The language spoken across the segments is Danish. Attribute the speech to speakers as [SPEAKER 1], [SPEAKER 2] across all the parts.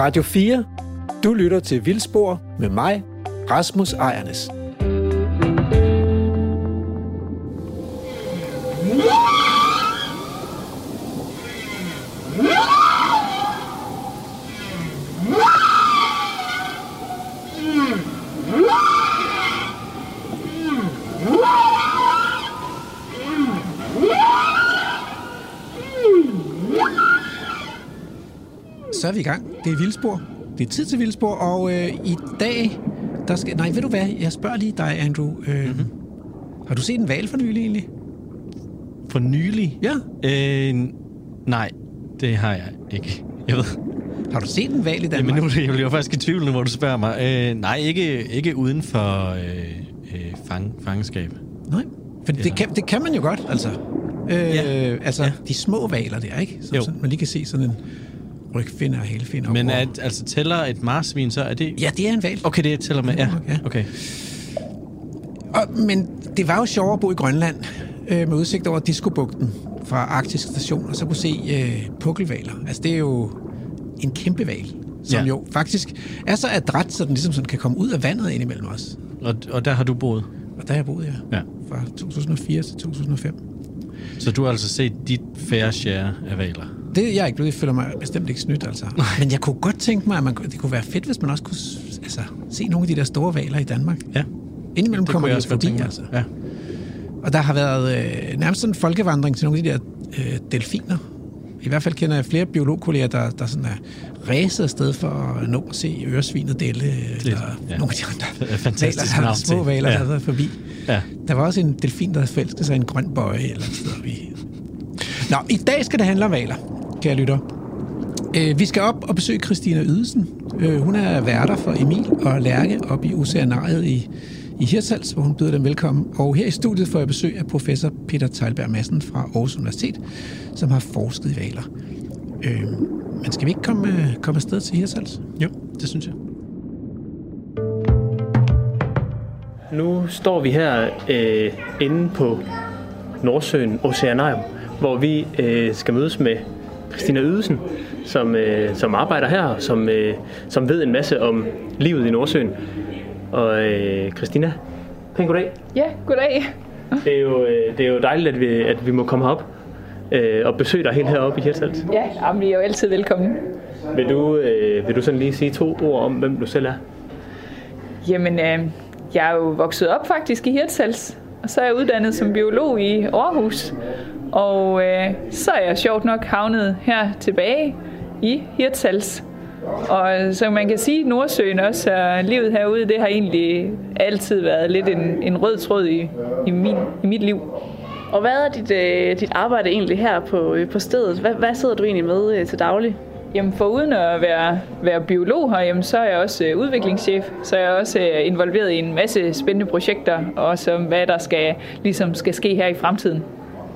[SPEAKER 1] Radio 4. Du lytter til Vildspor med mig, Rasmus Ejernes. Er vi i gang. Det er Vildspor. Det er tid til Vildspor, og øh, i dag, der skal... Nej, ved du hvad? Jeg spørger lige dig, Andrew. Øh, mm-hmm. Har du set en valg for nylig egentlig?
[SPEAKER 2] For nylig?
[SPEAKER 1] Ja.
[SPEAKER 2] Øh, nej, det har jeg ikke. Jeg ved.
[SPEAKER 1] Har du set en valg i Danmark?
[SPEAKER 2] Jamen, nu jeg bliver faktisk i tvivl, nu, hvor du spørger mig. Øh, nej, ikke, ikke uden for øh, øh, fang, fangenskab.
[SPEAKER 1] Nej, for
[SPEAKER 2] Ja.
[SPEAKER 1] det, kan, det kan man jo godt, altså. Øh,
[SPEAKER 2] Ja.
[SPEAKER 1] Altså,
[SPEAKER 2] Ja.
[SPEAKER 1] de små valer der, ikke? Som
[SPEAKER 2] Jo.
[SPEAKER 1] sådan, man lige kan se sådan en rygfinder og hælfinder.
[SPEAKER 2] Men at, altså, tæller et marsvin, så er det...
[SPEAKER 1] Ja, det er en valg.
[SPEAKER 2] Okay, det tæller med. Ja,
[SPEAKER 1] Ja.
[SPEAKER 2] okay.
[SPEAKER 1] Og, men det var jo sjovere at bo i Grønland øh, med udsigt over Diskobugten fra Arktisk Station, og så kunne se øh, pukkelvaler. Altså, det er jo en kæmpe val, som
[SPEAKER 2] Ja.
[SPEAKER 1] jo faktisk er så adræt, så den ligesom sådan kan komme ud af vandet ind imellem os.
[SPEAKER 2] Og, og der har du boet.
[SPEAKER 1] Og der har jeg boet, ja.
[SPEAKER 2] Ja.
[SPEAKER 1] Fra 2004 til 2005.
[SPEAKER 2] Så du har altså set dit fair share af valer.
[SPEAKER 1] Det er jeg ikke blevet, føler mig bestemt ikke snydt, altså. Men jeg kunne godt tænke mig, at man, det kunne være fedt, hvis man også kunne altså, se nogle af de der store valer i Danmark.
[SPEAKER 2] Ja.
[SPEAKER 1] Indimellem
[SPEAKER 2] Det
[SPEAKER 1] kommer de
[SPEAKER 2] også
[SPEAKER 1] forbi, altså.
[SPEAKER 2] Ja.
[SPEAKER 1] Og der har været øh, nærmest sådan en folkevandring til nogle af de der øh, delfiner. I hvert fald kender jeg flere biologkolleger, der, der sådan er ræset afsted for at nå at se øresvinet dele, eller
[SPEAKER 2] ja.
[SPEAKER 1] nogle af de andre
[SPEAKER 2] Fantastisk
[SPEAKER 1] valer, der, små valer,
[SPEAKER 2] Ja.
[SPEAKER 1] der har været forbi.
[SPEAKER 2] Ja.
[SPEAKER 1] Der var også en delfin, der forelskede sig en grøn bøje eller et sted. Vi... Nå, i dag skal det handle om valer, kære lytter. Øh, vi skal op og besøge Christina Ydelsen. Øh, hun er værter for Emil og Lærke op i Oceanariet i, i Hirtshals, hvor hun byder dem velkommen. Og her i studiet får jeg besøg af professor Peter Teilberg Madsen fra Aarhus Universitet, som har forsket i valer. Øh, men skal vi ikke komme, øh, komme afsted til Hirtshals?
[SPEAKER 2] Jo, det synes jeg.
[SPEAKER 3] Nu står vi her øh, inde på Nordsøen Oceanarium, hvor vi øh, skal mødes med Christina Ydelsen, som, øh, som arbejder her, som, øh, som ved en masse om livet i Nordsøen. Og øh, Christina, pæn goddag.
[SPEAKER 4] Ja, goddag.
[SPEAKER 3] Det er jo, øh, det er jo dejligt, at vi, at vi må komme herop øh, og besøge dig helt heroppe i Hirtshals.
[SPEAKER 4] Ja, jamen, I er jo altid velkommen.
[SPEAKER 3] Vil du, øh, vil du sådan lige sige to ord om, hvem du selv er?
[SPEAKER 4] Jamen, øh, jeg er jo vokset op faktisk i Hirtshals, og så er jeg uddannet som biolog i Aarhus. Og øh, så er jeg sjovt nok havnet her tilbage i Hirtshals. Og så man kan sige, Nordsøen også er livet herude, det har egentlig altid været lidt en, en rød tråd i, i, min, i mit liv.
[SPEAKER 5] Og hvad er dit, øh, dit arbejde egentlig her på, øh, på stedet? Hvad, hvad sidder du egentlig med øh, til daglig?
[SPEAKER 4] Jamen for uden at være, være biolog her, jamen, så er jeg også øh, udviklingschef, så er jeg også øh, involveret i en masse spændende projekter, og også om hvad der skal, ligesom skal ske her i fremtiden.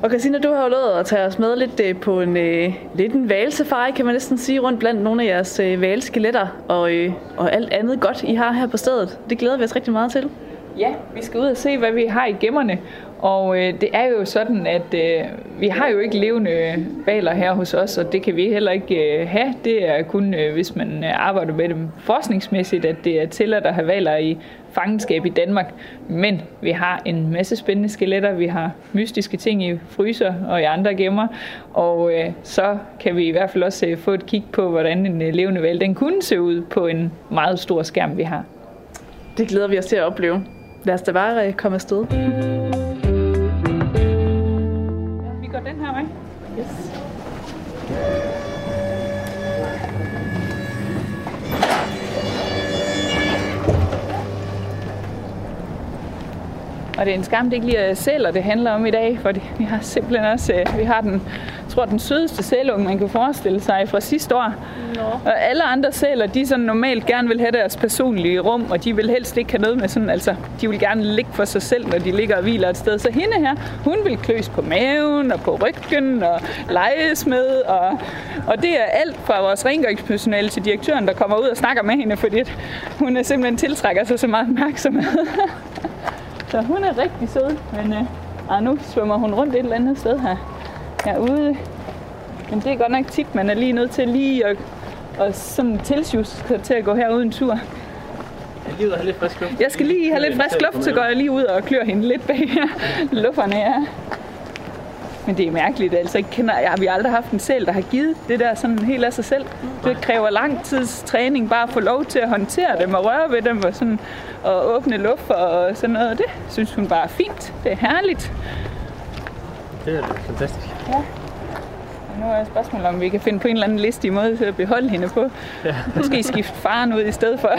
[SPEAKER 5] Og Christina, du har jo lovet at tage os med lidt øh, på en, øh, lidt en valsafari, kan man næsten sige, rundt blandt nogle af jeres øh, valskeletter og, øh, og alt andet godt, I har her på stedet. Det glæder vi os rigtig meget til.
[SPEAKER 4] Ja, vi skal ud og se, hvad vi har i gemmerne. Og øh, det er jo sådan, at øh, vi har jo ikke levende valer her hos os, og det kan vi heller ikke øh, have. Det er kun, øh, hvis man øh, arbejder med dem forskningsmæssigt, at det er tilladt at have valer i fangenskab i Danmark. Men vi har en masse spændende skeletter. Vi har mystiske ting i fryser og i andre gemmer. Og øh, så kan vi i hvert fald også øh, få et kig på, hvordan en øh, levende val den kunne se ud på en meget stor skærm, vi har.
[SPEAKER 5] Det glæder vi os til at opleve. Lad os da bare øh, komme afsted.
[SPEAKER 4] Den her vej.
[SPEAKER 5] Yes.
[SPEAKER 4] Og det er en skam, det ikke lige er sæler, det handler om i dag, for vi har simpelthen også, øh, vi har den, tror, den sødeste sælunge, man kan forestille sig fra sidste år.
[SPEAKER 5] Nå.
[SPEAKER 4] Og alle andre sæler, de sådan normalt gerne vil have deres personlige rum, og de vil helst ikke have noget med sådan, altså, de vil gerne ligge for sig selv, når de ligger og hviler et sted. Så hende her, hun vil kløs på maven og på ryggen og leges med, og, og det er alt fra vores rengøringspersonale til direktøren, der kommer ud og snakker med hende, fordi hun er simpelthen tiltrækker sig så meget opmærksomhed. Så hun er rigtig sød, men øh, ah, nu svømmer hun rundt et eller andet sted her herude. Men det er godt nok tit, man er lige nødt til lige at og som tilsjus til at gå herud en tur.
[SPEAKER 3] Jeg lige ud og have lidt frisk luft.
[SPEAKER 4] Jeg skal lige have lidt frisk luft, så går jeg lige ud og klør hende lidt bag lufferne, ja. Men det er mærkeligt, altså ikke kender, jeg, vi har aldrig haft en sæl, der har givet det der sådan helt af sig selv. Det kræver lang tids træning bare at få lov til at håndtere dem og røre ved dem og, sådan, og åbne luft og sådan noget. Det synes hun bare er fint. Det er herligt.
[SPEAKER 3] Det er fantastisk.
[SPEAKER 4] Ja. Og nu er spørgsmålet, om vi kan finde på en eller anden listig måde til at beholde hende på. Ja. Måske skifte faren ud i stedet for.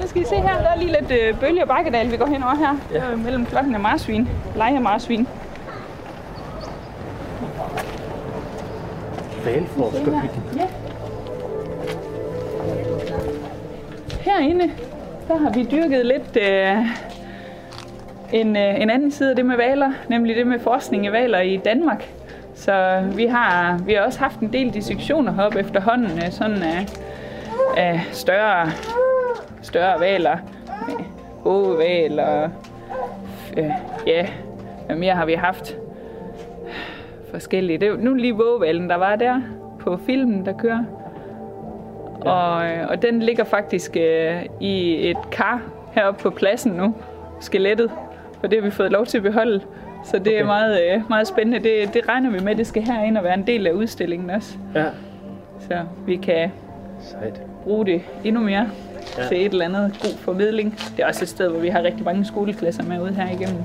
[SPEAKER 4] Så skal I se her, der er lige lidt øh, bølge og bakkedal, vi går hen over her. Ja. Det er mellem klokken af marsvin. Leje marsvin.
[SPEAKER 3] Valforskerhytten.
[SPEAKER 4] Ja. Herinde, der har vi dyrket lidt øh, en, øh, en anden side af det med valer, nemlig det med forskning i valer i Danmark. Så vi har, vi har også haft en del dissektioner heroppe efterhånden, øh, sådan af, af større, større valer, ågeval og øh, ja, hvad mere har vi haft? Forskellige. Det er nu lige vågevalen, der var der på filmen, der kører. Ja. Og, øh, og den ligger faktisk øh, i et kar heroppe på pladsen nu, skelettet. Og det har vi fået lov til at beholde. Så det okay. er meget, øh, meget spændende. Det, det regner vi med, det skal herind og være en del af udstillingen også.
[SPEAKER 3] Ja.
[SPEAKER 4] Så vi kan
[SPEAKER 3] Sejt.
[SPEAKER 4] bruge det endnu mere
[SPEAKER 3] Ja.
[SPEAKER 4] ja. til et eller andet god formidling. Det er også et sted, hvor vi har rigtig mange skoleklasser med ude her igennem.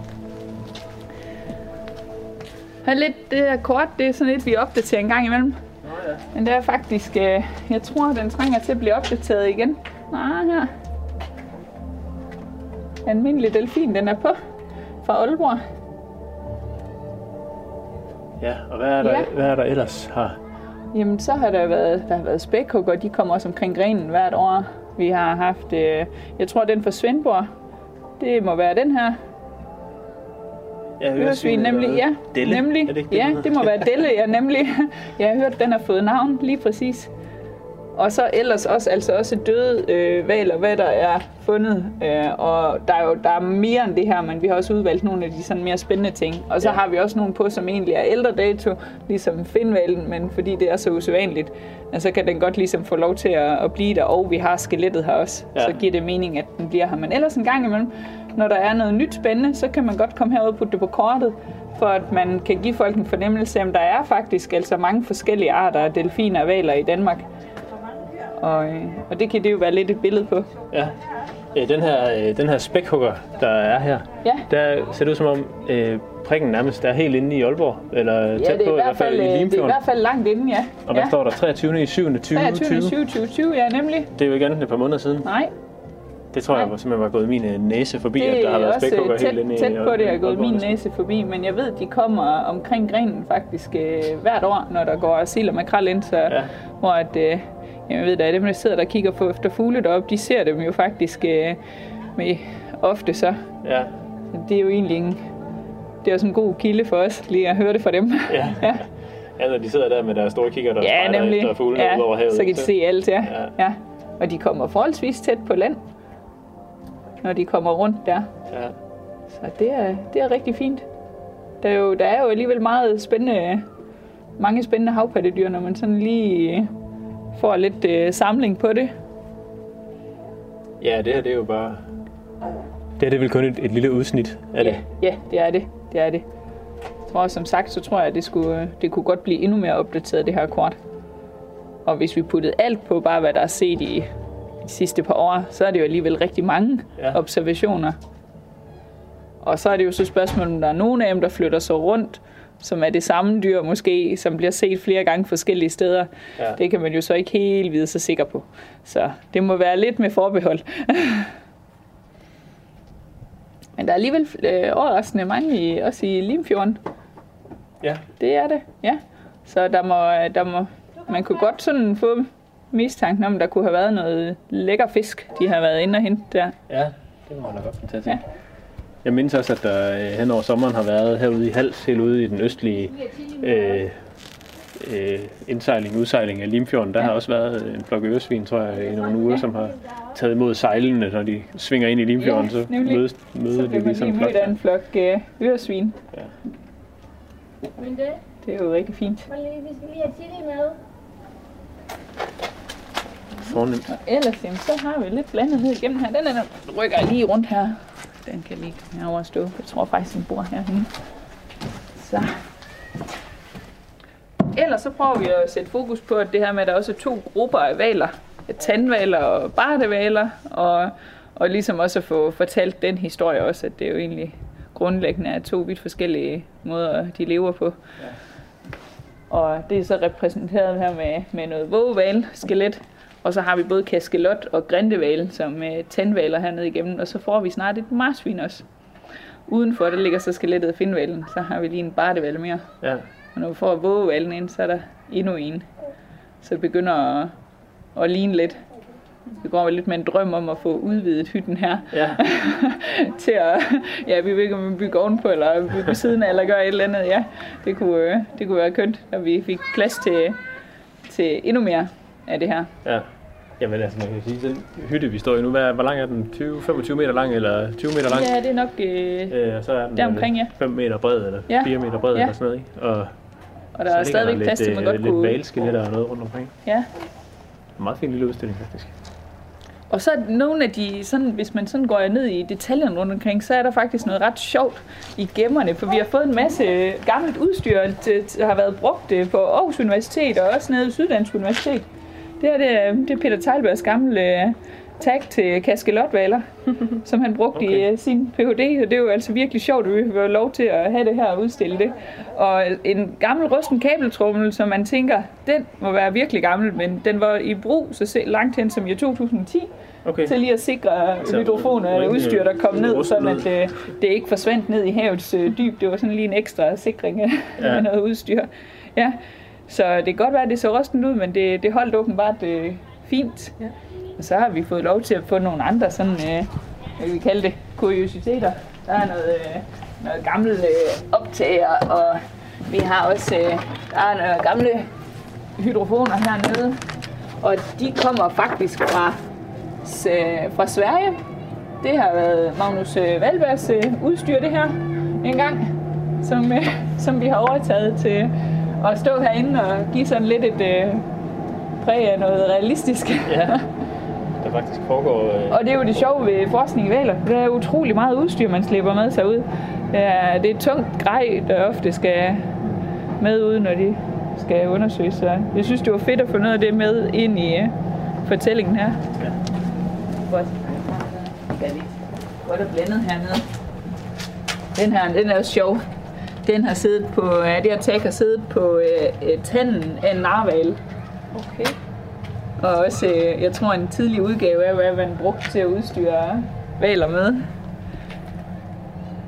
[SPEAKER 4] Her er lidt det her kort, det er sådan lidt, vi opdaterer en gang imellem.
[SPEAKER 3] Nå ja.
[SPEAKER 4] Men det er faktisk, øh, jeg tror, den trænger til at blive opdateret igen. Ah, her. Almindelig delfin, den er på fra Aalborg.
[SPEAKER 3] Ja, og hvad er der,
[SPEAKER 4] Ja.
[SPEAKER 3] hvad er der ellers her?
[SPEAKER 4] Jamen, så har der været, der har været spækhugger, de kommer også omkring grenen hvert år. Vi har haft, øh, jeg tror, den fra Svendborg, det må være den her.
[SPEAKER 3] Ja,
[SPEAKER 4] Øresvin, nemlig, ja.
[SPEAKER 3] Delle.
[SPEAKER 4] Nemlig,
[SPEAKER 3] Er det ikke
[SPEAKER 4] ja, det må være Delle, ja, nemlig. Jeg har hørt, den har fået navn, lige præcis. Og så ellers også, altså også døde øh, valer, hvad der er fundet. Øh, og der er jo der er mere end det her, men vi har også udvalgt nogle af de sådan mere spændende ting. Og så
[SPEAKER 3] Ja.
[SPEAKER 4] har vi også nogle på, som egentlig er ældre dato, ligesom finvalen, men fordi det er så usædvanligt, så kan den godt ligesom få lov til at, at blive der, og vi har skelettet her også.
[SPEAKER 3] Ja.
[SPEAKER 4] Så giver det mening, at den bliver her. Men ellers en gang imellem, når der er noget nyt spændende, så kan man godt komme herud og putte det på kortet, for at man kan give folk en fornemmelse af, at der er faktisk altså mange forskellige arter af delfiner og valer i Danmark. Og, øh, og det kan det jo være lidt et billede på.
[SPEAKER 3] Ja. Øh, Den her, øh, den her spækhugger, der er her,
[SPEAKER 4] Ja.
[SPEAKER 3] der ser det ud som om øh, prikken nærmest er helt inde i Aalborg, eller
[SPEAKER 4] Ja,
[SPEAKER 3] tæt på
[SPEAKER 4] i hvert fald,
[SPEAKER 3] i
[SPEAKER 4] øh, det er i
[SPEAKER 3] Limfjorden.
[SPEAKER 4] hvert fald langt inden, ja.
[SPEAKER 3] Og hvad
[SPEAKER 4] ja.
[SPEAKER 3] står der? 23. i 7. 2020?
[SPEAKER 4] 23. 20, 20, 20, ja, nemlig.
[SPEAKER 3] Det er jo igen et par måneder siden.
[SPEAKER 4] Nej,
[SPEAKER 3] Det tror jeg
[SPEAKER 4] Nej.
[SPEAKER 3] simpelthen var gået min øh, næse forbi,
[SPEAKER 4] det
[SPEAKER 3] at der har været spækhugger helt inde i
[SPEAKER 4] tæt på det, er gået min næse forbi, men jeg ved, de kommer omkring grenen faktisk øh, hvert år, når der går sild og makrel ind, så,
[SPEAKER 3] ja.
[SPEAKER 4] hvor at, øh, jeg ved da, dem der sidder der og kigger på efter fugle deroppe, de ser dem jo faktisk øh, med, ofte så.
[SPEAKER 3] Ja,
[SPEAKER 4] Så Det er jo egentlig en, det er også en god kilde for os, lige at høre det fra dem.
[SPEAKER 3] ja.
[SPEAKER 4] ja.
[SPEAKER 3] ja, når de sidder der med deres store kigger, der
[SPEAKER 4] Ja, nemlig.
[SPEAKER 3] efter fuglene
[SPEAKER 4] Ja,
[SPEAKER 3] ud over havet.
[SPEAKER 4] så kan de se alt, ja.
[SPEAKER 3] Ja.
[SPEAKER 4] ja. Og de kommer forholdsvis tæt på land, når de kommer rundt der.
[SPEAKER 3] Ja.
[SPEAKER 4] Så det er, det er rigtig fint. Der er, jo, der er jo alligevel meget spændende, mange spændende havpattedyr, når man sådan lige får lidt øh, samling på det.
[SPEAKER 3] ja, det her det er jo bare... Det her det er vel kun et, et lille udsnit af det.
[SPEAKER 4] Ja, det er det. Det er det. Jeg tror, som sagt, så tror jeg, at det, skulle, det kunne godt blive endnu mere opdateret, det her kort. Og hvis vi puttede alt på, bare hvad der er set i de sidste par år, så er det jo alligevel rigtig mange
[SPEAKER 3] Ja.
[SPEAKER 4] observationer. Og så er det jo så spørgsmålet, om der er nogle af dem, der flytter sig rundt, som er det samme dyr måske, som bliver set flere gange forskellige steder.
[SPEAKER 3] Ja.
[SPEAKER 4] Det kan man jo så ikke helt vide sig sikker på. Så det må være lidt med forbehold. Men der er alligevel øh, overraskende mange, i, også i Limfjorden.
[SPEAKER 3] Ja.
[SPEAKER 4] Det er det, ja. Så der må, der må, man kunne godt sådan få mistanken om, at der kunne have været noget lækker fisk, de har været inde og hente der.
[SPEAKER 3] Ja, det må man da godt til.
[SPEAKER 4] Ja.
[SPEAKER 3] Jeg mindes også, at der øh, hen over sommeren har været herude i Hals, helt ude i den østlige øh, øh, indsejling, udsejling af Limfjorden. Der ja. har også været en flok øresvin, tror jeg, i nogle uger, som har taget imod sejlene, når de svinger ind i Limfjorden,
[SPEAKER 4] Ja,
[SPEAKER 3] så mødes, møder
[SPEAKER 4] Så
[SPEAKER 3] de ligesom
[SPEAKER 4] lige
[SPEAKER 3] flok.
[SPEAKER 4] af en flok øh, øresvin.
[SPEAKER 6] Men det,
[SPEAKER 4] Det er jo rigtig fint.
[SPEAKER 6] Vi skal lige have chili med.
[SPEAKER 3] fornemt.
[SPEAKER 4] Og ellers, jamen, så har vi lidt blandet ned igennem her. Den, er, den rykker lige rundt her. Den kan lige komme herover og stå. Jeg tror faktisk, den bor herhenne. Så. Ellers så prøver vi at sætte fokus på, at det her med, at der også er to grupper af valer. Tandvaler og bartevaler. Og, og ligesom også at få fortalt den historie også, at det jo egentlig grundlæggende er to vidt forskellige måder, de lever på. Ja. Og det er så repræsenteret her med, med noget vågeval, skelet, og så har vi både kaskelot og grindeval som øh, tandvaler hernede igennem, og så får vi snart et marsvin også. Udenfor, der ligger så skelettet af finvalen, så har vi lige en barteval mere.
[SPEAKER 3] Ja.
[SPEAKER 4] Og når vi får vågevalen ind, så er der endnu en. Så det begynder at, at ligne lidt. Det går lidt med en drøm om at få udvidet hytten her.
[SPEAKER 3] Ja.
[SPEAKER 4] til at, ja, vi ved ikke, om vi bygger ovenpå, eller bygge ved siden af, eller gøre et eller andet. Ja, det kunne, øh, det kunne være kønt, at vi fik plads til, til endnu mere af det her.
[SPEAKER 3] ja. Jamen altså, man kan sige, den hytte, vi står i nu, hvad, hvor lang er den? 20-25 meter lang, eller 20 meter lang?
[SPEAKER 4] Ja, det er nok... Øh,
[SPEAKER 3] Øh, og så er den
[SPEAKER 4] Deromkring, ja.
[SPEAKER 3] 5 meter bred, eller
[SPEAKER 4] Ja.
[SPEAKER 3] 4 meter bred,
[SPEAKER 4] Ja.
[SPEAKER 3] eller sådan noget, ikke? Og
[SPEAKER 4] og der er stadigvæk plads til, at man
[SPEAKER 3] lidt,
[SPEAKER 4] godt
[SPEAKER 3] øh,
[SPEAKER 4] kunne...
[SPEAKER 3] lidt valskeletter og noget rundt omkring.
[SPEAKER 4] Ja,
[SPEAKER 3] En meget fin lille udstilling, faktisk.
[SPEAKER 4] Og så er nogle af de, sådan, hvis man sådan går ned i detaljerne rundt omkring, så er der faktisk noget ret sjovt i gemmerne, for vi har fået en masse gammelt udstyr, der har været brugt øh, på Aarhus Universitet og også nede i Syddansk Universitet. Det her det er, det er Peter Teilbergs gamle øh, tag til kaskelotvaler, som han brugte okay. i uh, sin Ph.D. Og det er jo altså virkelig sjovt, at vi får lov til at have det her og udstille det. Og en gammel rusten kabeltrummel, som man tænker, den må være virkelig gammel, men den var i brug så langt hen som i 2010
[SPEAKER 3] Okay.
[SPEAKER 4] til lige at sikre
[SPEAKER 3] Så
[SPEAKER 4] hydrofon og
[SPEAKER 3] ingen,
[SPEAKER 4] udstyr, der kom ned, sådan at øh, det ikke forsvandt ned i havets øh, dyb. Det var sådan lige en ekstra sikring af
[SPEAKER 3] ja.
[SPEAKER 4] noget udstyr. Ja. Så det kan godt være, at det så rusten ud, men det, det holdt åbenbart øh, fint.
[SPEAKER 5] Ja.
[SPEAKER 4] Og så har vi fået lov til at få nogle andre sådan, øh, hvad vi kalde det, kuriositeter. Der er noget, øh, noget gamle øh, optager, og vi har også øh, der er nogle gamle hydrofoner hernede. Og de kommer faktisk fra, øh, fra Sverige. Det har været Magnus øh, Valbergs øh, udstyr, det her, en gang, som, øh, som vi har overtaget til at stå herinde og give sådan lidt et øh, præg af noget realistisk.
[SPEAKER 3] Ja. Der faktisk foregår... Øh,
[SPEAKER 4] Og det er jo det sjove ved forskning i valer. Der er utrolig meget udstyr, man slipper med sig ud. Det er, det er tungt grej, der ofte skal med ud, når de skal undersøges. Så jeg synes, det var fedt at få noget af det med ind i uh, fortællingen her.
[SPEAKER 3] Ja.
[SPEAKER 4] Hvor, er der blændet hernede. Den her, den er jo sjov. Den har siddet på, ja, det her tag har siddet på uh, uh, tanden af en narval.
[SPEAKER 5] Okay.
[SPEAKER 4] Og også, øh, jeg tror, en tidlig udgave af, hvad man brugte til at udstyre valer med.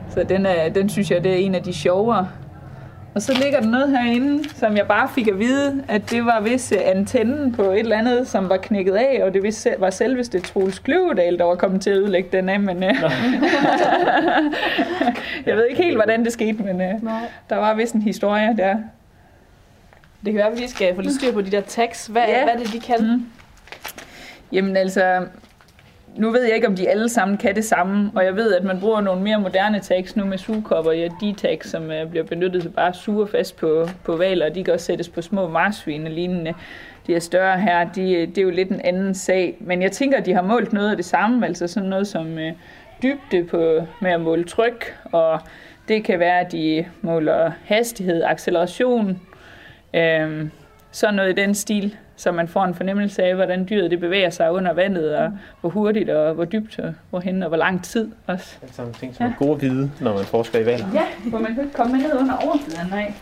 [SPEAKER 4] Så den, er, den synes jeg, det er en af de sjovere. Og så ligger der noget herinde, som jeg bare fik at vide, at det var vist antennen på et eller andet, som var knækket af, og det vist var selveste Troels Kløvedal, der var kommet til at udlægge den af, men øh, jeg ved ikke helt, hvordan det skete, men
[SPEAKER 5] Nej.
[SPEAKER 4] der var vist en historie der.
[SPEAKER 5] Det kan være, at vi skal få lidt styr på de der tags. Hvad,
[SPEAKER 4] Ja.
[SPEAKER 5] hvad er det, de kan?
[SPEAKER 4] Mm. Jamen altså, nu ved jeg ikke, om de alle sammen kan det samme, og jeg ved, at man bruger nogle mere moderne tags nu med sugekopper, ja, de tags, som uh, bliver benyttet til bare at suge fast på, på valer, og de kan også sættes på små marsvin og lignende. De er større her, de, øh, det er jo lidt en anden sag, men jeg tænker, at de har målt noget af det samme, altså sådan noget som uh, dybde på, med at måle tryk, og det kan være, at de måler hastighed, acceleration, øhm, sådan noget i den stil, så man får en fornemmelse af, hvordan dyret det bevæger sig under vandet, og hvor hurtigt og hvor dybt og hvorhen og hvor lang tid også.
[SPEAKER 3] Det er sådan ting, som er gode at vide, når man forsker i valer.
[SPEAKER 4] Ja, for man kan ikke komme ned under overfladen, nej.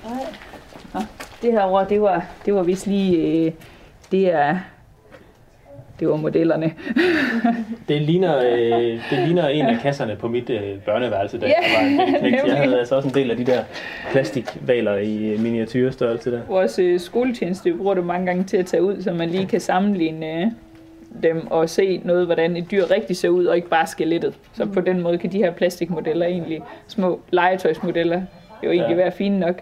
[SPEAKER 4] Nå, det her over, det var, det var vist lige, øh, det er, det var modellerne.
[SPEAKER 3] Det ligner, øh, det ligner en af kasserne på mit øh, børneværelse, da
[SPEAKER 4] Ja,
[SPEAKER 3] jeg var en. Jeg havde altså også en del af de der plastikvaler i øh, miniatyrstørrelse der.
[SPEAKER 4] Vores øh, skoletjeneste bruger det mange gange til at tage ud, så man lige kan sammenligne øh, dem og se noget, hvordan et dyr rigtig ser ud, og ikke bare skelettet. Så på den måde kan de her plastikmodeller egentlig, små legetøjsmodeller, jo egentlig
[SPEAKER 3] Ja.
[SPEAKER 4] være fine nok.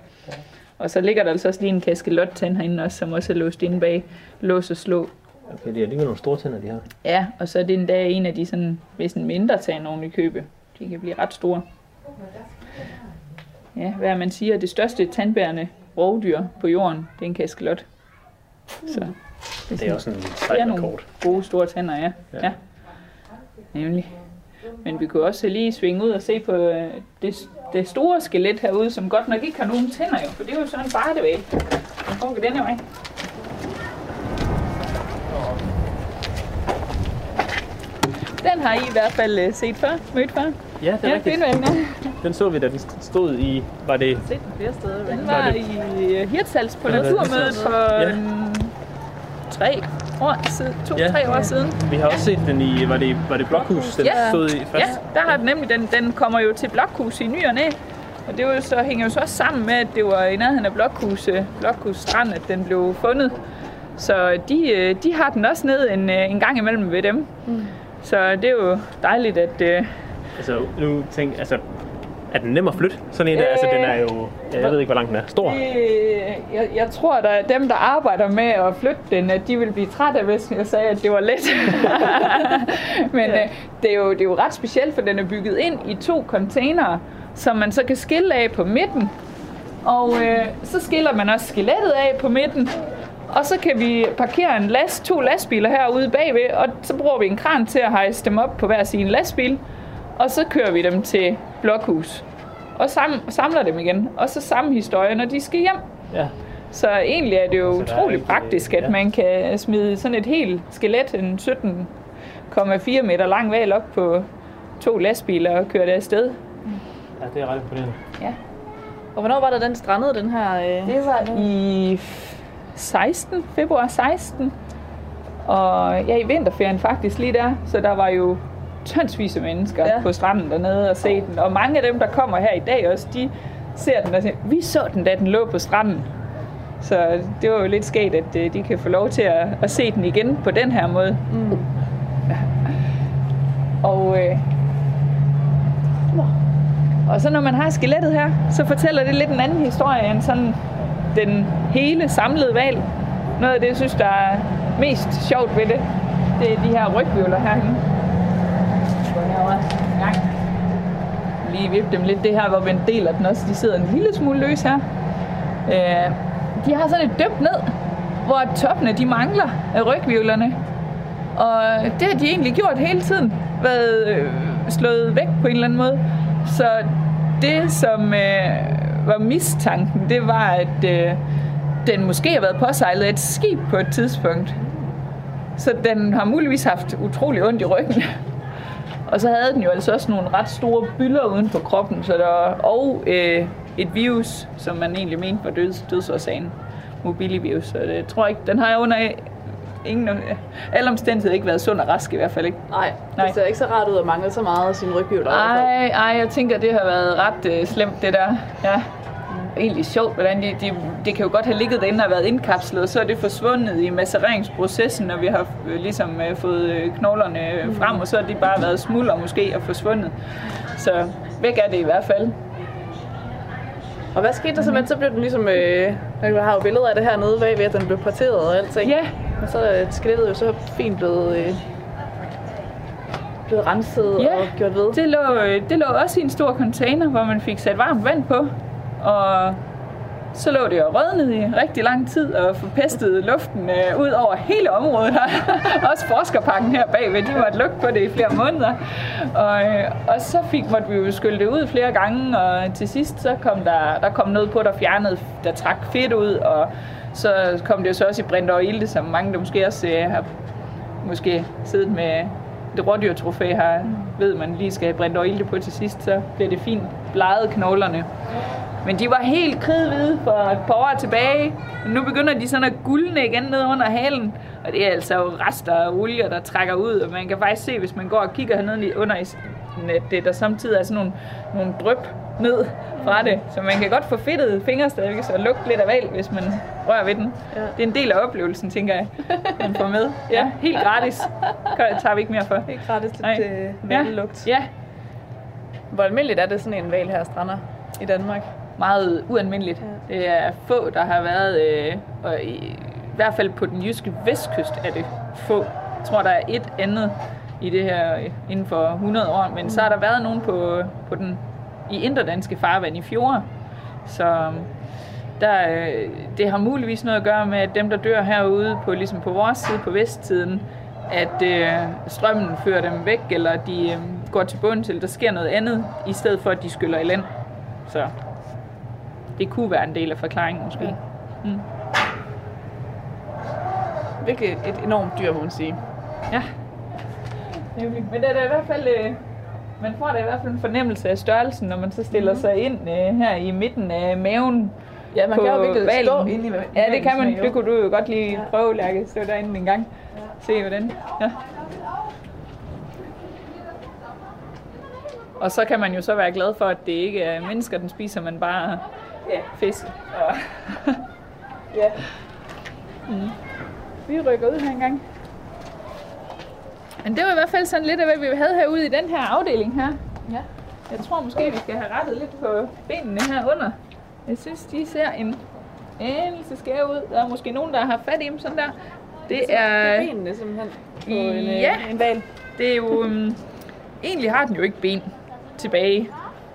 [SPEAKER 4] Og så ligger der altså også lige en kaskelot-tand herinde også, som også er låst inde bag lås og slå.
[SPEAKER 3] Okay, det er alligevel nogle store tænder, de har.
[SPEAKER 4] Ja, og så er det endda en af de sådan, hvis en mindre tand oven i købe. De kan blive ret store. Ja, hvad man siger, det største tandbærende rovdyr på jorden, det er en kaskelot. Så
[SPEAKER 3] Det er også en
[SPEAKER 4] det er
[SPEAKER 3] sejt
[SPEAKER 4] nogle
[SPEAKER 3] kort.
[SPEAKER 4] gode store tænder, ja.
[SPEAKER 3] Ja.
[SPEAKER 4] ja. Nemlig. Men vi kunne også lige svinge ud og se på øh, det, det store skelet herude, som godt nok ikke har nogen tænder jo, for det er jo sådan en bartevæg. Den kommer den her vej. Den har I i hvert fald øh, set før, mødt før.
[SPEAKER 3] Ja, det er
[SPEAKER 4] Ja,
[SPEAKER 3] rigtigt.
[SPEAKER 4] ja.
[SPEAKER 3] Den så vi, da den stod i... Var det...
[SPEAKER 5] set den flere steder.
[SPEAKER 4] Den
[SPEAKER 3] Var
[SPEAKER 4] var
[SPEAKER 3] det-
[SPEAKER 4] i øh, Hirtshals på
[SPEAKER 3] Ja, det
[SPEAKER 4] Naturmødet for
[SPEAKER 3] Ja.
[SPEAKER 4] en, tre år siden, to-tre
[SPEAKER 3] Ja.
[SPEAKER 4] år siden.
[SPEAKER 3] Vi har også set den i... Var det, var det Blokhus, den
[SPEAKER 4] Ja.
[SPEAKER 3] stod i først?
[SPEAKER 4] Ja, der har den nemlig, den, den kommer jo til Blokhus i ny og næ. Og det var jo så, hænger jo så også sammen med, at det var i nærheden af Blokhus, øh, Blokhus Strand, at den blev fundet. Så de, de har den også ned en, en gang imellem ved dem. Mm. Så det er jo dejligt, at... Øh,
[SPEAKER 3] Altså, nu tænk... Altså, er den nem at flytte? Sådan en der,
[SPEAKER 4] Øh.
[SPEAKER 3] altså den er jo... Ja, jeg ved ikke, hvor lang den er. Stor.
[SPEAKER 4] øh, jeg, jeg tror, at dem, der arbejder med at flytte den, at de vil blive trætte, hvis jeg sagde, at det var let. Men øh, det, er jo, det er jo ret specielt, for den er bygget ind i to containere, som man så kan skille af på midten. Og øh, så skiller man også skelettet af på midten. Og så kan vi parkere en last, to lastbiler herude bagved, og så bruger vi en kran til at hejse dem op på hver sin lastbil. Og så kører vi dem til Blokhus. Og sam, samler dem igen. Og så samme historie, når de skal hjem.
[SPEAKER 3] Ja.
[SPEAKER 4] Så egentlig er det jo utroligt
[SPEAKER 3] ikke,
[SPEAKER 4] praktisk, at
[SPEAKER 3] ja.
[SPEAKER 4] man kan smide sådan et helt skelet, en 17,4 meter lang valg op på to lastbiler og køre det afsted.
[SPEAKER 3] Ja, det er ret imponerende.
[SPEAKER 5] Og hvornår var der den strandede, den her? Øh...
[SPEAKER 4] Det var i 16, februar 16. Og ja, i vinterferien faktisk lige der. Så der var jo tonsvis af mennesker
[SPEAKER 5] Ja.
[SPEAKER 4] på stranden dernede og se den. Og mange af dem, der kommer her i dag også, de ser den og siger, vi så den, da den lå på stranden. Så det var jo lidt sket, at øh, de kan få lov til at, at se den igen på den her måde. Mm. Og, øh, og så når man har skelettet her, så fortæller det lidt en anden historie end sådan den hele samlede valg. Noget af det, jeg synes, der er mest sjovt ved det, det er de her rygvivler herinde. Gå Lige vippe dem lidt. Det her, hvor man deler den også. De sidder en lille smule løs her. Øh, de har sådan et dybt ned, hvor toppene de mangler af rygvivlerne. Og det har de egentlig gjort hele tiden. Været øh, slået væk på en eller anden måde. Så det, som øh, var mistanken, det var, at øh, den måske har været påsejlet af et skib på et tidspunkt. Så den har muligvis haft utrolig ondt i ryggen. Og så havde den jo altså også nogle ret store bylder uden på kroppen, så der og øh, et virus, som man egentlig mente var døds, dødsårsagen, mobilivirus. Så det, jeg tror ikke, den har jeg under ingen, alle omstændigheder ikke været sund og rask i hvert fald ikke.
[SPEAKER 5] Nej,
[SPEAKER 4] Nej.
[SPEAKER 5] det ser ikke så rart ud at mangle så meget af sin ryghjul.
[SPEAKER 4] Ej, ej, jeg tænker, det har været ret øh, slemt, det der. Ja. Egentlig sjovt, hvordan de, de, det kan jo godt have ligget derinde og været indkapslet, og så er det forsvundet i macereringsprocessen, når vi har øh, ligesom øh, fået øh, knoglerne øh, frem, og så har de bare været smuldre måske og forsvundet. Så væk er det i hvert fald.
[SPEAKER 5] Og hvad skete der så med, så blev den ligesom, øh, jeg har jo billeder af det her nede bagved, at den blev parteret og alting.
[SPEAKER 4] Ja,
[SPEAKER 5] Og så er skelettet jo så fint blevet, øh, blevet renset
[SPEAKER 4] Ja.
[SPEAKER 5] og gjort ved.
[SPEAKER 4] det lå, det lå også i en stor container, hvor man fik sat varmt vand på, og så lå det og rødnede i rigtig lang tid og forpestede luften øh, ud over hele området her. Også forskerpakken her bagved, de måtte lukke på det i flere måneder. Og, øh, og så fik, måtte vi jo skylle det ud flere gange, og til sidst så kom der, der kom noget på, der fjernede, der trak fedt ud, og så kom det jo så også i brint og ilde, som mange der måske også øh, har måske siddet med det rådyrtrofæ her, ved man lige skal have brændt og ilde på til sidst, så bliver det fint bleget knoglerne. Men de var helt kridhvide for et par år tilbage. Men nu begynder de sådan at guldne igen ned under halen. Og det er altså rester af olie, der trækker ud. Og man kan faktisk se, hvis man går og kigger hernede under i at det der samtidig er sådan nogle, nogle drøb ned fra det. Så man kan godt få fedtede fingre stadigvæk, så lugte lidt af valg, hvis man rører ved den.
[SPEAKER 5] Ja.
[SPEAKER 4] Det er en del af oplevelsen, tænker jeg, man får med. Ja, helt gratis. Det tager vi ikke mere for.
[SPEAKER 5] Helt gratis lidt
[SPEAKER 4] Nej.
[SPEAKER 5] øh,
[SPEAKER 4] Ja,
[SPEAKER 5] vallugt.
[SPEAKER 4] ja,
[SPEAKER 5] Hvor almindeligt er det sådan en val her strander i Danmark?
[SPEAKER 4] meget ualmindeligt. Det er få, der har været, øh, og i, i hvert fald på den jyske vestkyst er det få. Jeg tror, der er et andet i det her øh, inden for 100 år, men så har der været nogen på, på den i inderdanske farvand i fjorde. Så øhm, der, øh, det har muligvis noget at gøre med, at dem, der dør herude på, ligesom på vores side, på vesttiden, at øh, strømmen fører dem væk, eller de øh, går til bunden til, der sker noget andet, i stedet for, at de skyller i land. Så det kunne være en del af forklaringen måske. Ja. Mm.
[SPEAKER 5] Virkelig et enormt dyr, må man sige.
[SPEAKER 4] Ja. Nemlig. Men det er da i hvert fald, øh, man får da i hvert fald en fornemmelse af størrelsen, når man så stiller mm. sig ind øh, her i midten af maven.
[SPEAKER 5] Ja, man
[SPEAKER 4] på
[SPEAKER 5] kan jo virkelig
[SPEAKER 4] hvalen.
[SPEAKER 5] stå inde i
[SPEAKER 4] Ja, det kan man. Det kunne du jo godt lige ja. prøve, Lærke. Stå derinde en gang. Se hvordan. Ja. Og så kan man jo så være glad for, at det ikke er mennesker, den spiser, men bare ja, fisk. Og
[SPEAKER 5] Ja.
[SPEAKER 4] Mm. Vi rykker ud her engang. Men det var i hvert fald sådan lidt af, hvad vi havde herude i den her afdeling her.
[SPEAKER 5] Ja.
[SPEAKER 4] Jeg tror måske, vi skal have rettet lidt på benene her under. Jeg synes, de ser en anelse skæve ud. Der er måske nogen, der har fat i dem sådan der. Det
[SPEAKER 5] Det er
[SPEAKER 4] er,
[SPEAKER 5] benene simpelthen på en, øh,
[SPEAKER 4] Ja.
[SPEAKER 5] en val.
[SPEAKER 4] det er jo... Um, egentlig har den jo ikke ben tilbage.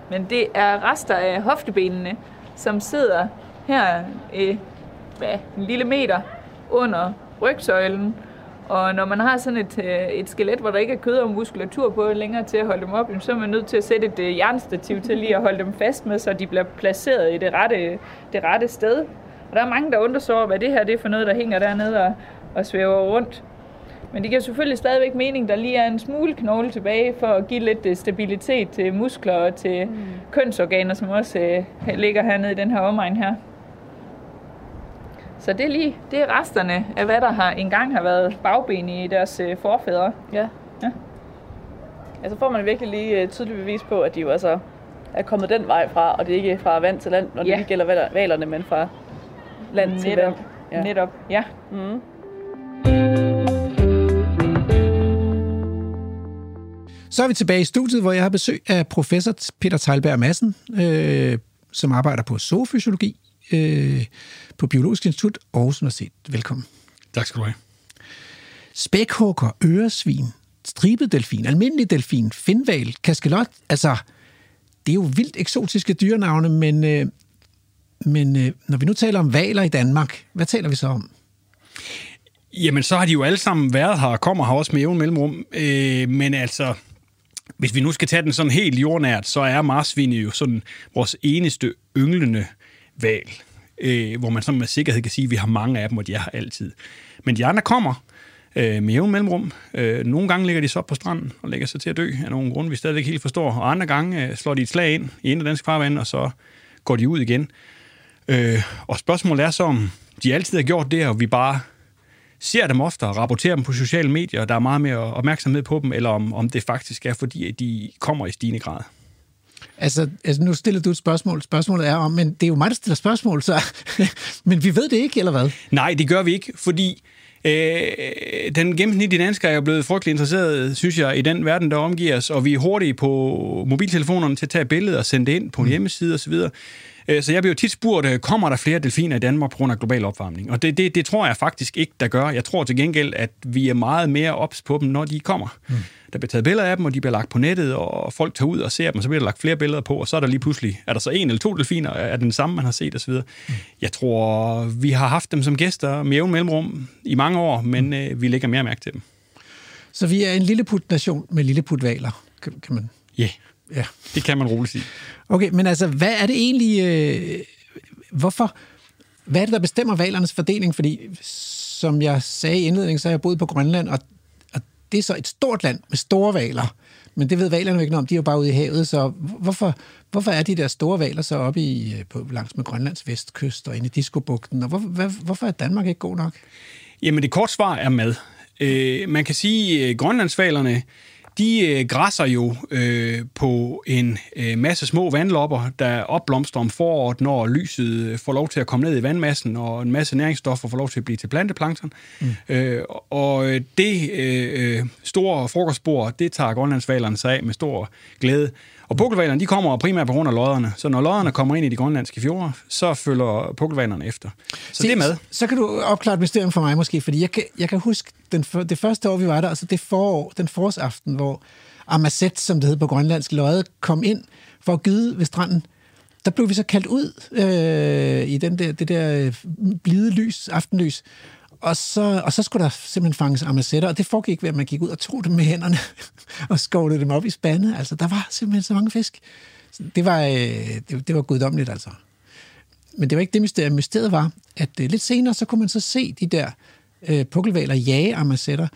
[SPEAKER 4] Men det er rester af hoftebenene, som sidder her øh, hvad, en lille meter under rygsøjlen. Og når man har sådan et, øh, et skelet, hvor der ikke er kød og muskulatur på længere til at holde dem op, så er man nødt til at sætte et øh, jernstativ til lige at holde dem fast med, så de bliver placeret i det rette, det rette sted. Og der er mange, der undrer sig over, hvad det her det er for noget, der hænger dernede og, og svæver rundt. Men det giver selvfølgelig stadigvæk mening, der lige er en smule knogle tilbage for at give lidt øh, stabilitet til muskler og til mm. kønsorganer, som også øh, ligger hernede i den her omegn her. Så det er lige det er resterne af, hvad der har engang har været bagben i deres øh, forfædre.
[SPEAKER 5] Ja.
[SPEAKER 4] Ja.
[SPEAKER 5] Ja, så får man virkelig lige øh, tydeligt bevis på, at de jo altså er kommet den vej fra, og det er ikke fra vand til land, når det
[SPEAKER 4] Ja.
[SPEAKER 5] lige gælder val- valerne, men fra land til vand.
[SPEAKER 4] Netop.
[SPEAKER 5] Ja.
[SPEAKER 4] Netop, ja.
[SPEAKER 5] Mm.
[SPEAKER 1] Så er vi tilbage i studiet, hvor jeg har besøg af professor Peter Teilberg Madsen, øh, som arbejder på zoofysiologi øh, på Biologisk Institut Aarhus Universitet. Velkommen.
[SPEAKER 6] Tak skal du have.
[SPEAKER 1] Spækhugger, øresvin, stribet delfin, almindelig delfin, finval, kaskelot. Altså, det er jo vildt eksotiske dyrenavne, men, øh, men øh, når vi nu taler om valer i Danmark, hvad taler vi så om?
[SPEAKER 6] Jamen, så har de jo alle sammen været her og kommer her også med jævn mellemrum. Øh, men altså, hvis vi nu skal tage den sådan helt jordnært, så er marsvinet jo sådan vores eneste ynglende val. Øh, hvor man sådan med sikkerhed kan sige, at vi har mange af dem, og de er her altid. Men de andre kommer øh, med jævn mellemrum. Øh, nogle gange ligger de så op på stranden og lægger sig til at dø af nogle grunde, vi stadig ikke helt forstår. Og andre gange øh, slår de et slag ind i en af dansk farvand, og så går de ud igen. Øh, og spørgsmålet er så, om de altid har gjort det, og vi bare ser dem ofte og rapporterer dem på sociale medier, og der er meget mere opmærksomhed på dem, eller om, om det faktisk er, fordi at de kommer i stigende grad.
[SPEAKER 1] Altså, altså, nu stiller du et spørgsmål. Spørgsmålet er om, men det er jo mig, der stiller spørgsmål, så... men vi ved det ikke, eller hvad?
[SPEAKER 6] Nej, det gør vi ikke, fordi øh, den gennemsnitlige dansker er jo blevet frygtelig interesseret, synes jeg, i den verden, der omgiver os, og vi er hurtige på mobiltelefonerne til at tage billeder og sende det ind på en hjemmeside osv., Så jeg bliver tit spurgt, øh, kommer der flere delfiner i Danmark på grund af global opvarmning? Og det, det, det tror jeg faktisk ikke, der gør. Jeg tror til gengæld, at vi er meget mere ops på dem, når de kommer. Mm. Der bliver taget billeder af dem, og de bliver lagt på nettet, og folk tager ud og ser dem, og så bliver der lagt flere billeder på, og så er der lige pludselig, er der så en eller to delfiner, er den samme, man har set osv. Mm. Jeg tror, vi har haft dem som gæster med jævn mellemrum i mange år, men øh, vi lægger mere mærke til dem.
[SPEAKER 1] Så vi er en lilleput-nation med lilleput-valer, kan, kan man...
[SPEAKER 6] Ja, yeah,
[SPEAKER 1] Ja.
[SPEAKER 6] det kan man roligt sige.
[SPEAKER 1] Okay, men altså, hvad er det egentlig... Øh, hvorfor... Hvad er det, der bestemmer valernes fordeling? Fordi, som jeg sagde i indledningen, så har jeg boet på Grønland, og, og det er så et stort land med store valer. Men det ved valerne jo ikke noget om. De er jo bare ude i havet, så hvorfor, hvorfor er de der store valer så oppe i, øh, på, langs med Grønlands vestkyst og inde i Diskobugten? Og hvor, hvad, hvorfor er Danmark ikke god nok?
[SPEAKER 6] Jamen, det korte svar er mad. Øh, man kan sige, at grønlandsvalerne, de øh, græsser jo øh, på en øh, masse små vandlopper, der opblomstrer om foråret, når lyset øh, får lov til at komme ned i vandmassen, og en masse næringsstoffer får lov til at blive til planteplankton. Mm. Øh, og øh, det øh, store frokostbord, det tager grønlandsvalerne sig af med stor glæde. Og pukkelvalerne, de kommer primært på grund af lodderne. Så når lodderne kommer ind i de grønlandske fjorde, så følger pukkelvalerne efter. Så det er med.
[SPEAKER 1] Så kan du opklare et mysterium for mig måske, fordi jeg kan, jeg kan huske den, det første år, vi var der, altså det forår, den forårsaften, hvor Amaset, som det hed på grønlandsk, lodde, kom ind for at gyde ved stranden. der blev vi så kaldt ud øh, i den der, det der øh, blide lys, aftenlys. Og så, og så skulle der simpelthen fanges amazetter, og det foregik ved, at man gik ud og tog dem med hænderne og skovlede dem op i spande. Altså, der var simpelthen så mange fisk. Så det var, øh, det, det var guddommeligt, altså. Men det var ikke det mysterium. Mysteriet var, at øh, lidt senere, så kunne man så se de der øh, pukkelvaler jage amazetter.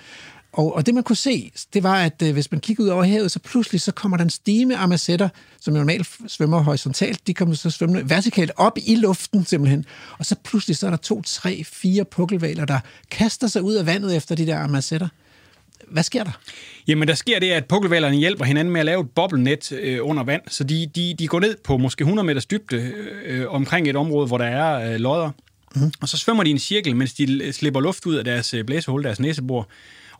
[SPEAKER 1] Og, og det, man kunne se, det var, at øh, hvis man kiggede ud over havet, så pludselig så kommer der en stime amazetter, som normalt svømmer horisontalt, de kommer så svømmende vertikalt op i luften simpelthen. Og så pludselig så er der to, tre, fire pukkelvaler, der kaster sig ud af vandet efter de der amazetter. Hvad sker der?
[SPEAKER 6] Jamen, der sker det, at pukkelvalerne hjælper hinanden med at lave et boblenet øh, under vand, så de, de, de går ned på måske 100 meters dybde øh, omkring et område, hvor der er øh, lodder. Mm. Og så svømmer de i en cirkel, mens de slipper luft ud af deres øh, blæsehul, deres næsebor.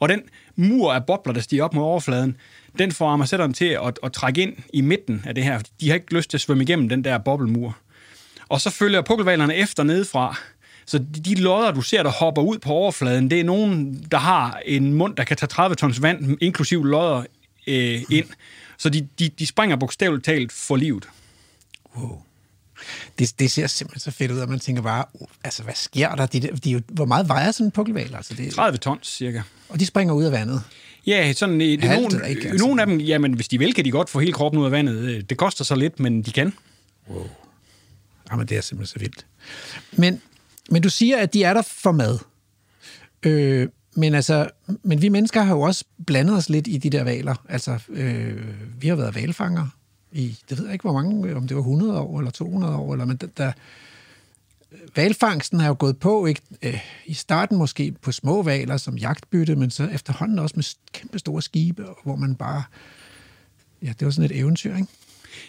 [SPEAKER 6] Og den mur af bobler, der stiger op mod overfladen, den får amazetterne til at, at trække ind i midten af det her. De har ikke lyst til at svømme igennem den der boblemur. Og så følger pukkelvalerne efter nedefra. Så de lodder, du ser, der hopper ud på overfladen, det er nogen, der har en mund, der kan tage 30 tons vand, inklusiv lodder, øh, ind. Så de, de, de springer bogstaveligt talt for livet.
[SPEAKER 1] Wow. Det, det ser simpelthen så fedt ud, at man tænker bare, uh, altså hvad sker der? De, de, de, hvor meget vejer sådan en pukkelval? Altså, det,
[SPEAKER 6] 30 tons cirka.
[SPEAKER 1] Og de springer ud af vandet?
[SPEAKER 6] Ja, sådan, det,
[SPEAKER 1] Halvt,
[SPEAKER 6] nogle,
[SPEAKER 1] ikke, altså.
[SPEAKER 6] nogle af dem, jamen hvis de vil, kan de godt få hele kroppen ud af vandet. Det koster så lidt, men de kan.
[SPEAKER 1] Wow. Jamen, det er simpelthen så vildt. Men, men du siger, at de er der for mad. Øh, men altså, men vi mennesker har jo også blandet os lidt i de der valer. Altså, øh, vi har været valfanger i, det ved jeg ikke, hvor mange, om det var 100 år eller 200 år, eller, men der, der valfangsten har jo gået på, ikke? Øh, i starten måske på små valer som jagtbytte, men så efterhånden også med kæmpe store skibe, hvor man bare, ja, det var sådan et eventyr, ikke?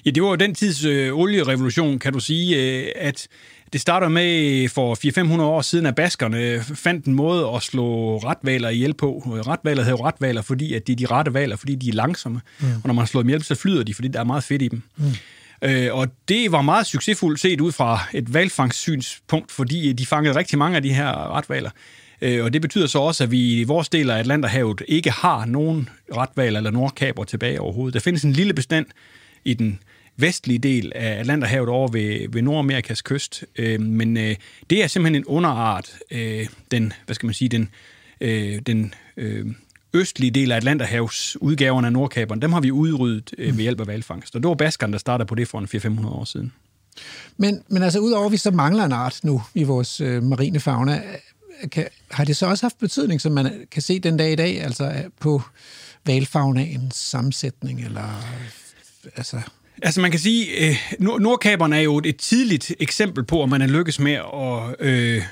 [SPEAKER 6] Ja, det var jo den tids øh, olierevolution, kan du sige, øh, at det starter med for 400-500 år siden, at baskerne fandt en måde at slå retvaler ihjel på. Retvaler hedder retvaler, fordi at det er de rette valer, fordi de er langsomme. Mm. Og når man slår dem ihjel, så flyder de, fordi der er meget fedt i dem. Mm. Øh, og det var meget succesfuldt set ud fra et valfangssynspunkt, fordi de fangede rigtig mange af de her retvaler. Øh, og det betyder så også, at vi i vores del af Atlanterhavet ikke har nogen retvaler eller nordkaber tilbage overhovedet. Der findes en lille bestand i den vestlige del af Atlanterhavet over ved, ved Nordamerikas kyst. Øh, men øh, det er simpelthen en underart, øh, den, hvad skal man sige, den, øh, den øh, østlige del af Atlanterhavs udgaverne af Nordkaberen, dem har vi udryddet øh, ved hjælp af valfangst. Og det var baskerne, der startede på det for en 400-500 år siden.
[SPEAKER 1] Men, men altså, udover at vi så mangler en art nu i vores øh, marine fauna, øh, kan, har det så også haft betydning, som man kan se den dag i dag, altså øh, på valfaunaens sammensætning, eller altså...
[SPEAKER 6] Altså man kan sige, øh, Nordkaberne er jo et, tidligt eksempel på, at man er lykkes med at... Øh,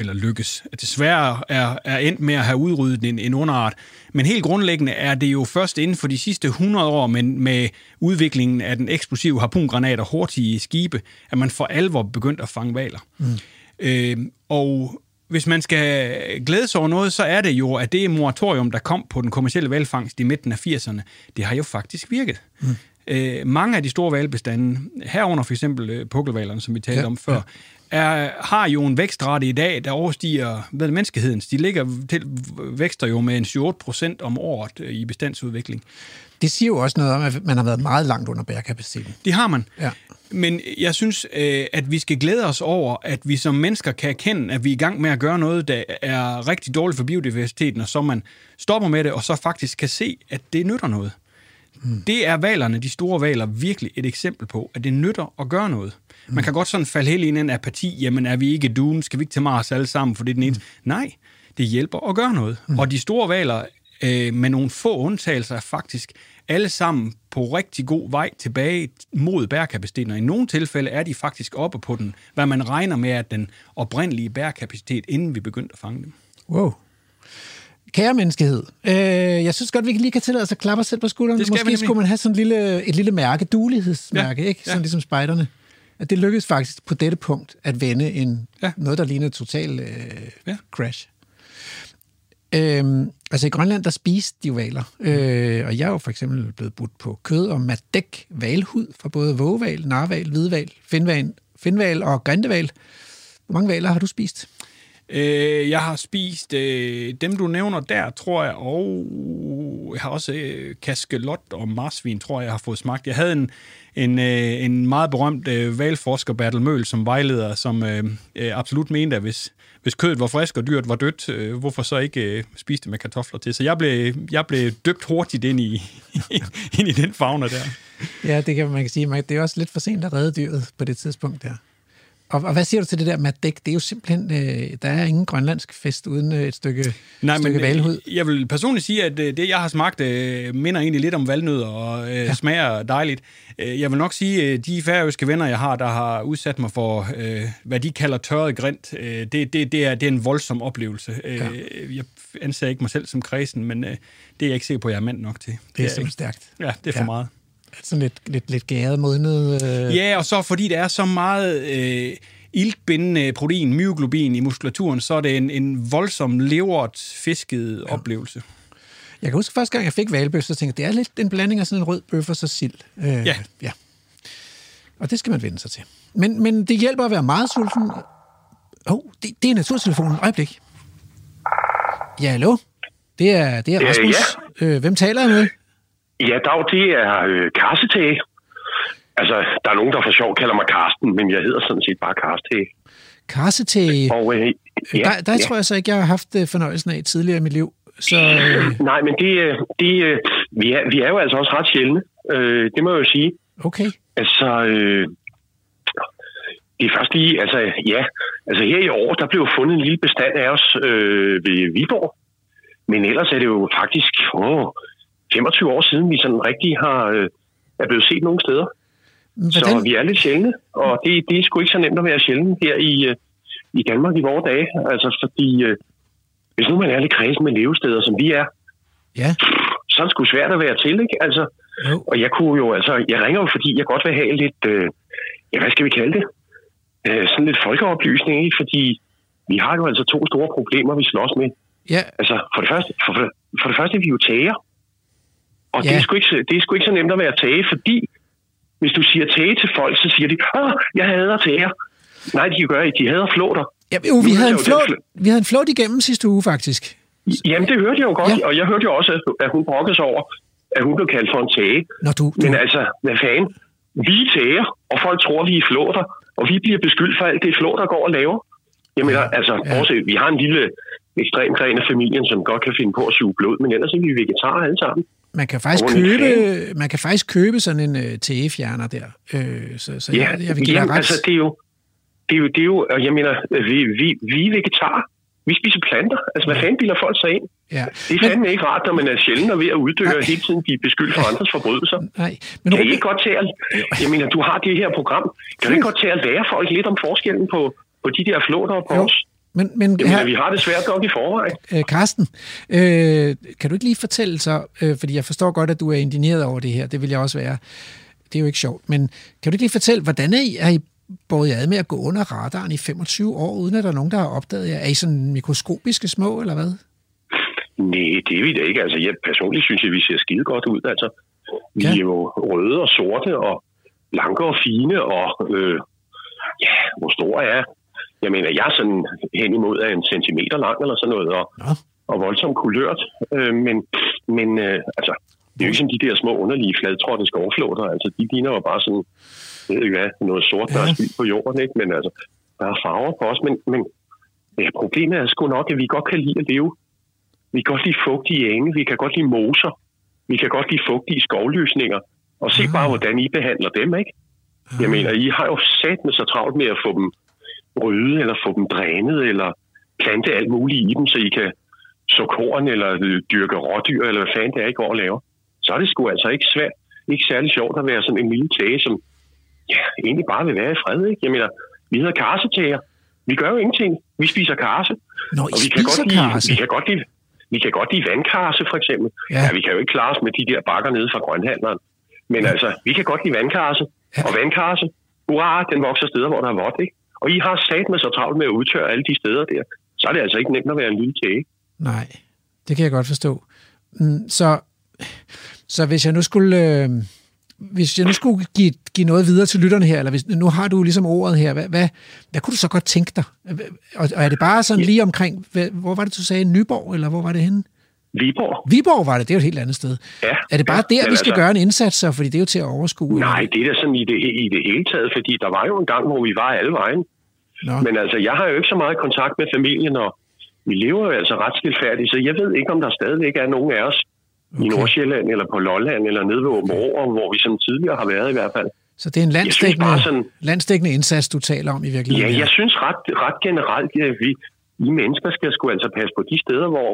[SPEAKER 6] eller lykkes. Desværre er, er endt med at have udryddet en, en underart. Men helt grundlæggende er det jo først inden for de sidste 100 år, men med udviklingen af den eksplosive harpungranat og hurtige skibe, at man for alvor begyndt at fange valer. Mm. Øh, og hvis man skal glæde sig over noget, så er det jo, at det moratorium, der kom på den kommercielle valfangst i midten af 80'erne, det har jo faktisk virket. Mm. Øh, mange af de store valbestande, herunder for eksempel øh, pukkelvalerne, som vi talte ja, om før, ja. er, har jo en vækstrate i dag, der overstiger ved menneskehedens. De ligger til, vækster jo med en 7-8 procent om året øh, i bestandsudvikling.
[SPEAKER 1] Det siger jo også noget om, at man har været meget langt under bærekapaciteten.
[SPEAKER 6] Det har man. Ja. Men jeg synes, øh, at vi skal glæde os over, at vi som mennesker kan erkende, at vi er i gang med at gøre noget, der er rigtig dårligt for biodiversiteten, og så man stopper med det, og så faktisk kan se, at det nytter noget. Mm. Det er valerne, de store valer, virkelig et eksempel på, at det nytter at gøre noget. Mm. Man kan godt sådan falde helt ind i en apati, jamen er vi ikke dune, skal vi ikke til Mars alle sammen, for det er den eneste. Mm. Nej, det hjælper at gøre noget. Mm. Og de store valer, øh, med nogle få undtagelser, er faktisk alle sammen på rigtig god vej tilbage mod bærkapaciteten. Og i nogle tilfælde er de faktisk oppe på den, hvad man regner med at den oprindelige bærkapacitet, inden vi begyndte at fange dem.
[SPEAKER 1] Wow. Kære menneskehed, øh, jeg synes godt, vi lige kan tillade os at klappe os selv på skulderen. Måske skulle man have sådan et lille, et lille mærke, dulighedsmærke, ja, ikke? Sådan ja. ligesom spejderne. At det lykkedes faktisk på dette punkt at vende en, ja. noget, der lignede total øh, ja. crash. Øhm, altså i Grønland, der spiste de valer. Øh, og jeg er jo for eksempel blevet budt på kød og madæk valhud fra både vågeval, narval, hvidval, finval, finval og grindeval. Hvor mange valer har du spist?
[SPEAKER 6] Øh, jeg har spist øh, dem, du nævner der, tror jeg, og jeg har også øh, kaskelot og marsvin, tror jeg, jeg har fået smagt. Jeg havde en, en, øh, en meget berømt øh, valforsker, Bertel Møl, som vejleder, som øh, øh, absolut mente, at hvis, hvis kødet var frisk og dyrt var dødt, øh, hvorfor så ikke øh, spise det med kartofler til? Så jeg blev, jeg blev døbt hurtigt ind i, ind i den fauna der.
[SPEAKER 1] Ja, det kan man kan sige. Man- Det er også lidt for sent at redde dyret på det tidspunkt der. Og, og hvad siger du til det der med dæk? Det er jo simpelthen, øh, der er ingen grønlandsk fest uden øh, et stykke,
[SPEAKER 6] Nej,
[SPEAKER 1] et stykke
[SPEAKER 6] men
[SPEAKER 1] valhud.
[SPEAKER 6] øh, jeg vil personligt sige, at øh, det, jeg har smagt, øh, minder egentlig lidt om valnødder og øh, ja. smager dejligt. Jeg vil nok sige, at de færøske venner, jeg har, der har udsat mig for, øh, hvad de kalder tørret grint, øh, det, det, det, er, det er en voldsom oplevelse.
[SPEAKER 1] Ja.
[SPEAKER 6] Jeg anser ikke mig selv som kredsen, men øh, det er jeg ikke sikker på, at jeg er mand nok til.
[SPEAKER 1] Det er
[SPEAKER 6] jeg
[SPEAKER 1] simpelthen
[SPEAKER 6] ikke.
[SPEAKER 1] stærkt.
[SPEAKER 6] Ja, det er for
[SPEAKER 1] Ja.
[SPEAKER 6] meget.
[SPEAKER 1] Sådan lidt, lidt, lidt gæret, modnet. Øh,
[SPEAKER 6] Ja, og så fordi der er så meget øh, iltbindende protein, myoglobin i muskulaturen, så er det en, en voldsom levert fisket ja. oplevelse.
[SPEAKER 1] Jeg kan huske første gang, jeg fik valbøf, så tænkte jeg, det er lidt en blanding af sådan en rød bøf og så sild. Øh,
[SPEAKER 6] Ja.
[SPEAKER 1] ja. Og det skal man vende sig til. Men, men det hjælper at være meget sulten. Åh, oh, det, det er naturtelefonen. Øjeblik. Ja, hallo? Det er, det er
[SPEAKER 7] Øh,
[SPEAKER 1] Rasmus. Øh, hvem taler jeg med?
[SPEAKER 7] Ja, Dag, det er øh, Karsetage. Altså, der er nogen, der for sjov kalder mig Karsten, men jeg hedder sådan set bare Karsetage.
[SPEAKER 1] Karsetæge.
[SPEAKER 7] Og øh, ja,
[SPEAKER 1] der der
[SPEAKER 7] ja.
[SPEAKER 1] tror jeg så ikke, jeg har haft øh, fornøjelsen af tidligere i mit liv. Så øh,
[SPEAKER 7] Nej, men det, øh, det, øh, vi, er, vi er jo altså også ret sjældne. Øh, det må jeg jo sige.
[SPEAKER 1] okay.
[SPEAKER 7] Altså, øh, det er først lige, altså ja, altså her i år, der blev fundet en lille bestand af os øh, ved Viborg. Men ellers er det jo faktisk åh, 25 år siden, vi sådan rigtig har, øh, er blevet set nogle steder.
[SPEAKER 1] Hvordan,
[SPEAKER 7] Så vi er lidt sjældne, og det, det er sgu ikke så nemt at være sjælden her i, øh, i Danmark i vores dage. Altså fordi, øh, hvis nu man er lidt kredsen med levesteder, som vi er,
[SPEAKER 1] Ja,
[SPEAKER 7] så er det sgu svært at være til, ikke? Altså,
[SPEAKER 1] jo.
[SPEAKER 7] og jeg kunne jo, altså, jeg ringer jo, fordi jeg godt vil have lidt, øh, ja, hvad skal vi kalde det? Øh, sådan lidt folkeoplysning, ikke? Fordi vi har jo altså to store problemer, vi slås med.
[SPEAKER 1] Ja,
[SPEAKER 7] Altså, for det første, for, for, det første er vi jo tager. Og
[SPEAKER 1] Ja.
[SPEAKER 7] det, er sgu ikke, det er sgu ikke så nemt at være tage, fordi hvis du siger tage til folk, så siger de, åh, jeg hader tager. Nej, de gør ikke. De hader flåter.
[SPEAKER 1] ja jo, vi havde, en
[SPEAKER 7] den
[SPEAKER 1] vi havde en flot igennem sidste uge, faktisk.
[SPEAKER 7] Jamen, det hørte jeg jo godt,
[SPEAKER 1] Ja.
[SPEAKER 7] ja. og jeg hørte jo også, at- hun brokkede sig over, at hun blev kaldt for en tage.
[SPEAKER 1] Når du, du,
[SPEAKER 7] Men altså, hvad fanden? Vi er tager, og folk tror, vi er flåter, og vi bliver beskyldt for alt det flåter går og laver. Jeg mener, altså,
[SPEAKER 1] Ja.
[SPEAKER 7] bortset, vi har en lille ekstrem gren af familien, som godt kan finde på at suge blod, men ellers er vi vegetarer alle sammen.
[SPEAKER 1] Man kan faktisk
[SPEAKER 7] er
[SPEAKER 1] købe, man kan faktisk købe sådan en uh, tægefjerner der. Øh, så, så
[SPEAKER 7] Ja,
[SPEAKER 1] jeg, jeg vil give
[SPEAKER 7] jamen,
[SPEAKER 1] ret.
[SPEAKER 7] altså, det er jo, det er jo, det er jo, og jeg mener, vi, vi, vi er vegetarer. Vi spiser planter. Altså, hvad fanden bilder folk sig ind?
[SPEAKER 1] ja.
[SPEAKER 7] Det er fandme ikke rart, når man er sjældent og ved at uddøre og hele tiden blive beskyldt for andres forbrydelser.
[SPEAKER 1] Nej, men
[SPEAKER 7] Kan I ikke godt til at... Jeg mener, du har det her program. Kan du ikke godt til at lære folk lidt om forskellen på, på de der flåter og på os?
[SPEAKER 1] Men, men
[SPEAKER 7] Jeg mener,
[SPEAKER 1] her,
[SPEAKER 7] vi har det svært nok i forvejen.
[SPEAKER 1] øh, Karsten, øh, kan du ikke lige fortælle så, øh, fordi jeg forstår godt, at du er indigneret over det her, det vil jeg også være. Det er jo ikke sjovt, men kan du ikke lige fortælle, hvordan er I, er I båret ad med at gå under radaren i 25 år, uden at der er nogen, der har opdaget jer? Er I sådan mikroskopiske små, eller hvad?
[SPEAKER 7] Nej, det er vi da ikke. Altså, jeg personligt synes, at vi ser skide godt ud. Altså, vi
[SPEAKER 1] Ja.
[SPEAKER 7] er jo røde og sorte og blanke og fine, og øh, ja, hvor store er jeg? Jeg mener, jeg er sådan hen imod af en centimeter lang eller sådan noget, og, og voldsomt kulørt. Øh, men men øh, altså, det er jo ikke som de der små underlige fladtrådte skovflåter. Altså, de ligner jo bare sådan, jeg ved ikke hvad, noget sort, der er
[SPEAKER 1] Ja.
[SPEAKER 7] spildt på jorden, ikke? Men altså, der er farver på os, men, men ja, problemet er sgu nok, at vi godt kan lide at leve vi kan godt lide fugtige enge, vi kan godt lide moser, vi kan godt lide fugtige skovløsninger. Og se bare, hvordan I behandler dem, ikke? Jeg mener, I har jo sat med så travlt med at få dem rydde, eller få dem drænet, eller plante alt muligt i dem, så I kan så korn, eller dyrke rådyr, eller hvad fanden det er, I går og laver. Så er det sgu altså ikke svært, ikke særlig sjovt at være sådan en lille tage, som ja, egentlig bare vil være i fred, ikke? Jeg mener, vi hedder karsetager. Vi gør jo ingenting. Vi spiser karse.
[SPEAKER 1] Når I
[SPEAKER 7] Og vi kan, godt lide,
[SPEAKER 1] karse?
[SPEAKER 7] vi kan godt lide, vi kan godt lide vandkarse, for eksempel.
[SPEAKER 1] Ja.
[SPEAKER 7] Ja. vi kan jo ikke klare os med de der bakker nede fra grønhandleren. Men ja. altså, vi kan godt lide vandkarse.
[SPEAKER 1] Ja.
[SPEAKER 7] Og vandkarse, hurra, den vokser steder, hvor der er vådt, ikke? Og I har sat med så travlt med at udtørre alle de steder der. Så er det altså ikke nemt at være en lille tæge.
[SPEAKER 1] Nej, det kan jeg godt forstå. Mm, Så, så hvis jeg nu skulle... Øh, hvis jeg nu skulle give, give noget videre til lytterne her, eller hvis, nu har du ligesom ordet her, hvad, hvad, hvad kunne du så godt tænke dig? Og, og er det bare sådan lige omkring, hvad, hvor var det, du sagde, Nyborg, eller hvor var det henne?
[SPEAKER 7] Viborg.
[SPEAKER 1] Viborg var det, det er jo et helt andet sted.
[SPEAKER 7] Ja,
[SPEAKER 1] er det bare
[SPEAKER 7] ja,
[SPEAKER 1] der, vi skal
[SPEAKER 7] altså-
[SPEAKER 1] gøre en indsats, så? fordi det er jo til at overskue?
[SPEAKER 7] Nej, det er da sådan i det, i det hele taget, fordi der var jo en gang, hvor vi var alle vejen.
[SPEAKER 1] Nå.
[SPEAKER 7] Men altså, jeg har jo ikke så meget kontakt med familien, og vi lever jo altså ret stilfærdigt, så jeg ved ikke, om der stadigvæk er nogen af os okay. i
[SPEAKER 1] Okay.
[SPEAKER 7] Nordsjælland, eller på Lolland, eller nede ved Åben Rå, hvor vi som tidligere har været i hvert fald.
[SPEAKER 1] Så det er en landsdækkende,
[SPEAKER 7] sådan-
[SPEAKER 1] landsdækkende indsats, du taler om i virkeligheden?
[SPEAKER 7] Ja, jeg synes ret, ret generelt, at vi, I mennesker skal sgu altså passe på de steder, hvor...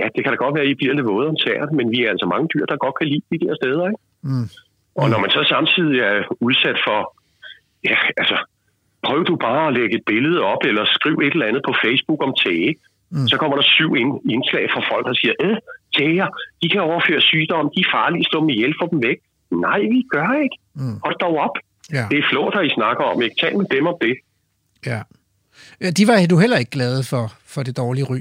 [SPEAKER 7] Ja, det kan da godt være, at I bliver lidt våde om tæret, men vi er altså mange dyr, der godt kan lide de der steder, ikke?
[SPEAKER 1] Mm.
[SPEAKER 7] Og når man så samtidig er udsat for... Ja, altså... Prøv du bare at lægge et billede op, eller skriv et eller andet på Facebook om tæge. Mm. Så kommer der syv ind, indslag fra folk, der siger, øh, tæger, de kan overføre sygdomme, de er farlige, slå dem ihjel, få dem væk. Nej, vi gør ikke.
[SPEAKER 1] Mm.
[SPEAKER 7] Hold dog op.
[SPEAKER 1] Ja,
[SPEAKER 7] Det er flot, I snakker om, ikke? Tal med dem om det.
[SPEAKER 1] ja. Ja, De var du heller ikke glade for, for det dårlige ry,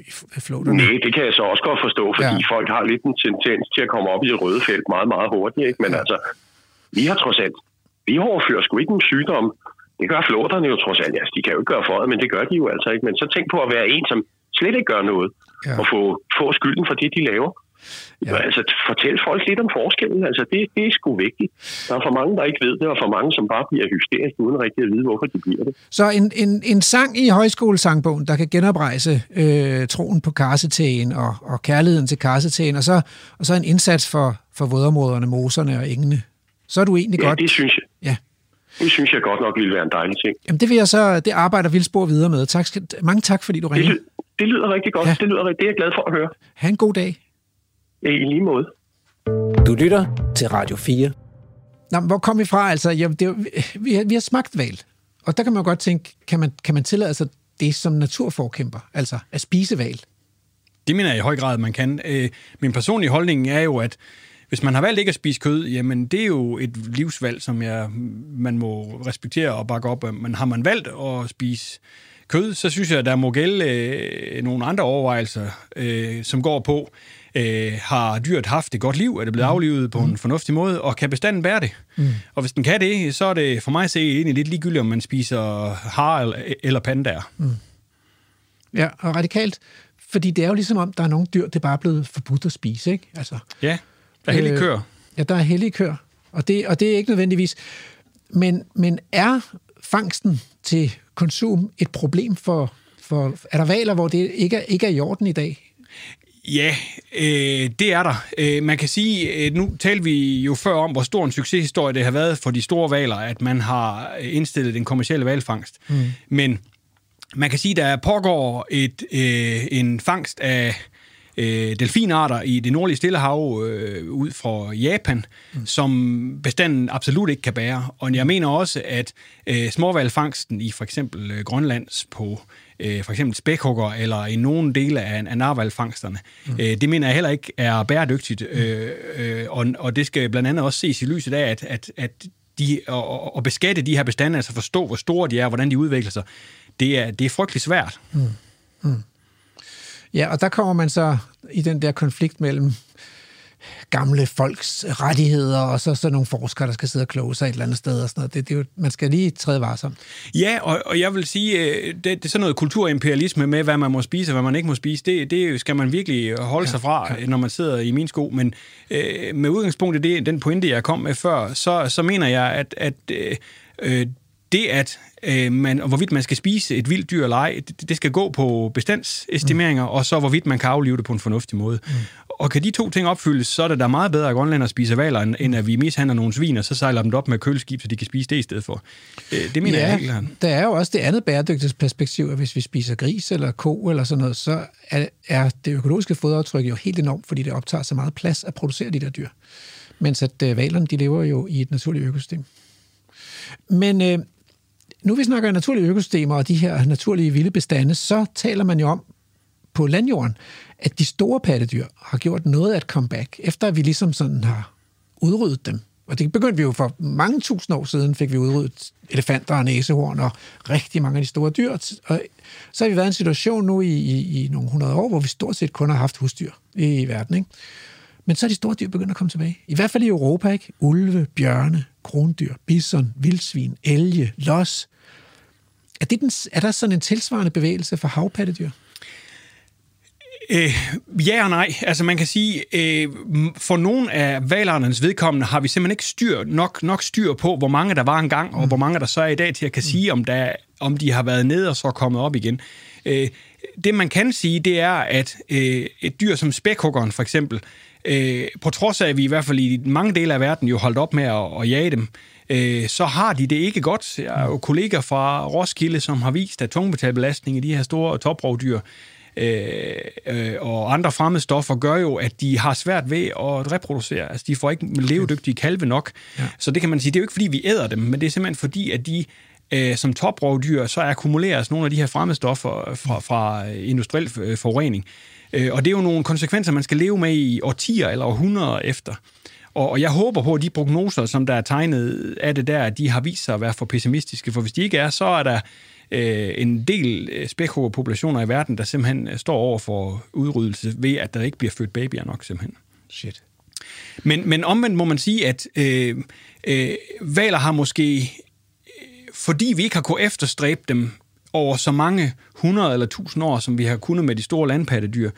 [SPEAKER 1] flåterne.
[SPEAKER 7] Nej, det kan jeg så også godt forstå, fordi
[SPEAKER 1] Ja.
[SPEAKER 7] ja. folk har lidt en tendens til at komme op i det røde felt meget, meget hurtigt. Ikke? Men ja. altså, vi har trods alt, vi overfører sgu ikke en sygdom. Det gør flåterne jo trods alt. Altså, de kan jo ikke gøre for det, men det gør de jo altså ikke. Men så tænk på at være en, som slet ikke gør noget,
[SPEAKER 1] Ja.
[SPEAKER 7] ja. og få, få skylden for det, de laver.
[SPEAKER 1] Ja.
[SPEAKER 7] Altså, fortæl folk lidt om forskellen. Altså, det, det er sgu vigtigt. Der er for mange, der ikke ved det, og for mange, som bare bliver hysteriske, uden rigtig at vide, hvorfor de bliver det.
[SPEAKER 1] Så en, en, en sang i højskolesangbogen, der kan genoprejse øh, troen på karsetægen og, og kærligheden til karsetægen, og så, og så en indsats for, for vådområderne, moserne og engene. Så er du egentlig
[SPEAKER 7] Ja,
[SPEAKER 1] godt...
[SPEAKER 7] det synes jeg.
[SPEAKER 1] Ja.
[SPEAKER 7] Det synes jeg godt nok ville være en dejlig ting.
[SPEAKER 1] Jamen, det vil jeg så, det arbejder Vildsborg videre med. Tak, skal, mange tak, fordi du
[SPEAKER 7] Det,
[SPEAKER 1] ringede.
[SPEAKER 7] ly- det lyder rigtig godt.
[SPEAKER 1] Ja.
[SPEAKER 7] Det, lyder, det er jeg glad for at høre.
[SPEAKER 1] Ha' en god dag.
[SPEAKER 7] I lige måde.
[SPEAKER 8] Du lytter til Radio 4.
[SPEAKER 1] Nå, hvor kom vi fra? Altså, jamen, det vi, har, vi har smagt val. Og der kan man jo godt tænke, kan man, kan man tillade sig det som naturforkæmper? Altså at spise val?
[SPEAKER 6] Det mener jeg i høj grad, at man kan. Øh, Min personlige holdning er jo, at hvis man har valgt ikke at spise kød, jamen det er jo et livsvalg, som jeg, man må respektere og bakke op. Men har man valgt at spise kød, så synes jeg, at der må gælde øh, nogle andre overvejelser, øh, som går på, øh, har dyret haft et godt liv? Er det blevet aflivet på en fornuftig måde? Og kan bestanden bære det? Mm. Og hvis den kan det, så er det for mig at se egentlig lidt ligegyldigt, om man spiser har eller, eller pandaer. Mm.
[SPEAKER 1] Ja, og radikalt. Fordi det er jo ligesom om, der er nogle dyr, det er bare blevet forbudt at spise, ikke? Altså,
[SPEAKER 6] Ja, der er heldig
[SPEAKER 1] Øh,
[SPEAKER 6] køer.
[SPEAKER 1] Ja, der er hellige køer, og det, og det er ikke nødvendigvis. Men, men er fangsten til konsum et problem for, for... Er der valer, hvor det ikke er, ikke er i orden i dag?
[SPEAKER 6] Ja, øh, det er der. Øh, man kan sige, øh, nu talte vi jo før om, hvor stor en succeshistorie det har været for de store valer, at man har indstillet den kommercielle valfangst. Mm. Men man kan sige, der pågår et, øh, en fangst af øh, delfinarter i det nordlige Stillehav øh, ud fra Japan, mm. som bestanden absolut ikke kan bære. Og jeg mener også, at øh, småvalfangsten i for eksempel øh, Grønlands på øh, for eksempel spækhugger eller i nogle dele af, af narvalfangsterne, mm. øh, det mener jeg heller ikke er bæredygtigt. Øh, øh, og, og det skal blandt andet også ses i lyset af, at, at, at de, og, og beskatte de her bestande, altså forstå, hvor store de er, og hvordan de udvikler sig, det er, det er frygtelig svært.
[SPEAKER 1] Ja, og der kommer man så i den der konflikt mellem gamle folks rettigheder, og så, så nogle forskere, der skal sidde og kloge sig et eller andet sted. Og sådan noget. Det, det er jo, man skal lige træde varsom.
[SPEAKER 6] Ja, og, og jeg vil sige, øh, det, det er sådan noget kulturimperialisme med, hvad man må spise og hvad man ikke må spise. Det, det skal man virkelig holde ja, sig fra, ja. når man sidder i min sko. Men øh, med udgangspunkt i det, den pointe, jeg kom med før, så, så mener jeg, at, at øh, øh, det, at øh, man, og hvorvidt man skal spise et vildt dyr eller ej, det, det skal gå på bestandsestimeringer, mm. og så hvorvidt man kan aflive det på en fornuftig måde. Mm. Og kan de to ting opfyldes, så er det da meget bedre, at grønlænder spiser valer, end, end at vi mishandler nogle svin, og så sejler dem op med køleskib, så de kan spise det i stedet for. Øh, det mener
[SPEAKER 1] ja,
[SPEAKER 6] jeg helt klart.
[SPEAKER 1] der er jo også det andet bæredygtighedsperspektiv, at hvis vi spiser gris eller ko eller sådan noget, så er, er det økologiske fodaftryk jo helt enormt, fordi det optager så meget plads at producere de der dyr. Mens at øh, valerne, de lever jo i et naturligt økosystem. Men øh, nu vi snakker naturlige økosystemer og de her naturlige vilde bestande, så taler man jo om på landjorden, at de store pattedyr har gjort noget af et comeback, efter at vi ligesom sådan har udryddet dem. Og det begyndte vi jo for mange tusind år siden, fik vi udryddet elefanter og næsehorn og rigtig mange af de store dyr. Og så har vi været i en situation nu i, i, i nogle hundrede år, hvor vi stort set kun har haft husdyr i verden. Ikke? Men så er de store dyr begyndt at komme tilbage. I hvert fald i Europa, ikke? Ulve, bjørne, krondyr, bison, vildsvin, elge, los. Er, det den, er der sådan en tilsvarende bevægelse for havpattedyr?
[SPEAKER 6] Øh, ja og nej. Altså man kan sige, øh, for nogle af valarternes vedkommende har vi simpelthen ikke styr, nok, nok styr på, hvor mange der var engang, mm. og hvor mange der så er i dag til at kan mm. sige, om, der, om de har været nede og så kommet op igen. Øh, det man kan sige, det er, at øh, et dyr som spækhuggeren for eksempel, øh, på trods af, at vi i hvert fald i mange dele af verden jo holdt op med at, at jage dem, øh, så har de det ikke godt. Jeg har jo kolleger fra Roskilde, som har vist, at tungmetalbelastning i de her store toprovdyr øh, øh, og andre fremmede stoffer gør jo, at de har svært ved at reproducere. Altså, de får ikke levedygtige kalve nok. Ja. Så det kan man sige, det er jo ikke, fordi vi æder dem, men det er simpelthen fordi, at de øh, som toprovdyr, så akkumuleres nogle af de her fremmedstoffer fra, fra industriel øh, forurening. Øh, og det er jo nogle konsekvenser, man skal leve med i årtier eller århundreder efter. Og, og jeg håber på, at de prognoser, som der er tegnet af det der, de har vist sig at være for pessimistiske. For hvis de ikke er, så er der øh, en del øh, spækhuggerpopulationer i verden, der simpelthen øh, står over for udryddelse ved, at der ikke bliver født babyer nok simpelthen.
[SPEAKER 1] Shit.
[SPEAKER 6] Men, men omvendt må man sige, at øh, øh, valer har måske, øh, fordi vi ikke har kunnet efterstræbe dem over så mange hundrede eller tusind år, som vi har kunnet med de store landpattedyr,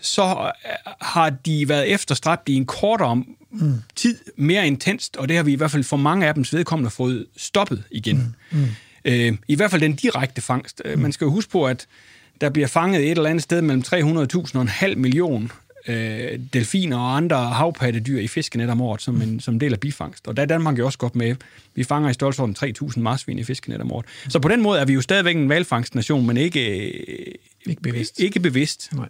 [SPEAKER 6] så har de været efterstræbt i en kortere mm. tid, mere intenst, og det har vi i hvert fald for mange af dems vedkommende fået stoppet igen. Mm. Mm. Øh, I hvert fald den direkte fangst. Mm. Man skal jo huske på, at der bliver fanget et eller andet sted mellem 300.000 og en halv million øh, delfiner og andre havpattedyr i fiskenet om året som en som del af bifangst. Og der er Danmark jo også godt med. Vi fanger i størrelsesorden 3.000 marsvin i fiskenet om året. Så på den måde er vi jo stadigvæk en valfangstnation, men ikke,
[SPEAKER 1] øh, ikke bevidst.
[SPEAKER 6] Ikke bevidst.
[SPEAKER 1] Nej.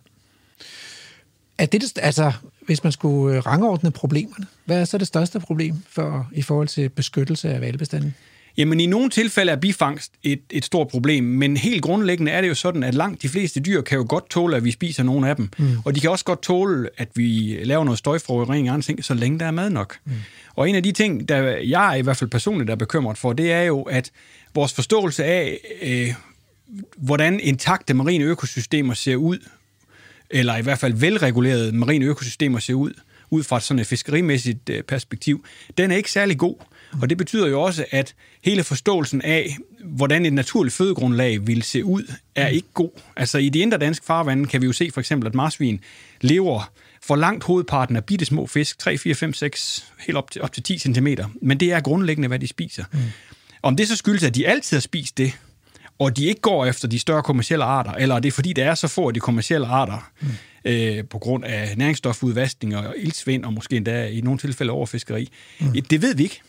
[SPEAKER 1] Er det, altså, hvis man skulle øh, rangordne problemerne, hvad er så det største problem for, i forhold til beskyttelse af valbestanden?
[SPEAKER 6] Jamen i nogle tilfælde er bifangst et, et stort problem, men helt grundlæggende er det jo sådan, at langt de fleste dyr kan jo godt tåle, at vi spiser nogle af dem. Mm. Og de kan også godt tåle, at vi laver noget støjforurening og andre ting, så længe der er mad nok. Mm. Og en af de ting, der jeg i hvert fald personligt er bekymret for, det er jo, at vores forståelse af, øh, hvordan intakte marine økosystemer ser ud, eller i hvert fald velregulerede marine økosystemer ser ud, ud fra sådan et fiskerimæssigt øh, perspektiv, den er ikke særlig god. Og det betyder jo også, at hele forståelsen af, hvordan et naturligt fødegrundlag vil se ud, er ikke god. Altså i de indre danske farvande kan vi jo se for eksempel, at marsvin lever for langt hovedparten af bitte små fisk, 3, 4, 5, 6, helt op til, op til 10 cm. Men det er grundlæggende, hvad de spiser. Mm. Om det så skyldes, at de altid har spist det, og de ikke går efter de større kommersielle arter, eller er det fordi, der er så få af de kommersielle arter, mm. øh, på grund af næringsstofudvaskning og ildsvind, og måske endda i nogle tilfælde overfiskeri. Mm. Det ved vi ikke.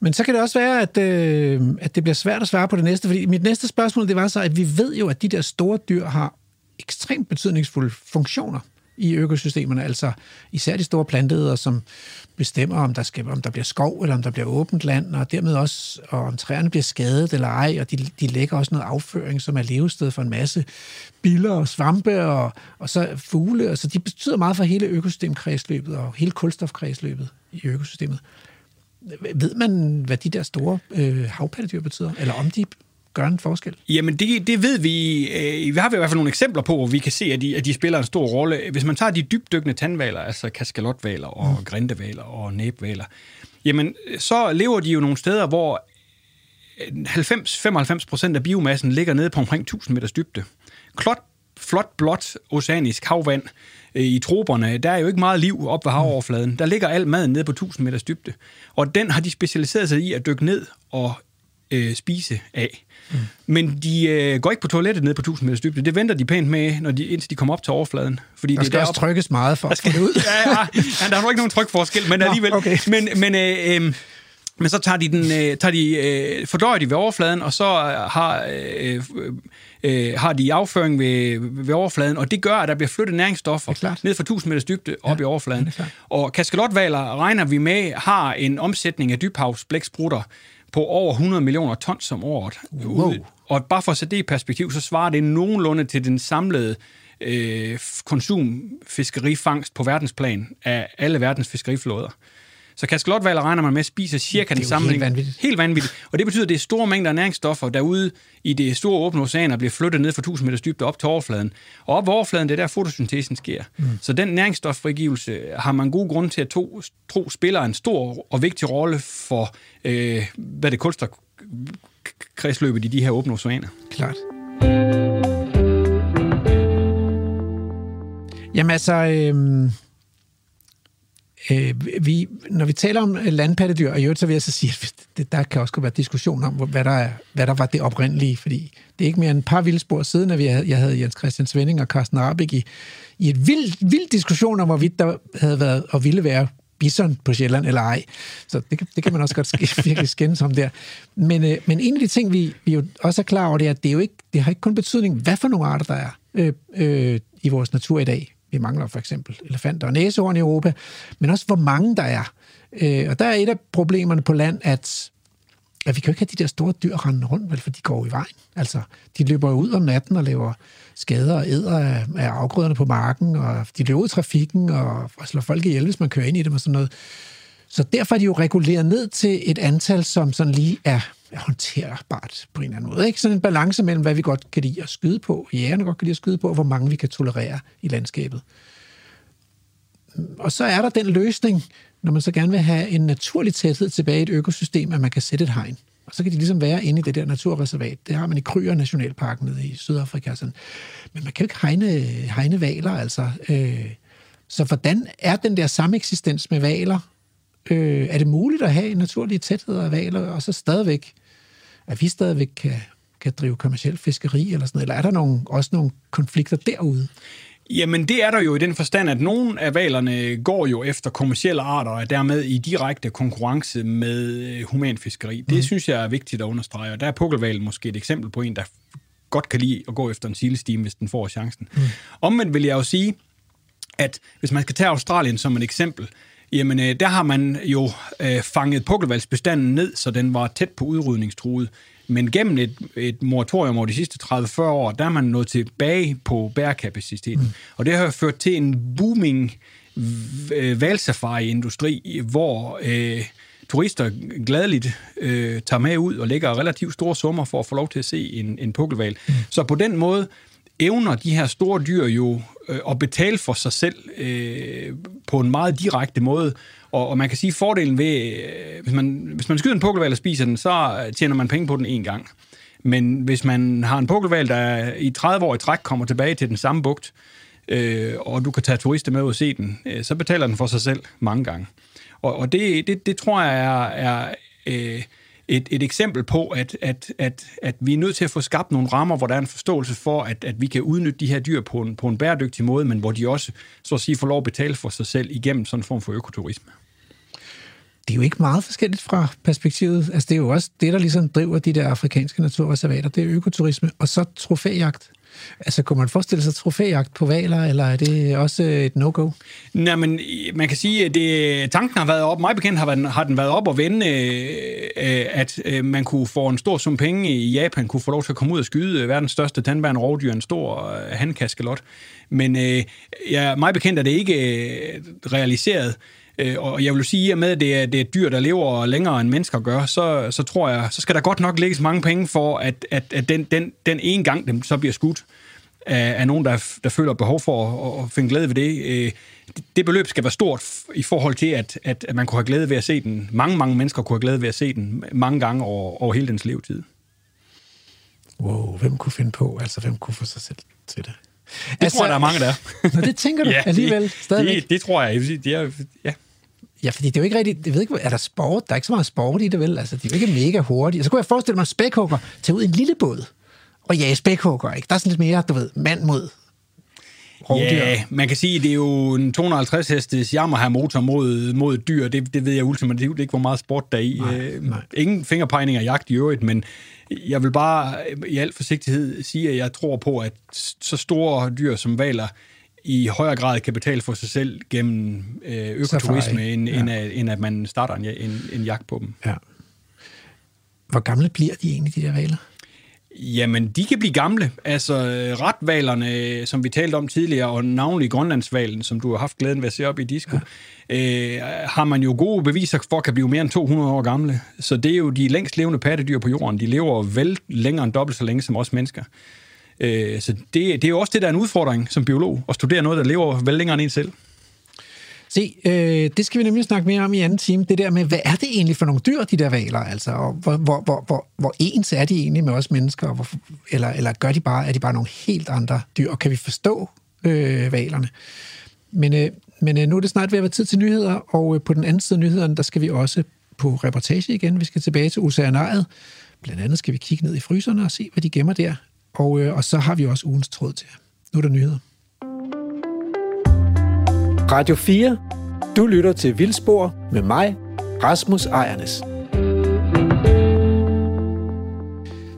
[SPEAKER 1] Men så kan det også være, at, øh, at det bliver svært at svare på det næste, fordi mit næste spørgsmål, det var så, at vi ved jo, at de der store dyr har ekstremt betydningsfulde funktioner i økosystemerne, altså især de store planteder, som bestemmer, om der, skal, om der bliver skov, eller om der bliver åbent land, og dermed også, og om træerne bliver skadet eller ej, og de, de lægger også noget afføring, som er levested for en masse biller og svampe, og, og så fugle, og så de betyder meget for hele økosystemkredsløbet og hele kulstofkredsløbet i økosystemet. Ved man, hvad de der store øh, havpattedyr betyder, eller om de gør en forskel?
[SPEAKER 6] Jamen, det, det ved vi. Øh, vi har i hvert fald nogle eksempler på, hvor vi kan se, at de, at de spiller en stor rolle. Hvis man tager de dybdykkende tandvaler, altså kaskalotvaler og mm. grindevaler og næbvaler, jamen, så lever de jo nogle steder, hvor 90-95 procent af biomassen ligger nede på omkring 1000 meters dybde. Klot, flot, blåt oceanisk havvand øh, i troberne, der er jo ikke meget liv op ved havoverfladen. Der ligger al maden nede på 1000 meters dybde. Og den har de specialiseret sig i at dykke ned og øh, spise af. Mm. Men de øh, går ikke på toilettet ned på 1000 meters dybde. Det venter de pænt med, når de, indtil de kommer op til overfladen.
[SPEAKER 1] Fordi der
[SPEAKER 6] det
[SPEAKER 1] skal
[SPEAKER 6] er
[SPEAKER 1] også trykkes meget for at få det ud.
[SPEAKER 6] ja, ja, ja, der er nok ikke nogen trykforskel, men Nå, alligevel. Okay. Men, men, øh, øh, men så tager de den, øh, tager de, øh, fordøjer de ved overfladen, og så har, øh, øh, har de afføring ved, ved overfladen, og det gør, at der bliver flyttet næringsstoffer ned fra 1000 meters dybde op ja, i overfladen. Og kaskalotvaler regner vi med har en omsætning af dybhavsblæksprutter på over 100 millioner tons om året. Wow. Og bare for at sætte det i perspektiv, så svarer det nogenlunde til den samlede øh, konsumfiskerifangst på verdensplan af alle verdens fiskeriflåder. Så kaskelotvaler regner man med spiser cirka den samme
[SPEAKER 1] helt vanvittigt.
[SPEAKER 6] Helt vanvittigt. Og det betyder, at det er store mængder af næringsstoffer, der ude i det store åbne oceaner bliver flyttet ned fra 1000 meters dybde op til overfladen. Og op overfladen, det er der fotosyntesen sker. Mm. Så den næringsstoffrigivelse har man god grund til at tro, tro spiller en stor og vigtig rolle for, øh, hvad det kulstofkredsløbet i de her åbne oceaner.
[SPEAKER 1] Klart. Jamen altså, øh, øh, vi, når vi taler om øh, landpattedyr, og i øvrigt så vil jeg så sige, at det, der kan også være diskussion om, hvad der, er, hvad der var det oprindelige, fordi det er ikke mere end et par vildspor siden, at vi havde, jeg havde Jens Christian Svending og Carsten Rabeck i, i et vild, vild diskussion om, hvorvidt der havde været og ville være bison på Sjælland eller ej. Så det, det kan man også godt sk- virkelig skændes om der. Men, øh, men en af de ting, vi, vi jo også er klar over, det er, at det, er jo ikke, det har ikke kun betydning, hvad for nogle arter der er øh, øh, i vores natur i dag. Vi mangler for eksempel elefanter og næsehorn i Europa, men også hvor mange der er. Øh, og der er et af problemerne på land, at, at vi kan jo ikke have de der store dyr rende rundt, vel, for de går i vejen. Altså, de løber ud om natten og laver skader og æder af, af afgrøderne på marken, og de løber ud i trafikken og, og slår folk ihjel, hvis man kører ind i dem og sådan noget. Så derfor er de jo reguleret ned til et antal, som sådan lige er håndterbart på en eller anden måde. Ikke? Sådan en balance mellem, hvad vi godt kan lide at skyde på, jægerne godt kan lide at skyde på, og hvor mange vi kan tolerere i landskabet. Og så er der den løsning, når man så gerne vil have en naturlig tæthed tilbage i et økosystem, at man kan sætte et hegn. Og så kan de ligesom være inde i det der naturreservat. Det har man i Kryer Nationalparken nede i Sydafrika. Sådan. Men man kan jo ikke hegne, hegne valer, altså. Øh, så hvordan er den der sameksistens med valer? Øh, er det muligt at have en naturlig tæthed af valer, og så stadigvæk, at vi stadigvæk kan, kan drive kommersiel fiskeri eller sådan noget? Eller er der nogle, også nogle konflikter derude?
[SPEAKER 6] Jamen, det er der jo i den forstand, at nogle af valerne går jo efter kommersielle arter, og er dermed i direkte konkurrence med humanfiskeri. Det mm. synes jeg er vigtigt at understrege, og der er pukkelvalen måske et eksempel på en, der godt kan lide at gå efter en silestime, hvis den får chancen. Mm. Omvendt vil jeg jo sige, at hvis man skal tage Australien som et eksempel, jamen der har man jo øh, fanget pukkelvalsbestanden ned, så den var tæt på udrydningstruet. Men gennem et, et moratorium over de sidste 30-40 år, der er man nået tilbage på bærekapaciteten. Mm. Og det har ført til en booming valsafari-industri, hvor øh, turister gladeligt øh, tager med ud og lægger relativt store summer for at få lov til at se en, en pukkelval. Mm. Så på den måde evner de her store dyr jo øh, at betale for sig selv øh, på en meget direkte måde. Og, og man kan sige, fordelen ved, øh, hvis, man, hvis man skyder en pukkelval og spiser den, så øh, tjener man penge på den en gang. Men hvis man har en pukkelval, der i 30 år i træk kommer tilbage til den samme bugt, øh, og du kan tage turister med ud og se den, øh, så betaler den for sig selv mange gange. Og, og det, det, det tror jeg er, er øh, et, et eksempel på, at, at, at, at vi er nødt til at få skabt nogle rammer, hvor der er en forståelse for, at, at vi kan udnytte de her dyr på en, på en bæredygtig måde, men hvor de også, så at sige, får lov at betale for sig selv igennem sådan en form for økoturisme.
[SPEAKER 1] Det er jo ikke meget forskelligt fra perspektivet. Altså, det er jo også det, der ligesom driver de der afrikanske naturreservater. Det er økoturisme, og så trofæjagt. Altså, kunne man forestille sig trofæjagt på valer, eller er det også et no-go?
[SPEAKER 6] Nej, men øh, man kan sige, at det, tanken har været op, mig bekendt har, været, har den været op og vende, øh, at øh, man kunne få en stor sum penge i Japan, kunne få lov til at komme ud og skyde øh, verdens største tandbærende rovdyr, en stor øh, handkaskelot. Men øh, ja, mig bekendt er det ikke realiseret. Og jeg vil sige, at med at det er, det er dyr, der lever længere end mennesker gør, så, så tror jeg, så skal der godt nok lægges mange penge for, at, at, at den, den, den ene gang, dem så bliver skudt af, af nogen, der, der føler behov for at, at finde glæde ved det. Det beløb skal være stort i forhold til, at, at, at man kunne have glæde ved at se den. Mange, mange mennesker kunne have glæde ved at se den mange gange over, over hele dens levetid.
[SPEAKER 1] Wow, hvem kunne finde på, altså hvem kunne få sig selv til det?
[SPEAKER 6] Det altså, tror jeg, der er mange, der
[SPEAKER 1] Nå, det tænker du ja, alligevel stadigvæk?
[SPEAKER 6] Det, det tror jeg. Det er, ja.
[SPEAKER 1] Ja, fordi det er jo ikke rigtigt, jeg ved ikke, er der sport? Der er ikke så meget sport i det, vel? Altså, de er jo ikke mega hurtige. Så kunne jeg forestille mig, at spækhugger tager ud i en lille båd og jage spækhugger, ikke? Der er sådan lidt mere, du ved, mand mod rovdyr.
[SPEAKER 6] Ja, man kan sige, at det er jo en 250 hestes Yamaha motor mod, mod dyr. Det, det ved jeg ultimativt ikke, hvor meget sport der er i. Nej, øh, nej. Ingen fingerpegning af jagt i øvrigt, men jeg vil bare i al forsigtighed sige, at jeg tror på, at så store dyr som valer i højere grad kan betale for sig selv gennem øh, økoturisme, end, ja. end, at, end at man starter en, en, en jagt på dem.
[SPEAKER 1] Ja. Hvor gamle bliver de egentlig, de der valer?
[SPEAKER 6] Jamen, de kan blive gamle. Altså, retvalerne, som vi talte om tidligere, og navnlig Grønlandsvalen, som du har haft glæden ved at se op i disco, ja. øh, har man jo gode beviser for, kan blive mere end 200 år gamle. Så det er jo de længst levende pattedyr på jorden. De lever vel længere end dobbelt så længe som os mennesker. Øh, så det, det er jo også det, der er en udfordring som biolog, at studere noget, der lever vel længere end en selv.
[SPEAKER 1] Se, øh, det skal vi nemlig snakke mere om i anden time. Det der med, hvad er det egentlig for nogle dyr, de der valer? Altså, og hvor, hvor, hvor, hvor, hvor ens er de egentlig med os mennesker? Hvor, eller, eller gør de bare, er de bare nogle helt andre dyr? Og kan vi forstå øh, valerne. Men, øh, men øh, nu er det snart ved at være tid til nyheder, og øh, på den anden side af nyhederne, der skal vi også på reportage igen. Vi skal tilbage til oceanariet. Blandt andet skal vi kigge ned i fryserne og se, hvad de gemmer der. Og, øh, og så har vi også ugens tråd til. Nu er der nyheder.
[SPEAKER 8] Radio 4. Du lytter til Vildspor med mig, Rasmus Ejernes.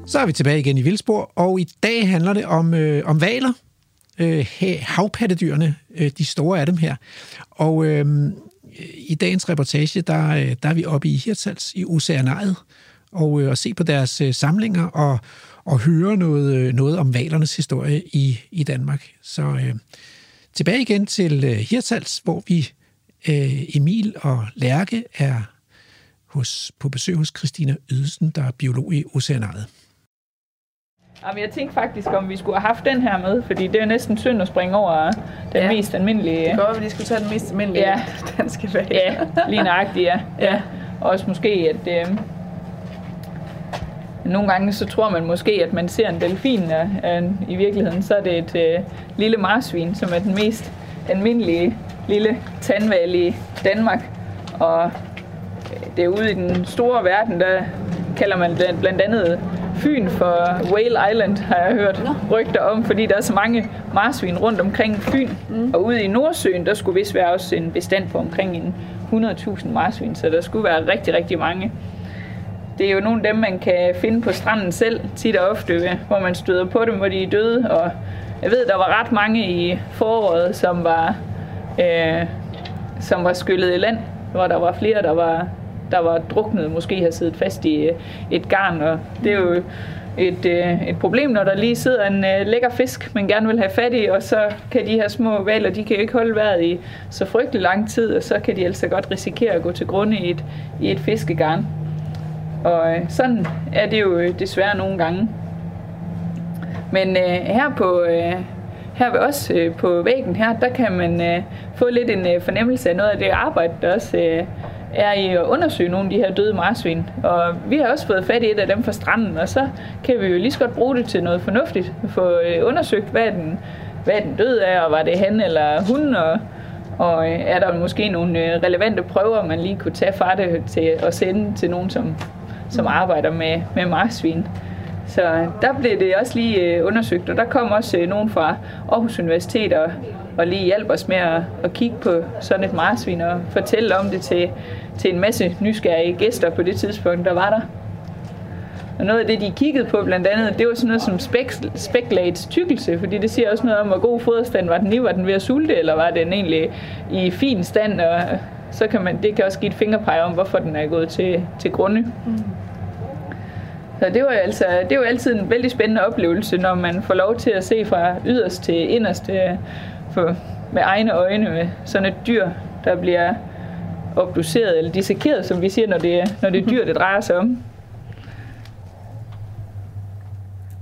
[SPEAKER 1] Så er vi tilbage igen i Vildspor, og i dag handler det om, øh, om valer. Øh, havpattedyrene, øh, de store af dem her. Og øh, i dagens reportage, der, øh, der er vi oppe i Hirtshals i Oceanariet, og, øh, og se på deres øh, samlinger og, og høre noget, øh, noget om valernes historie i, i Danmark. Så øh, tilbage igen til øh, Hirtshals, hvor vi, øh, Emil og Lærke, er hos, på besøg hos Christina Ydelsen, der er biolog i Oceanariet.
[SPEAKER 4] Jamen, jeg tænkte faktisk, om vi skulle have haft den her med, fordi det er næsten synd at springe over den
[SPEAKER 5] Ja.
[SPEAKER 4] mest almindelige.
[SPEAKER 5] Det går, at vi lige skulle tage den mest almindelige
[SPEAKER 4] Ja.
[SPEAKER 5] danske valg.
[SPEAKER 4] Ja, lige nøjagtigt, ja.
[SPEAKER 5] Ja.
[SPEAKER 4] Også måske, at øh, nogle gange så tror man måske, at man ser en delfin, og, øh, i virkeligheden så er det et øh, lille marsvin, som er den mest almindelige lille tandval i Danmark. Og øh, det er ude i den store verden, der kalder man den blandt andet Fyn for Whale Island, har jeg hørt rygter om, fordi der er så mange marsvin rundt omkring Fyn. Mm. Og ude i Nordsøen, der skulle vist være også en bestand på omkring en 100.000 marsvin, så der skulle være rigtig, rigtig mange. Det er jo nogle af dem, man kan finde på stranden selv, tit og ofte, hvor man støder på dem, hvor de er døde. Og jeg ved, der var ret mange i foråret, som var, øh, som var skyllet i land, hvor der var flere, der var, der var druknet, måske har siddet fast i øh, et garn. Og det er jo et, øh, et problem, når der lige sidder en øh, lækker fisk, man gerne vil have fat i, og så kan de her små valer, de kan jo ikke holde vejret i så frygtelig lang tid, og så kan de altså godt risikere at gå til grunde i et, i et fiskegarn. Og øh, sådan er det jo øh, desværre nogle gange. Men øh, her på øh, her ved os øh, på væggen her, der kan man øh, få lidt en øh, fornemmelse af noget af det arbejde, der også øh, er i at undersøge nogle af de her døde marsvin. Og vi har også fået fat i et af dem fra stranden, og så kan vi jo lige så godt bruge det til noget fornuftigt. Få øh, undersøgt, hvad den, hvad den døde af, og var det han eller hun, og, og øh, er der måske nogle øh, relevante prøver, man lige kunne tage fra det til at sende til nogen, som, som arbejder med, med marsvin. Så der blev det også lige øh, undersøgt, og der kom også øh, nogen fra Aarhus Universitet og, og lige hjalp os med at, at kigge på sådan et marsvin og fortælle om det til, til en masse nysgerrige gæster på det tidspunkt, der var der. Og noget af det, de kiggede på blandt andet, det var sådan noget som spek- specklates tykkelse, fordi det siger også noget om, hvor god foderstand var den i. Var den ved at sulte, eller var den egentlig i fin stand? Og så kan man, det kan også give et fingerpege om, hvorfor den er gået til, til grunde. Så det var, altså, det er jo altid en vældig spændende oplevelse, når man får lov til at se fra yderst til inderst øh, for, med egne øjne med sådan et dyr, der bliver obduceret eller dissekeret, som vi siger, når det, når det er dyr, det drejer sig om.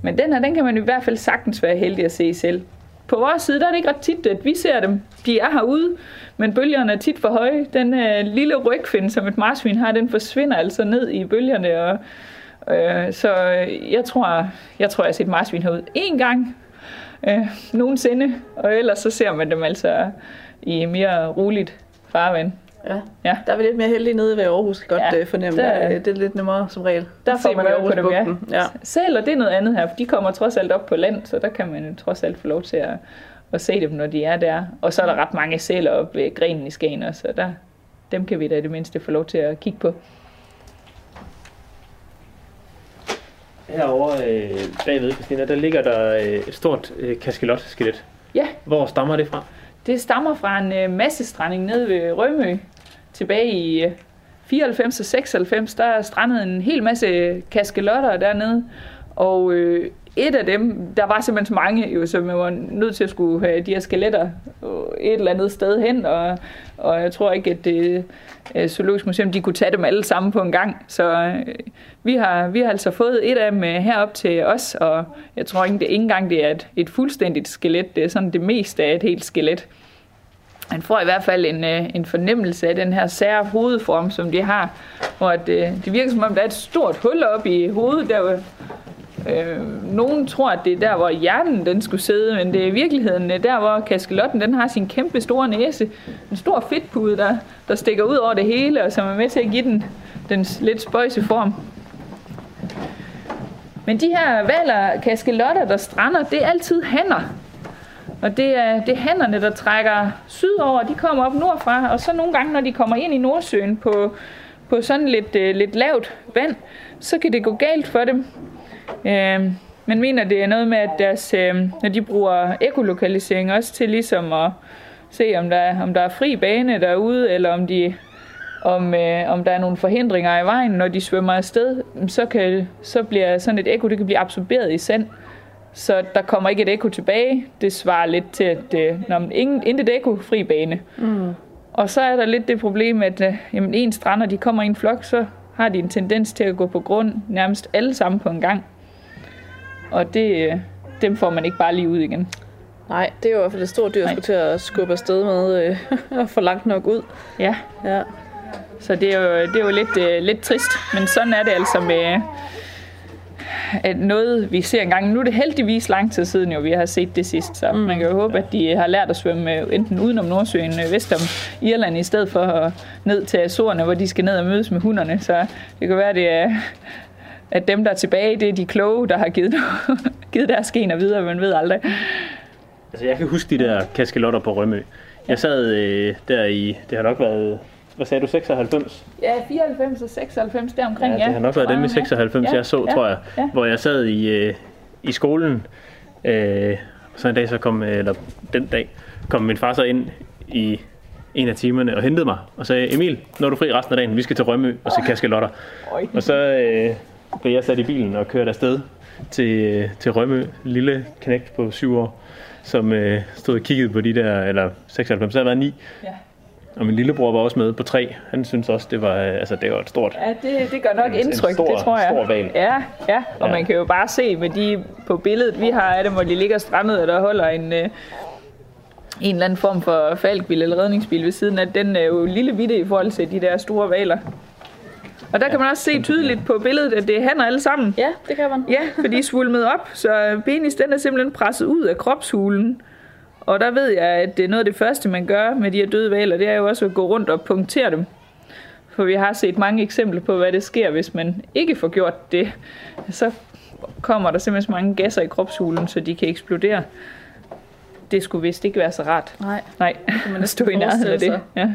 [SPEAKER 4] Men den her, den kan man i hvert fald sagtens være heldig at se selv. På vores side, der er det ikke ret tit, at vi ser dem. De er herude, men bølgerne er tit for høje. Den øh, lille rygfinde, som et marsvin har, den forsvinder altså ned i bølgerne. Og, øh, så øh, jeg tror, jeg tror, jeg har set marsvin herude én gang øh, nogensinde. Og ellers så ser man dem altså i mere roligt farvand.
[SPEAKER 5] Ja.
[SPEAKER 4] Ja.
[SPEAKER 5] Der er vi lidt mere heldige nede ved Aarhus, kan godt
[SPEAKER 4] Ja,
[SPEAKER 5] ja, fornemme.
[SPEAKER 4] der-
[SPEAKER 5] Der, det er lidt nemmere som regel.
[SPEAKER 4] Der
[SPEAKER 5] får
[SPEAKER 4] man øje på dem, ja.
[SPEAKER 5] Ja.
[SPEAKER 4] Sæler, det er noget andet her, for de kommer trods alt op på land, så der kan man jo trods alt få lov til at, at se dem, når de er der. Og så er der ret mange sæler op ved grenen i Skagen også, så der, dem kan vi da i det mindste få lov til at kigge på.
[SPEAKER 3] Herovre øh, bagved, Christina, der ligger der øh, et stort øh, kaskelot-skelet.
[SPEAKER 4] Ja,
[SPEAKER 3] Hvor stammer det fra?
[SPEAKER 4] det stammer fra en øh, massestranding nede ved Rømø. Tilbage i øh, 94 og 96, der strandede en hel masse kaskelotter dernede. Og øh, et af dem, der var simpelthen så mange, jo, så man var nødt til at skulle have de her skeletter øh, et eller andet sted hen, og, og jeg tror ikke, at det øh, Zoologisk Museum, de kunne tage dem alle sammen på en gang. Så øh, vi, har, vi har altså fået et af dem øh, herop til os, og jeg tror ikke, det, ikke engang det er et, et fuldstændigt skelet, det er sådan det meste af et helt skelet. Man får i hvert fald en, øh, en fornemmelse af den her sære hovedform, som de har, hvor at, øh, det virker som om, der er et stort hul op i hovedet, der, Øh, nogen tror, at det er der, hvor hjernen den skulle sidde, men det er i virkeligheden øh, der, hvor kaskelotten den har sin kæmpe store næse. En stor fedtpude, der, der stikker ud over det hele, og som er med til at give den den lidt spøjse form. Men de her valer kaskelotter, der strander, det er altid hanner. Og det er, det er hannerne, der trækker sydover, de kommer op nordfra, og så nogle gange, når de kommer ind i Nordsøen på, på sådan lidt, øh, lidt lavt vand, så kan det gå galt for dem. Øh, man mener, det er noget med, at deres, øh, når de bruger ekolokalisering også til ligesom at se, om der, er, om der er fri bane derude, eller om de om, øh, om der er nogle forhindringer i vejen, når de svømmer afsted, så, kan, så bliver sådan et ekko, det kan blive absorberet i sand. Så der kommer ikke et ekko tilbage. Det svarer lidt til, at øh, når man ingen, intet ekko, fri bane. Mm. Og så er der lidt det problem, at øh, jamen, en strander, de kommer i en flok, så har de en tendens til at gå på grund nærmest alle sammen på en gang. Og det, øh, dem får man ikke bare lige ud igen.
[SPEAKER 5] Nej, det er jo i hvert fald et stort dyr, at skulle til at skubbe afsted med øh, og få langt nok ud.
[SPEAKER 4] Ja.
[SPEAKER 5] Ja.
[SPEAKER 4] Så det er jo, det er jo lidt, øh, lidt trist, men sådan er det altså med noget, vi ser engang. Nu er det heldigvis lang tid siden, jo, vi har set det sidst, så mm. man kan jo håbe, at de har lært at svømme øh, enten udenom Nordsøen, øh, vest om Irland, i stedet for at ned til Azorerne, hvor de skal ned og mødes med hunderne. Så det kan være, det er, at dem, der er tilbage, det er de kloge, der har givet, givet deres gener videre, man ved aldrig.
[SPEAKER 3] Altså, jeg kan huske de der kaskelotter på Rømø. Jeg sad øh, der i, det har nok været hvad sagde du, 96?
[SPEAKER 4] Ja, 94 og 96 deromkring, ja.
[SPEAKER 3] ja. det har nok været dem i 96, ja. jeg så, ja. tror jeg. Ja. Hvor jeg sad i, øh, i skolen, øh, så en dag så kom, eller den dag, kom min far så ind i en af timerne og hentede mig og sagde, Emil, når du fri resten af dagen, vi skal til Rømø og se kaskelotter. Og så øh, blev jeg sat i bilen og kørte afsted til, øh, til Rømø, lille knægt på syv år, som øh, stod og kiggede på de der, eller 96, så har været ni, ja. Og min lillebror var også med på tre. Han synes også, det var, altså, det var et stort...
[SPEAKER 4] Ja, det, det gør nok indtryk, stor, det tror jeg.
[SPEAKER 3] Stor val.
[SPEAKER 4] Ja, ja, og ja. man kan jo bare se med de på billedet, vi har af dem, hvor de ligger strandet, og der holder en, øh, en eller anden form for falkbil eller redningsbil ved siden af, den er jo lille bitte i forhold til de der store valer. Og der kan man også se tydeligt på billedet, at det er hanner alle sammen.
[SPEAKER 5] Ja, det kan man.
[SPEAKER 4] Ja, for de er svulmet op, så penis den er simpelthen presset ud af kropshulen. Og der ved jeg, at det er noget af det første, man gør med de her døde valer, det er jo også at gå rundt og punktere dem. For vi har set mange eksempler på, hvad det sker, hvis man ikke får gjort det. Så kommer der simpelthen så mange gasser i kropshulen, så de kan eksplodere. Det skulle vist ikke være så rart.
[SPEAKER 5] Nej.
[SPEAKER 4] Nej, man stå i nærheden af det. Ja.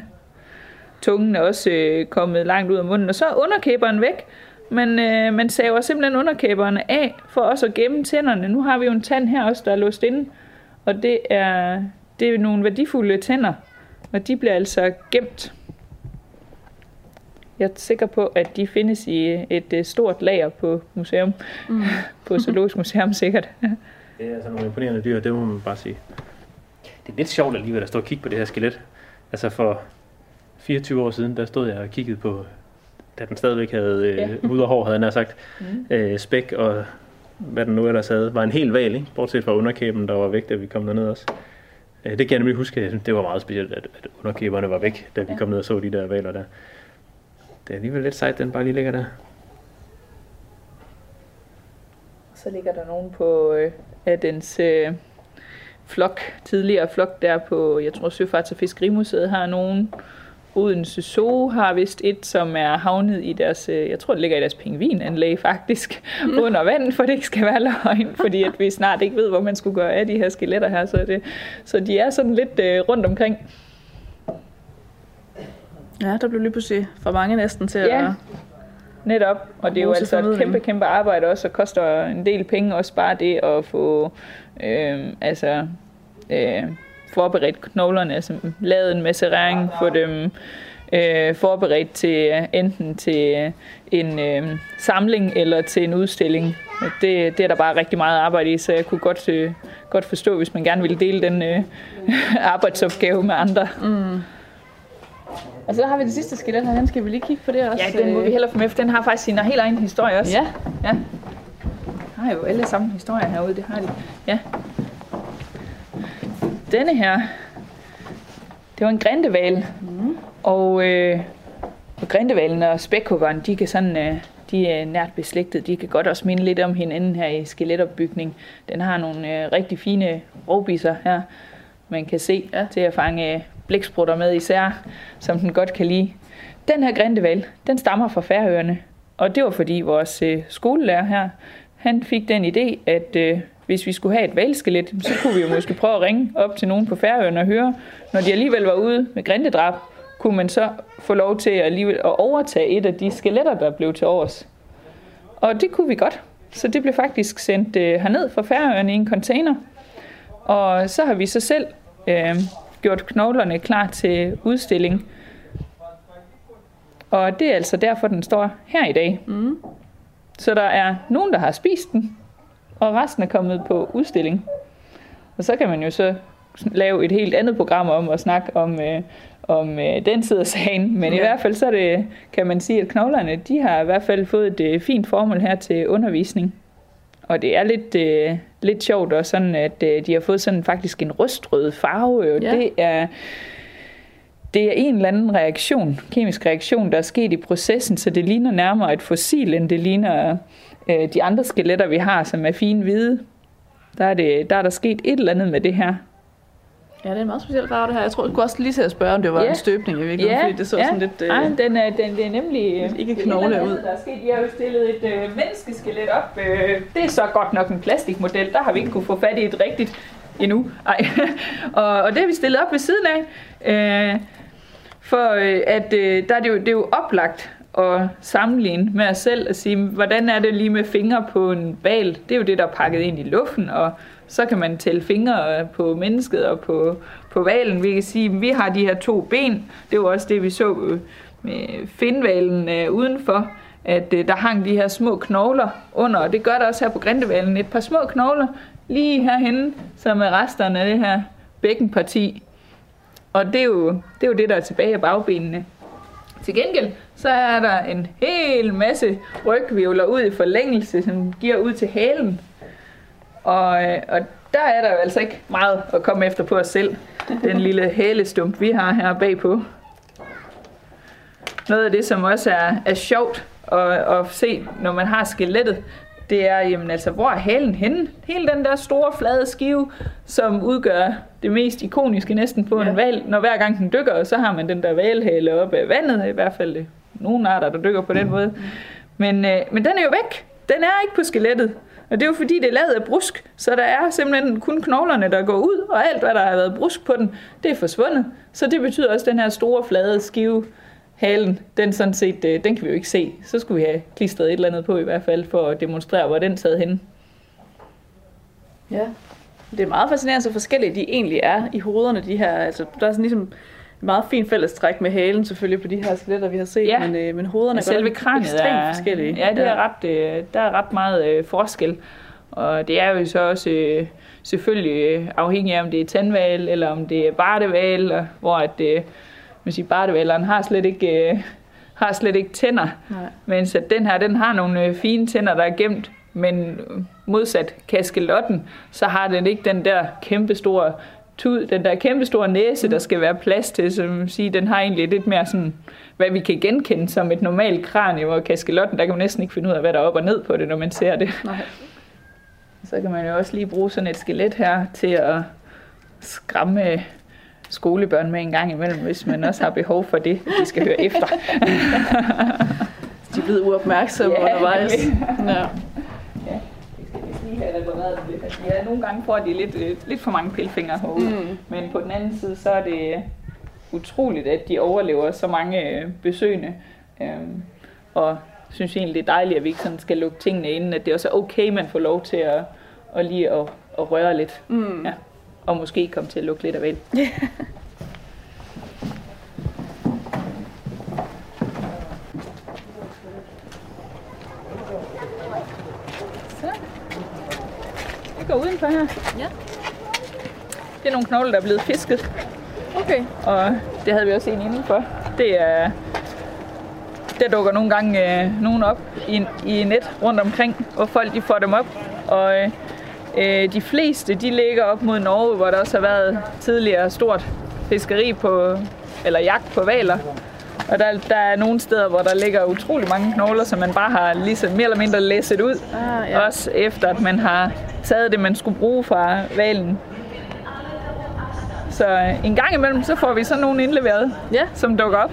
[SPEAKER 4] Tungen er også øh, kommet langt ud af munden, og så er underkæberen væk. Men øh, man saver simpelthen underkæberne af, for også at gemme tænderne. Nu har vi jo en tand her også, der er låst inde. Og det er, det er nogle værdifulde tænder, og de bliver altså gemt. Jeg er sikker på, at de findes i et øh, stort lager på museum. Mm. på Zoologisk Museum sikkert.
[SPEAKER 3] det er altså nogle imponerende dyr, det må man bare sige. Det er lidt sjovt alligevel at stå og kigge på det her skelet. Altså for 24 år siden, der stod jeg og kiggede på, da den stadigvæk havde øh, ja. hud og hår, havde jeg sagt, mm. øh, spæk og hvad den nu ellers havde, var en hel valg, ikke? bortset fra underkæben, der var væk, da vi kom derned også. Øh, det kan jeg nemlig huske, det var meget specielt, at, at underkæberne var væk, da vi kom ned og så de der valer der. Det er alligevel lidt sejt, den bare lige ligger der.
[SPEAKER 4] Så ligger der nogen på øh, af dens øh, flok, tidligere flok der på, jeg tror Søfarts- og Fiskerimuseet har nogen Odense Zoo har vist et, som er havnet i deres, øh, jeg tror det ligger i deres pingvinanlæg faktisk, mm. under vand, for det ikke skal være løgn, fordi at vi snart ikke ved, hvor man skulle gøre af de her skeletter her, så, det, så de er sådan lidt uh, rundt omkring.
[SPEAKER 5] Ja, der blev lige pludselig for mange næsten til
[SPEAKER 4] ja.
[SPEAKER 5] at...
[SPEAKER 4] Netop, og det er jo altså et kæmpe, kæmpe arbejde også, og koster en del penge også bare det at få, øh, altså, øh, forberedt knoglerne, altså lavet en macerering, få dem øh, forberedt til enten til en øh, samling eller til en udstilling. Det, det er der bare rigtig meget arbejde i, så jeg kunne godt, øh, godt forstå, hvis man gerne ville dele den øh, arbejdsopgave med andre. Mm.
[SPEAKER 5] Og så har vi det sidste skelet her, den skal vi lige kigge på det også.
[SPEAKER 4] Ja, den må vi hellere få med, for den har faktisk sin helt egen historie også.
[SPEAKER 5] Ja.
[SPEAKER 4] ja. har jo alle sammen historier herude, det har de. Ja denne her, det var en grindeval. Mm. Og, øh, og grindevalen og spækhuggeren, de kan sådan, øh, de er nært beslægtet. De kan godt også minde lidt om hinanden her i skeletopbygning. Den har nogle øh, rigtig fine rovbisser her, man kan se ja. til at fange øh, blæksprutter med især, som den godt kan lide. Den her grindeval, den stammer fra Færøerne, og det var fordi vores øh, skolelærer her, han fik den idé, at øh, hvis vi skulle have et valskelet, så kunne vi jo måske prøve at ringe op til nogen på Færøerne og høre, når de alligevel var ude med grindedrab, kunne man så få lov til alligevel at overtage et af de skeletter, der blev til års. Og det kunne vi godt. Så det blev faktisk sendt øh, herned fra Færøerne i en container. Og så har vi så selv øh, gjort knoglerne klar til udstilling. Og det er altså derfor, den står her i dag. Mm. Så der er nogen, der har spist den, og resten er kommet på udstilling. Og så kan man jo så lave et helt andet program om at snakke om, øh, om øh, den side af sagen. Men ja. i hvert fald så det, kan man sige, at knoglerne de har i hvert fald fået et øh, fint formål her til undervisning. Og det er lidt, øh, lidt sjovt også sådan, at øh, de har fået sådan faktisk en rustrød farve. Og ja. det er det er en eller anden reaktion, kemisk reaktion, der er sket i processen, så det ligner nærmere et fossil, end det ligner øh, de andre skeletter, vi har, som er fine hvide. Der er, det, der er der sket et eller andet med det her.
[SPEAKER 5] Ja, det er en meget speciel farve, det her. Jeg tror, du kunne også lige til at spørge, om det var ja. en støbning i virkeligheden,
[SPEAKER 4] ja.
[SPEAKER 5] fordi det så
[SPEAKER 4] ja.
[SPEAKER 5] sådan lidt...
[SPEAKER 4] Øh, Nej, den er, den, det er nemlig...
[SPEAKER 5] Øh, ikke knogle ud.
[SPEAKER 4] Der er sket. Jeg har jo stillet et øh, menneskeskelet op. Øh, det er så godt nok en plastikmodel. Der har vi ikke kunne få fat i et rigtigt endnu. Ej. og, og det har vi stillet op ved siden af. Øh, for øh, at øh, der er det, jo, det er jo oplagt at sammenligne med os selv og sige, hvordan er det lige med fingre på en bal? Det er jo det, der er pakket ind i luften, og så kan man tælle fingre øh, på mennesket og på, på valen. Vi kan sige, at vi har de her to ben. Det var også det, vi så øh, med finvalen øh, udenfor, at øh, der hang de her små knogler under, og det gør der også her på grindevalen. Et par små knogler lige herhenne, som er resterne af det her bækkenparti. Og det er jo det, er jo det der er tilbage af bagbenene. Til gengæld, så er der en hel masse rygvivler ud i forlængelse, som giver ud til halen. Og, og der er der jo altså ikke meget at komme efter på os selv. Den lille hælestump, vi har her bagpå. Noget af det, som også er, er sjovt at, at se, når man har skelettet, det er, jamen altså, hvor er halen henne? Hele den der store, flade skive, som udgør det mest ikoniske næsten på ja. en val. Når hver gang den dykker, så har man den der valhale op af vandet, i hvert fald nogle arter, der dykker på den mm. måde. Men, øh, men den er jo væk. Den er ikke på skelettet. Og det er jo fordi, det er lavet af brusk, så der er simpelthen kun knoglerne, der går ud, og alt, hvad der har været brusk på den, det er forsvundet. Så det betyder også, at den her store, flade skive, halen, den, sådan set, øh, den kan vi jo ikke se. Så skulle vi have klistret et eller andet på i hvert fald, for at demonstrere, hvor den sad henne.
[SPEAKER 5] Ja, det er meget fascinerende, så forskellige de egentlig er i hovederne, de her. Altså, der er sådan ligesom meget fint fællestræk med halen selvfølgelig på de her skeletter, vi har set,
[SPEAKER 4] ja.
[SPEAKER 5] men, øh, men hovederne
[SPEAKER 4] er selve kraniet
[SPEAKER 5] ekstremt
[SPEAKER 4] er,
[SPEAKER 5] forskellige.
[SPEAKER 4] Ja, det er ret, øh, der er ret meget øh, forskel. Og det er jo så også øh, selvfølgelig øh, afhængigt af, om det er tandval, eller om det er barteval, og hvor at, øh, man siger, bartevaleren har slet ikke, øh, har slet ikke tænder. Nej. Mens at den her, den har nogle øh, fine tænder, der er gemt, men modsat kaskelotten, så har den ikke den der kæmpe store tud, den der kæmpe store næse, der skal være plads til, som siger, den har egentlig lidt mere sådan, hvad vi kan genkende som et normalt kranie, hvor kaskelotten, der kan man næsten ikke finde ud af, hvad der er op og ned på det, når man ser det. Nej. Så kan man jo også lige bruge sådan et skelet her til at skræmme skolebørn med en gang imellem, hvis man også har behov for det, at de skal høre efter.
[SPEAKER 5] de er blevet uopmærksomme ja, undervejs.
[SPEAKER 4] Ja. Lige have repareret lidt. Altså, ja, nogle gange får de lidt, øh, lidt for mange pilfingre herude. Mm. Men på den anden side, så er det utroligt, at de overlever så mange øh, besøgende. Øhm, og synes egentlig, det er dejligt, at vi ikke sådan skal lukke tingene inden, at det også er okay, man får lov til at, at lige at, at røre lidt. Mm. Ja. Og måske komme til at lukke lidt af vel. går udenfor her. Ja. Det er nogle knogler, der er blevet fisket.
[SPEAKER 5] Okay.
[SPEAKER 4] Og det havde vi også en indenfor. Det er... Der dukker nogle gange øh, nogen op i, i net rundt omkring, hvor folk de får dem op. Og øh, de fleste, de ligger op mod Norge, hvor der også har været tidligere stort fiskeri på, eller jagt på valer. Og der, der er nogle steder, hvor der ligger utrolig mange knogler, som man bare har ligesom mere eller mindre læsset ud.
[SPEAKER 5] Ah, ja.
[SPEAKER 4] Også efter, at man har taget det, man skulle bruge fra valen. Så øh, en gang imellem, så får vi sådan nogle indleveret,
[SPEAKER 5] Ja.
[SPEAKER 4] som dukker op.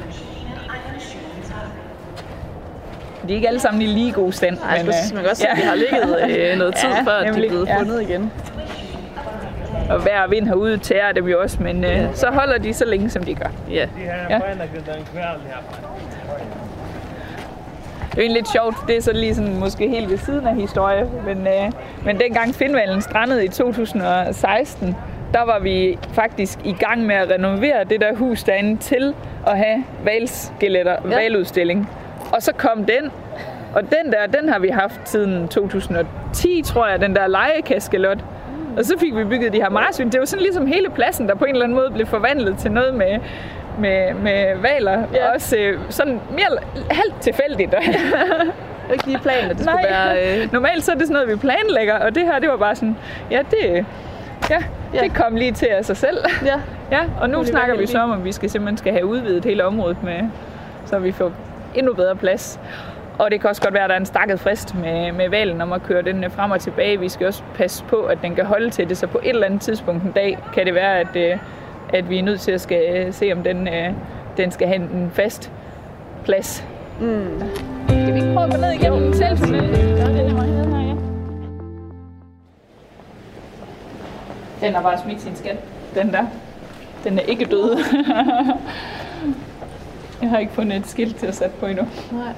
[SPEAKER 4] De er ikke alle sammen i lige god stand.
[SPEAKER 5] Ej, men,
[SPEAKER 4] øh,
[SPEAKER 5] man kan godt se, at de har ligget øh, noget tid,
[SPEAKER 4] Ja,
[SPEAKER 5] før at de er blevet
[SPEAKER 4] ja.
[SPEAKER 5] fundet igen.
[SPEAKER 4] Og hver vind herude tærer dem jo også, men øh, så holder de så længe, som de gør.
[SPEAKER 5] Ja.
[SPEAKER 4] Ja. Det er egentlig lidt sjovt. Det er så lige sådan måske helt ved siden af historie. Men, øh, men dengang Finnvalen strandede i 2016, der var vi faktisk i gang med at renovere det der hus derinde til at have valskeletter. Ja. valudstilling. Og så kom den, og den der, den har vi haft siden 2010, tror jeg, den der legekaskelot. Og så fik vi bygget de her marsvin. Det var sådan ligesom hele pladsen, der på en eller anden måde blev forvandlet til noget med, med, med valer.
[SPEAKER 5] Ja.
[SPEAKER 4] Også øh, sådan mere halvt tilfældigt.
[SPEAKER 5] Ikke lige planen, at det skulle være... Øh,
[SPEAKER 4] Normalt så er det sådan noget, vi planlægger, og det her, det var bare sådan, ja, det, ja,
[SPEAKER 5] Ja.
[SPEAKER 4] det kom lige til af sig selv.
[SPEAKER 5] ja.
[SPEAKER 4] Ja, og nu snakker vi så om, at vi skal simpelthen skal have udvidet hele området, med, så vi får endnu bedre plads. Og det kan også godt være, at der er en stakket frist med, med valen om at køre den øh, frem og tilbage. Vi skal også passe på, at den kan holde til det, så på et eller andet tidspunkt en dag kan det være, at, øh, at vi er nødt til at skal øh, se, om den, den skal have en fast plads. Mm. Skal vi ikke prøve at gå ned igennem den selv? Er. Den har bare smidt sin skat. Den der. Den er ikke død. Jeg har ikke fundet et skilt til at sætte på endnu.
[SPEAKER 5] Nej.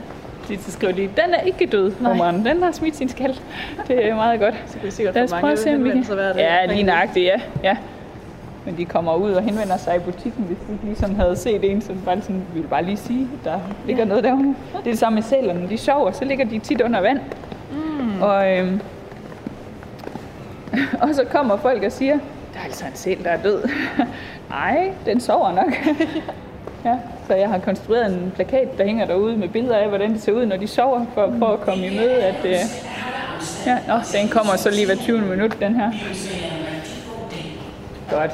[SPEAKER 4] De så skriver de, den er ikke død, hummeren. Den har smidt sin skal. Det er meget godt.
[SPEAKER 5] Så kan vi sikkert
[SPEAKER 4] Lad os prøve at se, om vi kan... Ja, lige nøjagtigt, ja. ja. Men de kommer ud og henvender sig i butikken, hvis de ligesom havde set en, som bare sådan, ville bare lige sige, at der ligger noget derude. Det er det samme med sælerne. De sover, så ligger de tit under vand. Mm. Og, øhm, og så kommer folk og siger, der er altså en sæl, der er død. Nej, den sover nok. ja, så jeg har konstrueret en plakat, der hænger derude med billeder af, hvordan det ser ud, når de sover, for at prøve at komme i møde, at øh, ja, nå, den kommer så lige hver 20 minut, den her. Godt.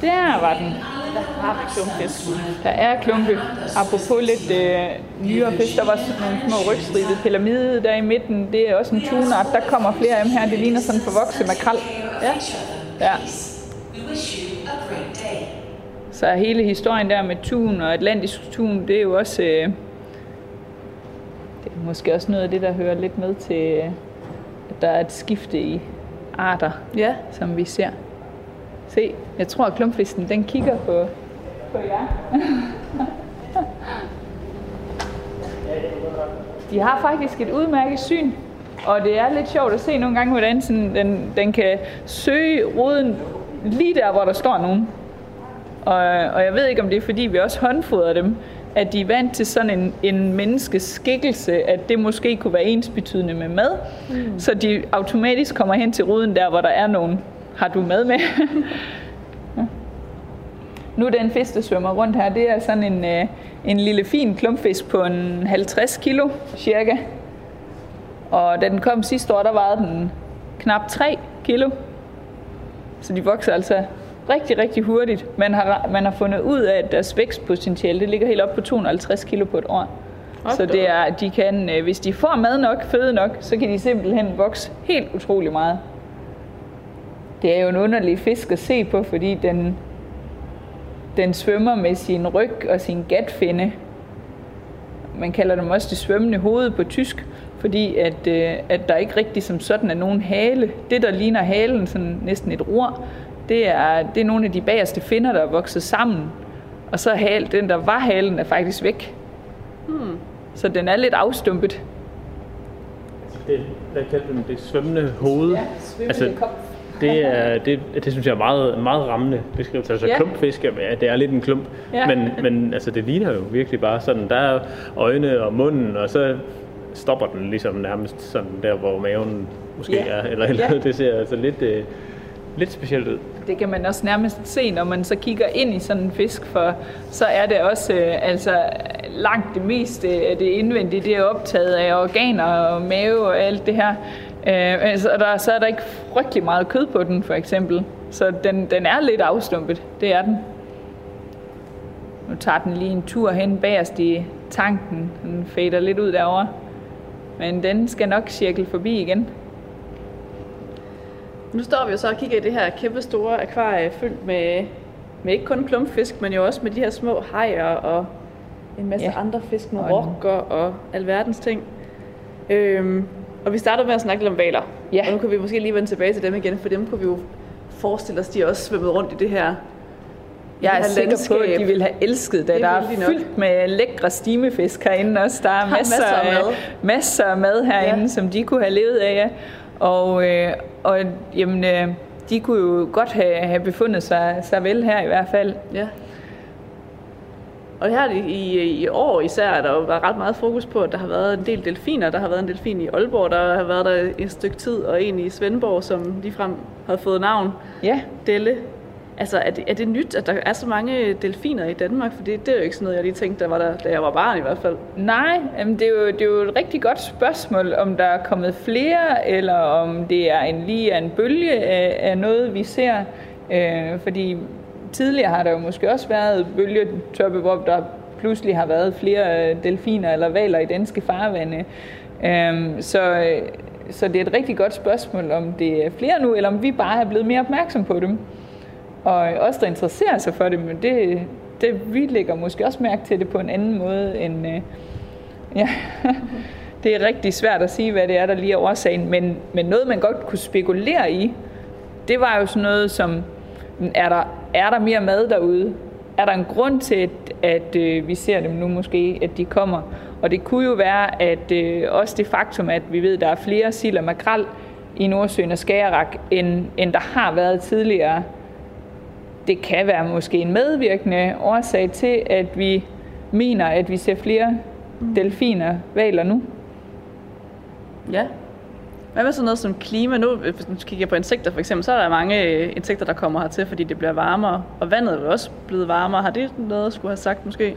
[SPEAKER 4] Der var den. Der har vi klumpfisk. Der er klumpe. Apropos lidt øh, nyere fisk, der var sådan nogle små rygstribede pyramide der i midten. Det er også en tunart. Der kommer flere af dem her. Det ligner sådan en forvokset makrel. Ja. Ja. Så hele historien der med tun og atlantisk tun, det er jo også... Øh, det er måske også noget af det, der hører lidt med til, øh, at der er et skifte i arter,
[SPEAKER 5] Ja.
[SPEAKER 4] som vi ser. Se, jeg tror, at klumpfisken, den kigger på, på jer. De har faktisk et udmærket syn, og det er lidt sjovt at se nogle gange, hvordan sådan, den, den kan søge roden lige der, hvor der står nogen. Og, og jeg ved ikke, om det er, fordi vi også håndfodrer dem, at de er vant til sådan en, en menneskes skikkelse, at det måske kunne være ensbetydende med mad. Mm. Så de automatisk kommer hen til ruden der, hvor der er nogen. Har du mad med? Ja. Nu den fisk, der svømmer rundt her, det er sådan en, øh, en lille fin klumpfisk på en 50 kilo cirka. Og da den kom sidste år, der vejede den knap 3 kilo. Så de vokser altså rigtig, rigtig hurtigt. Man har, man har fundet ud af, at deres vækstpotentiale det ligger helt op på 250 kilo på et år. Så det er, de kan, øh, hvis de får mad nok, føde nok, så kan de simpelthen vokse helt utrolig meget. Det er jo en underlig fisk at se på, fordi den, den svømmer med sin ryg og sin gatfinde. Man kalder dem også det svømmende hoved på tysk, fordi at, øh, at der ikke rigtig som sådan er nogen hale. Det, der ligner halen, sådan næsten et ror, det er, det er nogle af de bagerste finner, der er vokset sammen. Og så er hal, den, der var halen, er faktisk væk. Hmm. Så den er lidt afstumpet.
[SPEAKER 3] Det, der kaldte dem det svømmende hoved.
[SPEAKER 4] Ja, svømmende
[SPEAKER 3] altså,
[SPEAKER 4] kop.
[SPEAKER 3] det, er, det, det synes jeg er meget, meget rammende beskrivelse. Altså
[SPEAKER 4] ja.
[SPEAKER 3] klumpfisk, ja, det er lidt en klump,
[SPEAKER 4] Ja.
[SPEAKER 3] men, men altså, det ligner jo virkelig bare sådan, der er øjne og munden, og så stopper den ligesom nærmest sådan der, hvor maven måske
[SPEAKER 4] Ja.
[SPEAKER 3] er, eller, eller
[SPEAKER 4] Ja.
[SPEAKER 3] det ser altså lidt, øh, lidt specielt ud.
[SPEAKER 4] Det kan man også nærmest se, når man så kigger ind i sådan en fisk, for så er det også øh, altså langt det meste af det indvendige, det er optaget af organer og mave og alt det her. Øh, altså, der, så er der ikke frygtelig meget kød på den, for eksempel. Så den, den er lidt afstumpet, det er den. Nu tager den lige en tur hen bagerst i tanken. Den fader lidt ud derovre. Men den skal nok cirkel forbi igen.
[SPEAKER 5] Nu står vi jo så og kigger i det her kæmpe store akvarie fyldt med, med ikke kun klumpfisk, men jo også med de her små hajer og en masse
[SPEAKER 4] Ja.
[SPEAKER 5] andre fisk med rokker og alverdens ting. Øhm, og vi startede med at snakke lidt om valer.
[SPEAKER 4] Ja.
[SPEAKER 5] Og nu kan vi måske lige vende tilbage til dem igen, for dem kunne vi jo forestille os, de også svømmede rundt i det her
[SPEAKER 4] Jeg er sikker på, at
[SPEAKER 5] landskab.
[SPEAKER 4] de ville have elsket det.
[SPEAKER 5] Det
[SPEAKER 4] Der er
[SPEAKER 5] de
[SPEAKER 4] fyldt med lækre stimefisk herinde også. Der er masser,
[SPEAKER 5] masser af mad.
[SPEAKER 4] masser af mad herinde, ja. Som de kunne have levet af. Og, øh, og jamen, øh, de kunne jo godt have, have befundet sig, sig vel her i hvert fald.
[SPEAKER 5] Ja. Og her i, i, i år især er der jo været ret meget fokus på, at der har været en del delfiner. Der har været en delfin i Aalborg, der har været der et stykke tid, og en i Svendborg, som ligefrem havde fået navn.
[SPEAKER 4] Ja,
[SPEAKER 5] Delle. Altså, er det, er det nyt, at der er så mange delfiner i Danmark? For det, det er jo ikke sådan noget, jeg lige tænkte, der var der, da jeg var barn i hvert fald.
[SPEAKER 4] Nej, jamen det, er jo, det er jo et rigtig godt spørgsmål, om der er kommet flere, eller om det er en lige en bølge af, af noget, vi ser. Øh, fordi tidligere har der jo måske også været bølgetoppe, hvor der pludselig har været flere øh, delfiner eller valer i danske farvande. Øh, så, øh, så det er et rigtig godt spørgsmål, om det er flere nu, eller om vi bare er blevet mere opmærksom på dem. Og os, der interesserer sig for det, men det, det, vi lægger måske også mærke til det på en anden måde end... Øh, ja, det er rigtig svært at sige, hvad det er, der lige er årsagen, men, men noget, man godt kunne spekulere i, det var jo sådan noget som, er der, er der mere mad derude? Er der en grund til, at, at øh, vi ser dem nu måske, at de kommer? Og det kunne jo være, at øh, også det faktum, at vi ved, at der er flere sild og makrel i Nordsøen og Skagerrak, end, end der har været tidligere, det kan være måske en medvirkende årsag til, at vi mener, at vi ser flere delfiner, valer nu.
[SPEAKER 5] Ja. Hvad med sådan noget som klima? Nu, hvis du kigger på insekter for eksempel, så er der mange øh, insekter, der kommer hertil, fordi det bliver varmere. Og vandet er jo også blevet varmere. Har det noget at skulle have sagt måske?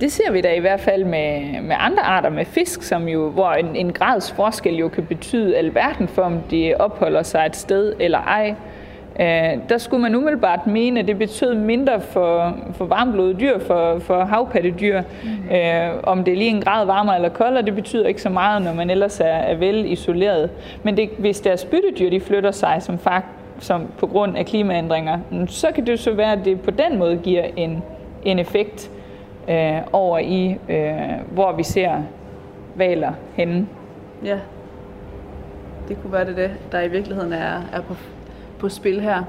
[SPEAKER 4] Det ser vi da i hvert fald med, med andre arter med fisk, som jo, hvor en, en grads forskel jo kan betyde alverden for, om de opholder sig et sted eller ej. Øh, der skulle man umiddelbart mene, at det betød mindre for, for varmblodede dyr, for, for havpattedyr. Mm. Øh, om det er lige en grad varmere eller koldere, det betyder ikke så meget, når man ellers er, er vel isoleret. Men det, hvis deres byttedyr de flytter sig som, fakt, som på grund af klimaændringer, så kan det så være, at det på den måde giver en, en effekt øh, over i, øh, hvor vi ser valer henne.
[SPEAKER 5] Ja. Det kunne være det, det der i virkeligheden er, er på, på spil her.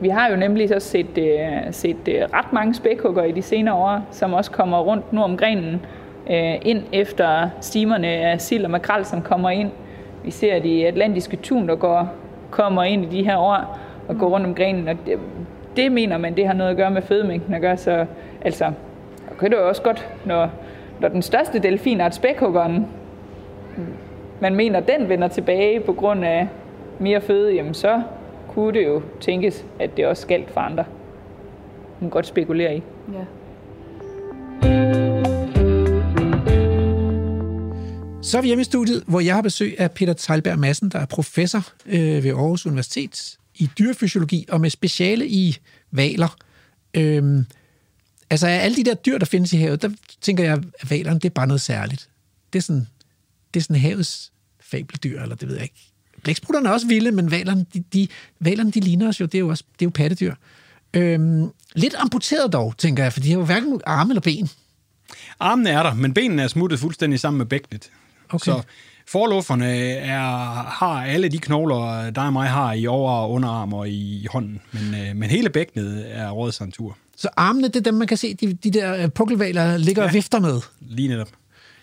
[SPEAKER 4] Vi har jo nemlig så set, øh, set øh, ret mange spækhugger i de senere år, som også kommer rundt nu om grenen øh, ind efter stimerne af sild og makrel, som kommer ind. Vi ser de atlantiske tun, der går, kommer ind i de her år og går rundt om grenen, og det, det mener man, det har noget at gøre med fødemængden at gøre, så altså, og kan det jo også godt, når, når den største delfinart, spækhuggeren, man mener, den vender tilbage på grund af mere føde, jamen så kunne det jo tænkes, at det også galt for andre. Man kan godt spekulere i.
[SPEAKER 5] Ja.
[SPEAKER 1] Så er vi hjemme i studiet, hvor jeg har besøg af Peter Teilberg Madsen, der er professor øh, ved Aarhus Universitet i dyrefysiologi og med speciale i valer. Øhm, altså af alle de der dyr, der findes i havet, der tænker jeg, at valerne, det er bare noget særligt. Det er sådan, det er sådan havets fabeldyr, eller det ved jeg ikke. Blæksprutterne er også vilde, men valerne, de, de, valerne, de ligner os jo, det er jo, også, det er jo pattedyr. Øhm, lidt amputeret dog, tænker jeg, for de har jo hverken arme eller ben.
[SPEAKER 6] Armene er der, men benene er smuttet fuldstændig sammen med bækkenet.
[SPEAKER 1] Okay.
[SPEAKER 6] Så forlufferne er, har alle de knogler, der og mig har i over- og underarm og i hånden. Men, øh, men hele bækkenet er rådet sig en tur.
[SPEAKER 1] Så armene, det er dem, man kan se, de, de der øh, pukkelvaler ligger ja. og vifter med.
[SPEAKER 6] Lige netop.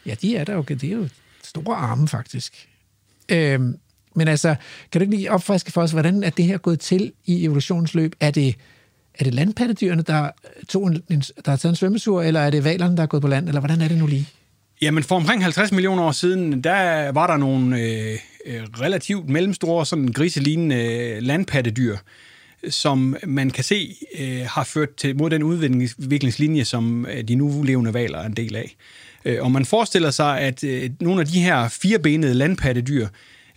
[SPEAKER 1] Ja, de er der jo. Det er jo store arme, faktisk. Øhm, men altså, kan du ikke lige opfriske for os, hvordan er det her gået til i evolutionsløb? Er det, er det landpattedyrene, der, tog en, en, der har taget en svømmesur, eller er det valerne, der er gået på land, eller hvordan er det nu lige?
[SPEAKER 6] Jamen for omkring 50 millioner år siden, der var der nogle øh, øh relativt mellemstore, sådan griselignende øh, landpattedyr, som man kan se øh, har ført til mod den udviklingslinje, som øh, de nu levende valer er en del af. Og man forestiller sig, at øh, nogle af de her firebenede landpattedyr,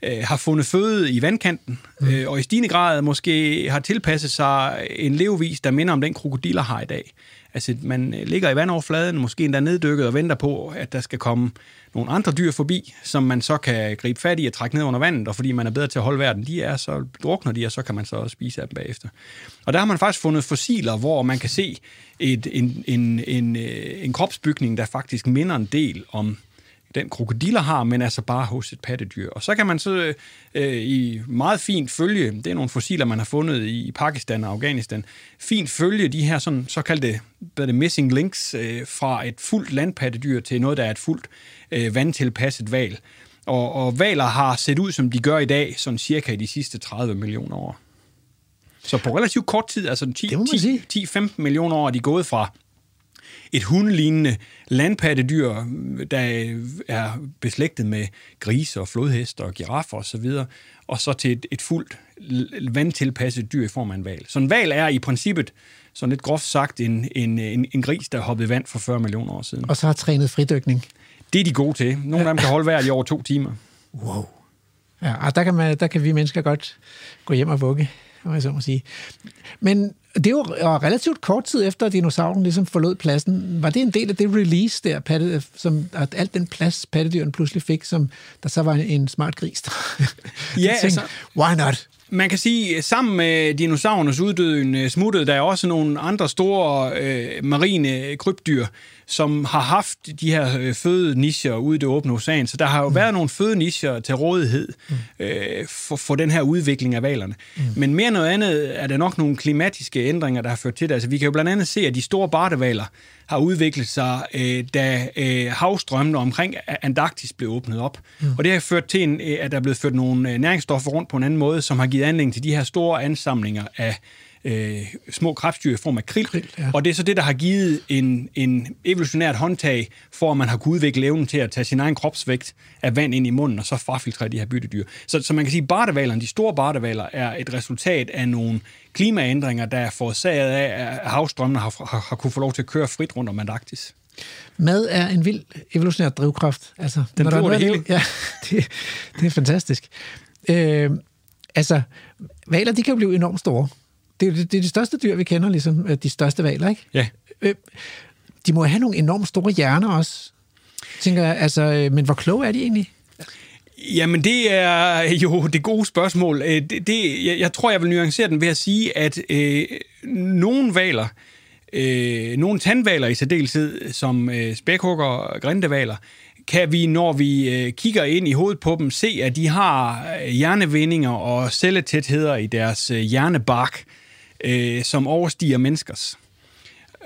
[SPEAKER 6] øh, har fundet føde i vandkanten, mm. øh, og i stigende grad måske har tilpasset sig en levevis, der minder om den krokodiller har i dag. Altså, man øh, ligger i vandoverfladen, måske endda neddykket og venter på, at der skal komme nogle andre dyr forbi, som man så kan gribe fat i og trække ned under vandet, og fordi man er bedre til at holde verden, de er, så drukner de, og så kan man så også spise af dem bagefter. Og der har man faktisk fundet fossiler, hvor man kan se et, en, en, en, øh, en kropsbygning, der faktisk minder en del om den krokodiller har, men altså bare hos et pattedyr. Og så kan man så øh, i meget fint følge, det er nogle fossiler, man har fundet i Pakistan og Afghanistan, fint følge de her sådan, såkaldte hvad det, missing links øh, fra et fuldt landpattedyr til noget, der er et fuldt øh, vandtilpasset val. Og, og valer har set ud, som de gør i dag, sådan cirka i de sidste 30 millioner år. Så på relativt kort tid, altså 10-15 millioner år, er de gået fra et hundelignende landpattedyr, der er beslægtet med grise og flodhester og giraffer osv., og, og så til et, et fuldt vandtilpasset dyr i form af en val. Så en val er i princippet, sådan lidt groft sagt, en, en, en, en gris, der hoppede vand for 40 millioner år siden.
[SPEAKER 1] Og så har trænet fridykning.
[SPEAKER 6] Det er de gode til. Nogle af dem kan holde vejret i over to timer.
[SPEAKER 1] Wow. Ja, og der kan, man, der kan vi mennesker godt gå hjem og vugge, om jeg så må sige. Men det jo relativt kort tid efter, at dinosauren ligesom forlod pladsen. Var det en del af det release der, patte, som, at alt den plads, pattedyrene pludselig fik, som der så var en, en smart gris? Der
[SPEAKER 6] ja, tænkte, altså,
[SPEAKER 1] why not?
[SPEAKER 6] Man kan sige, at sammen med dinosaurernes uddøden øh, smuttede der er også nogle andre store øh, marine krybdyr, som har haft de her øh, fødenischer ude i det åbne ocean. Så der har jo mm. været nogle fødenischer til rådighed mm. øh, for, for den her udvikling af valerne. Mm. Men mere noget andet er der nok nogle klimatiske ændringer, der har ført til det. Altså, vi kan jo blandt andet se, at de store bartevaler har udviklet sig, øh, da øh, havstrømmene omkring Antarktis blev åbnet op. Mm. Og det har ført til, en, øh, at der er blevet ført nogle øh, næringsstoffer rundt på en anden måde, som har givet anledning til de her store ansamlinger af øh, små kræftdyr i form af krill. krill ja. Og det er så det, der har givet en, en evolutionært håndtag, for at man har kunnet udvikle evnen til at tage sin egen kropsvægt af vand ind i munden, og så frafiltrere de her byttedyr. Så, så man kan sige, at bartevalerne, de store bartevaler, er et resultat af nogle klimaændringer, der er forårsaget af, at havstrømmene har, har, har kunne få lov til at køre frit rundt om Antarktis.
[SPEAKER 1] Mad er en vild evolutionær drivkraft. Altså,
[SPEAKER 6] Den driver det hele.
[SPEAKER 1] Ja, det, det er fantastisk. Øh, altså, valer, de kan jo blive enormt store det, er, det, det er de største dyr, vi kender, ligesom øh, de største valer, ikke?
[SPEAKER 6] Ja.
[SPEAKER 1] Øh, de må have nogle enormt store hjerner også, tænker jeg. Altså, øh, men hvor kloge er de egentlig?
[SPEAKER 6] Jamen, det er jo det gode spørgsmål. Det, det, jeg, jeg tror, jeg vil nuancere den ved at sige, at øh, nogle valer, øh, nogle tandvaler i særdeleshed, som øh, spækhugger og grindevaler, kan vi, når vi øh, kigger ind i hovedet på dem, se, at de har hjernevindinger og celletætheder i deres øh, hjernebark, øh, Øh, som overstiger menneskers.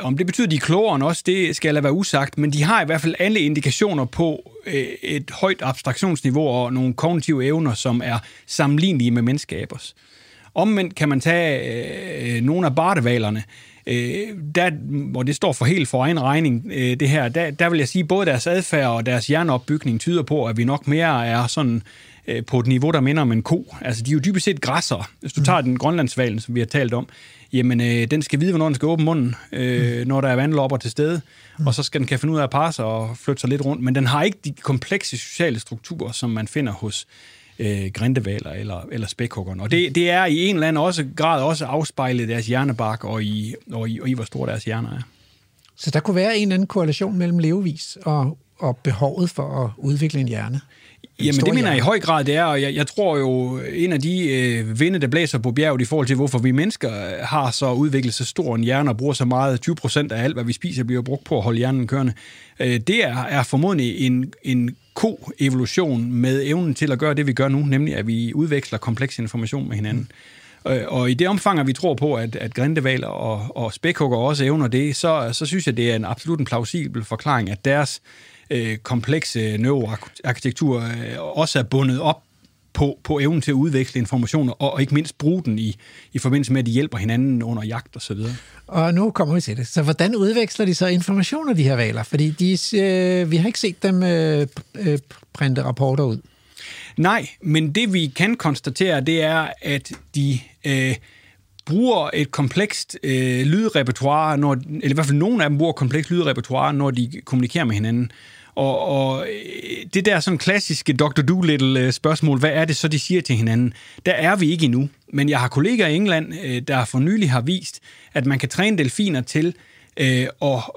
[SPEAKER 6] Om det betyder, at de er klogere end os, det skal lade være usagt, men de har i hvert fald alle indikationer på øh, et højt abstraktionsniveau og nogle kognitive evner, som er sammenlignelige med menneskabers. Omvendt kan man tage øh, nogle af bartevalerne, øh, der, hvor det står for helt for egen regning, øh, det her, der, der vil jeg sige, både deres adfærd og deres hjerneopbygning tyder på, at vi nok mere er sådan øh, på et niveau, der minder om en ko. Altså, de er jo dybest set græsser. Hvis du mm. tager den grønlandsvalen, som vi har talt om, jamen, øh, den skal vide, hvornår den skal åbne munden, øh, mm. når der er vandlopper til stede, mm. og så skal den kan finde ud af at passe og flytte sig lidt rundt. Men den har ikke de komplekse sociale strukturer, som man finder hos øh, grindevaler eller, eller spækhuggerne. Og det, det er i en eller anden også, grad også afspejlet deres hjernebark og i, og, i, og i, hvor store deres hjerner er.
[SPEAKER 1] Så der kunne være en eller anden korrelation mellem levevis og, og behovet for at udvikle en hjerne?
[SPEAKER 6] Jamen det mener jeg i høj grad, det er, og jeg, jeg tror jo, en af de øh, vinde, der blæser på bjerget i forhold til, hvorfor vi mennesker har så udviklet så stor en hjerne og bruger så meget, 20 procent af alt, hvad vi spiser, bliver brugt på at holde hjernen kørende, øh, det er, er formodentlig en, en ko-evolution med evnen til at gøre det, vi gør nu, nemlig at vi udveksler kompleks information med hinanden. Mm. Øh, og i det omfang, at vi tror på, at, at grindevaler og, og spækhugger også evner det, så, så synes jeg, det er en absolut en plausibel forklaring, at deres øh, komplekse neuroarkitektur øh, også er bundet op på, på evnen til at udveksle informationer, og, og ikke mindst bruge den i, i forbindelse med, at de hjælper hinanden under jagt og så videre.
[SPEAKER 1] Og nu kommer vi til det. Så hvordan udveksler de så informationer, de her valer? Fordi de, øh, vi har ikke set dem øh, øh, printe rapporter ud.
[SPEAKER 6] Nej, men det vi kan konstatere, det er, at de øh, bruger et komplekst øh, lydrepertoire, når, eller i hvert fald nogle af dem bruger komplekst lydrepertoire, når de kommunikerer med hinanden. Og, og øh, det der sådan klassiske Dr. Doolittle-spørgsmål, øh, hvad er det så, de siger til hinanden? Der er vi ikke endnu. Men jeg har kolleger i England, øh, der for nylig har vist, at man kan træne delfiner til øh,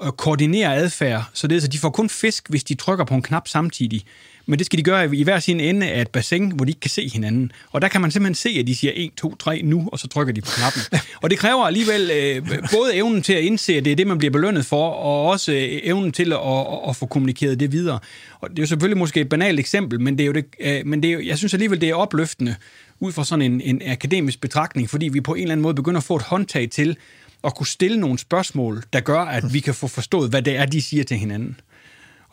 [SPEAKER 6] at koordinere adfærd, så det er, så de får kun fisk, hvis de trykker på en knap samtidig. Men det skal de gøre i hver sin ende af et bassin, hvor de ikke kan se hinanden. Og der kan man simpelthen se, at de siger 1, 2, 3 nu, og så trykker de på knappen. og det kræver alligevel øh, både evnen til at indse, at det er det, man bliver belønnet for, og også øh, evnen til at, at, at få kommunikeret det videre. Og det er jo selvfølgelig måske et banalt eksempel, men, det er jo det, øh, men det er jo, jeg synes alligevel, det er opløftende ud fra sådan en, en akademisk betragtning, fordi vi på en eller anden måde begynder at få et håndtag til at kunne stille nogle spørgsmål, der gør, at vi kan få forstået, hvad det er, de siger til hinanden.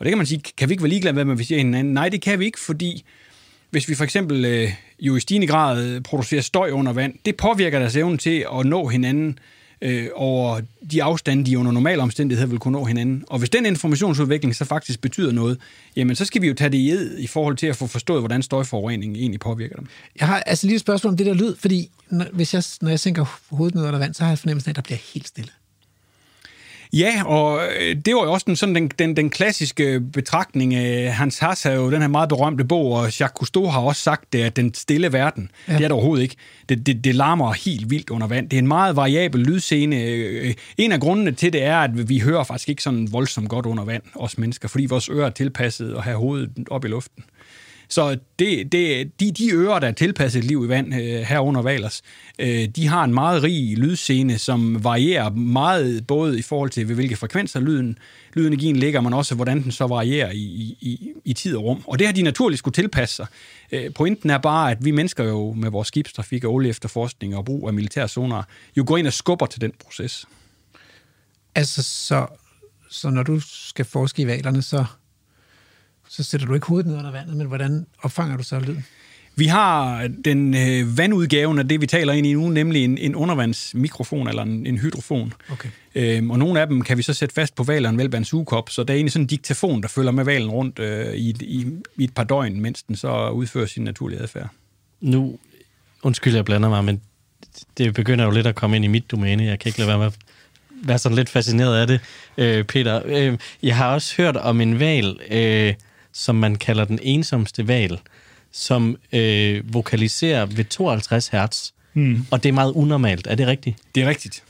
[SPEAKER 6] Og det kan man sige, kan vi ikke være ligeglade med, hvad vi siger hinanden? Nej, det kan vi ikke, fordi hvis vi for eksempel øh, jo i stigende grad producerer støj under vand, det påvirker deres evne til at nå hinanden øh, over de afstande, de under normale omstændigheder vil kunne nå hinanden. Og hvis den informationsudvikling så faktisk betyder noget, jamen så skal vi jo tage det i ed i forhold til at få forstået, hvordan støjforureningen egentlig påvirker dem.
[SPEAKER 1] Jeg har altså lige et spørgsmål om det der lyd, fordi når, hvis jeg, når jeg sænker hovedet ned under vand, så har jeg fornemmelsen af, at der bliver helt stille.
[SPEAKER 6] Ja, og øh, det var jo også den, sådan den, den, den klassiske betragtning. Hans Hass har jo den her meget berømte bog, og Jacques Cousteau har også sagt det, at den stille verden, ja. det er det overhovedet ikke. Det, det, det larmer helt vildt under vand. Det er en meget variabel lydscene. Øh, en af grundene til det er, at vi hører faktisk ikke sådan voldsomt godt under vand, os mennesker, fordi vores ører er tilpasset at have hovedet op i luften. Så det, det, de, de ører, der er tilpasset liv i vand øh, herunder valers, øh, de har en meget rig lydscene, som varierer meget, både i forhold til, hvilke frekvenser lyden, lydenergien ligger, men også, hvordan den så varierer i, i, i tid og rum. Og det har de naturligt skulle tilpasse sig. Øh, pointen er bare, at vi mennesker jo med vores skibstrafik og olie efterforskning og brug af militære zoner, jo går ind og skubber til den proces.
[SPEAKER 1] Altså, så, så når du skal forske i valerne, så så sætter du ikke hovedet ned under vandet, men hvordan opfanger du så lyden?
[SPEAKER 6] Vi har den øh, vandudgaven af det, vi taler ind i nu, nemlig en, en undervandsmikrofon eller en, en hydrofon.
[SPEAKER 1] Okay.
[SPEAKER 6] Øhm, og nogle af dem kan vi så sætte fast på valeren ved en sugekop, så der er egentlig sådan en diktafon, der følger med valen rundt øh, i, i, i et par døgn, mens den så udfører sin naturlige adfærd.
[SPEAKER 2] Nu, undskyld, jeg blander mig, men det begynder jo lidt at komme ind i mit domæne. Jeg kan ikke lade være med at være sådan lidt fascineret af det, øh, Peter. Øh, jeg har også hørt om en val, øh, som man kalder den ensomste val, som øh, vokaliserer ved 52 hertz. Mm. Og det er meget unormalt. Er det rigtigt?
[SPEAKER 6] Det er rigtigt.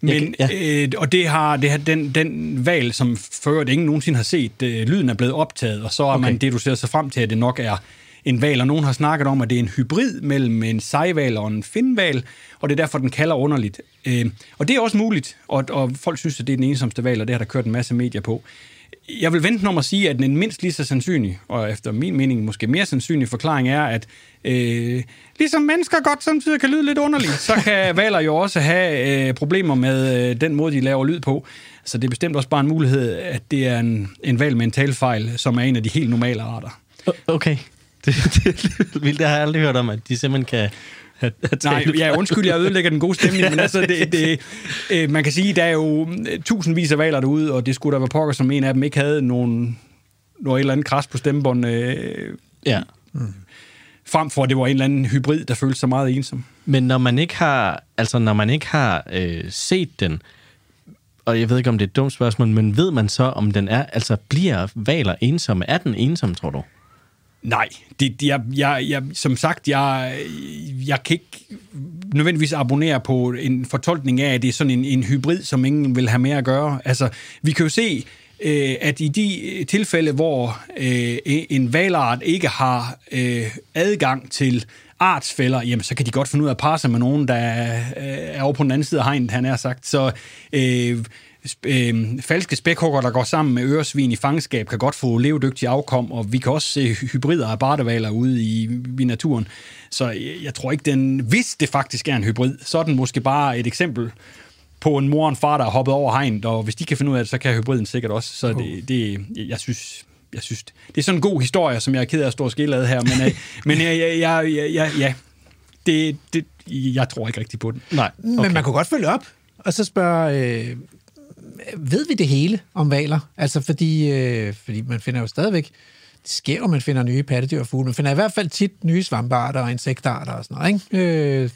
[SPEAKER 6] Men, ja. øh, og det har, det har den, den valg, som før det ingen nogensinde har set, øh, lyden er blevet optaget, og så er okay. man deduceret sig frem til, at det nok er en val, og nogen har snakket om, at det er en hybrid mellem en sejval og en finval, og det er derfor, den kalder underligt. Øh, og det er også muligt, og, og folk synes, at det er den ensomste valg, og det har der kørt en masse medier på. Jeg vil vente om at sige, at den mindst lige så sandsynlig, og efter min mening måske mere sandsynlig forklaring er, at øh, ligesom mennesker godt samtidig kan lyde lidt underligt, så kan valer jo også have øh, problemer med øh, den måde, de laver lyd på. Så det er bestemt også bare en mulighed, at det er en, en valg med en talfejl, som er en af de helt normale arter.
[SPEAKER 2] Okay. Det, det, det, det har jeg aldrig hørt om, at de simpelthen kan
[SPEAKER 6] Nej, ja, undskyld, jeg ødelægger den gode stemning, men altså, det, det, øh, man kan sige, der er jo tusindvis af valer derude, og det skulle da være pokker, som en af dem ikke havde nogen, noget eller andet kras på stemmebånd. Øh,
[SPEAKER 2] ja.
[SPEAKER 6] Mm. Frem for, at det var en eller anden hybrid, der følte sig meget ensom.
[SPEAKER 2] Men når man ikke har, altså når man ikke har øh, set den, og jeg ved ikke, om det er et dumt spørgsmål, men ved man så, om den er, altså bliver valer ensomme? Er den ensom, tror du?
[SPEAKER 6] Nej, det, jeg, jeg, jeg, som sagt, jeg, jeg kan ikke nødvendigvis abonnere på en fortolkning af, at det er sådan en, en hybrid, som ingen vil have med at gøre. Altså, vi kan jo se, øh, at i de øh, tilfælde, hvor øh, en valart ikke har øh, adgang til artsfælder, jamen så kan de godt finde ud af at parre sig med nogen, der er, er over på den anden side af hegnet, han er sagt. Så øh, øh, falske spækhugger, der går sammen med øresvin i fangenskab, kan godt få levedygtige afkom, og vi kan også se hybrider af bartevaler ude i, i naturen. Så jeg, jeg tror ikke, den, hvis det faktisk er en hybrid, så er den måske bare et eksempel på en mor og en far, der er hoppet over hegnet, og hvis de kan finde ud af det, så kan hybriden sikkert også. Så det, det jeg synes, jeg synes, det er sådan en god historie, som jeg er ked af at stå og skille her, men, øh, men jeg, jeg, jeg, jeg, jeg, ja, det, det, jeg tror ikke rigtig på den.
[SPEAKER 2] Nej.
[SPEAKER 1] Okay. Men man kunne godt følge op, og så spørge, øh, ved vi det hele om valer? Altså fordi, øh, fordi man finder jo stadigvæk, det sker jo, man finder nye pattedyr og fugle. Man finder i hvert fald tit nye svampearter og insektarter og sådan noget. Ikke? Øh,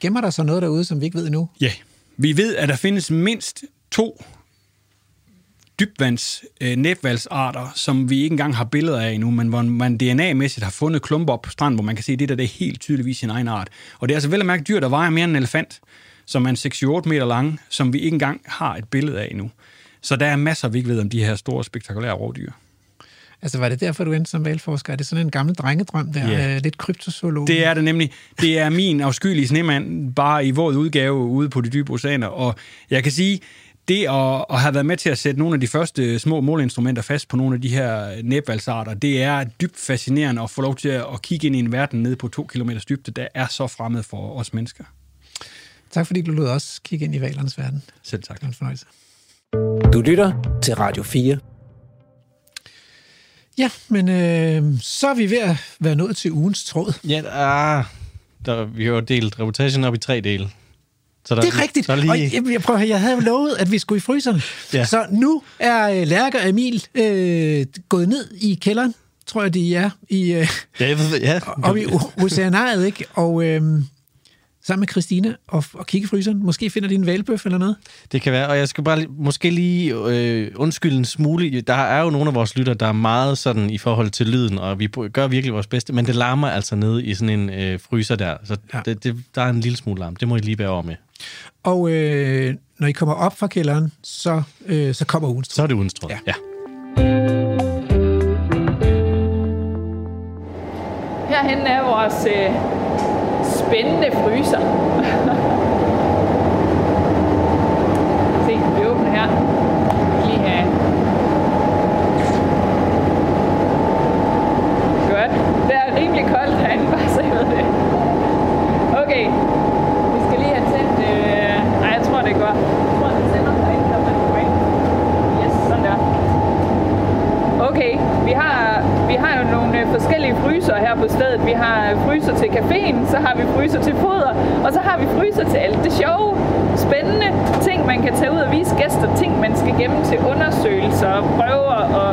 [SPEAKER 1] gemmer der så noget derude, som vi ikke ved endnu?
[SPEAKER 6] Ja, vi ved, at der findes mindst to dybvands øh, netvalgsarter, som vi ikke engang har billeder af endnu, men hvor man DNA-mæssigt har fundet klumper op på stranden, hvor man kan se, at det der det er helt tydeligvis sin egen art. Og det er altså vel at mærke dyr, der vejer mere end en elefant, som er en 6-8 meter lang, som vi ikke engang har et billede af endnu. Så der er masser, vi ikke ved om de her store, spektakulære rovdyr.
[SPEAKER 1] Altså, var det derfor, du endte som valgforsker? Er det sådan en gammel drengedrøm der? Yeah. Lidt kryptozoolog?
[SPEAKER 6] Det er det nemlig. Det er min afskyelige snemand, bare i våd udgave ude på de dybe oceaner. Og jeg kan sige, det at, at have været med til at sætte nogle af de første små måleinstrumenter fast på nogle af de her næbvalgsarter, det er dybt fascinerende at få lov til at kigge ind i en verden nede på to kilometers dybde, der er så fremmed for os mennesker.
[SPEAKER 1] Tak fordi du lod os kigge ind i valernes verden.
[SPEAKER 6] Selv tak.
[SPEAKER 1] Det var en fornøjelse.
[SPEAKER 8] Du lytter til Radio 4.
[SPEAKER 1] Ja, men øh, så er vi ved at være nået til ugens tråd.
[SPEAKER 2] Ja, ah, der, vi har jo delt reportagen op i tre dele. Så der,
[SPEAKER 1] Det er rigtigt.
[SPEAKER 2] Der er
[SPEAKER 1] Lige... Og
[SPEAKER 2] lige,
[SPEAKER 1] jeg, jeg, prøver, jeg havde jo lovet, at vi skulle i fryseren.
[SPEAKER 2] Ja.
[SPEAKER 1] Så nu er øh, Lærke og Emil øh, gået ned i kælderen, tror jeg, de er, i, øh,
[SPEAKER 2] ja, jeg ved, ja.
[SPEAKER 1] oppe i o- oceanariet, ikke? Og øh, sammen med Christina og, og kigge i fryseren. Måske finder de en valbøf eller noget.
[SPEAKER 2] Det kan være, og jeg skal bare måske lige øh, undskylde en smule. Der er jo nogle af vores lytter, der er meget sådan i forhold til lyden, og vi gør virkelig vores bedste, men det larmer altså nede i sådan en øh, fryser der. Så
[SPEAKER 1] Ja.
[SPEAKER 2] det, det, der er en lille smule larm. Det må I lige bære over med.
[SPEAKER 1] Og øh, når I kommer op fra kælderen, så, øh, så kommer ugens.
[SPEAKER 2] Så er det ugens.
[SPEAKER 1] Ja.
[SPEAKER 2] ja.
[SPEAKER 4] Herhen er vores øh, spændende fryser. Se, vi åbner her. Lige her. Godt. Det er rimelig koldt herinde, bare så I ved det. Okay. Vi skal lige have tændt... Øh... Nej, jeg tror, det går. Jeg tror, det tænder derinde, når man går ind. Yes, sådan der. Okay, vi har, vi har jo nogle øh, forskellige fryser her på stedet. Vi har fryser til caféen, så har vi fryser til foder, og så har vi fryser til alt det sjove, spændende ting, man kan tage ud og vise gæster, ting, man skal gemme til undersøgelser og prøver og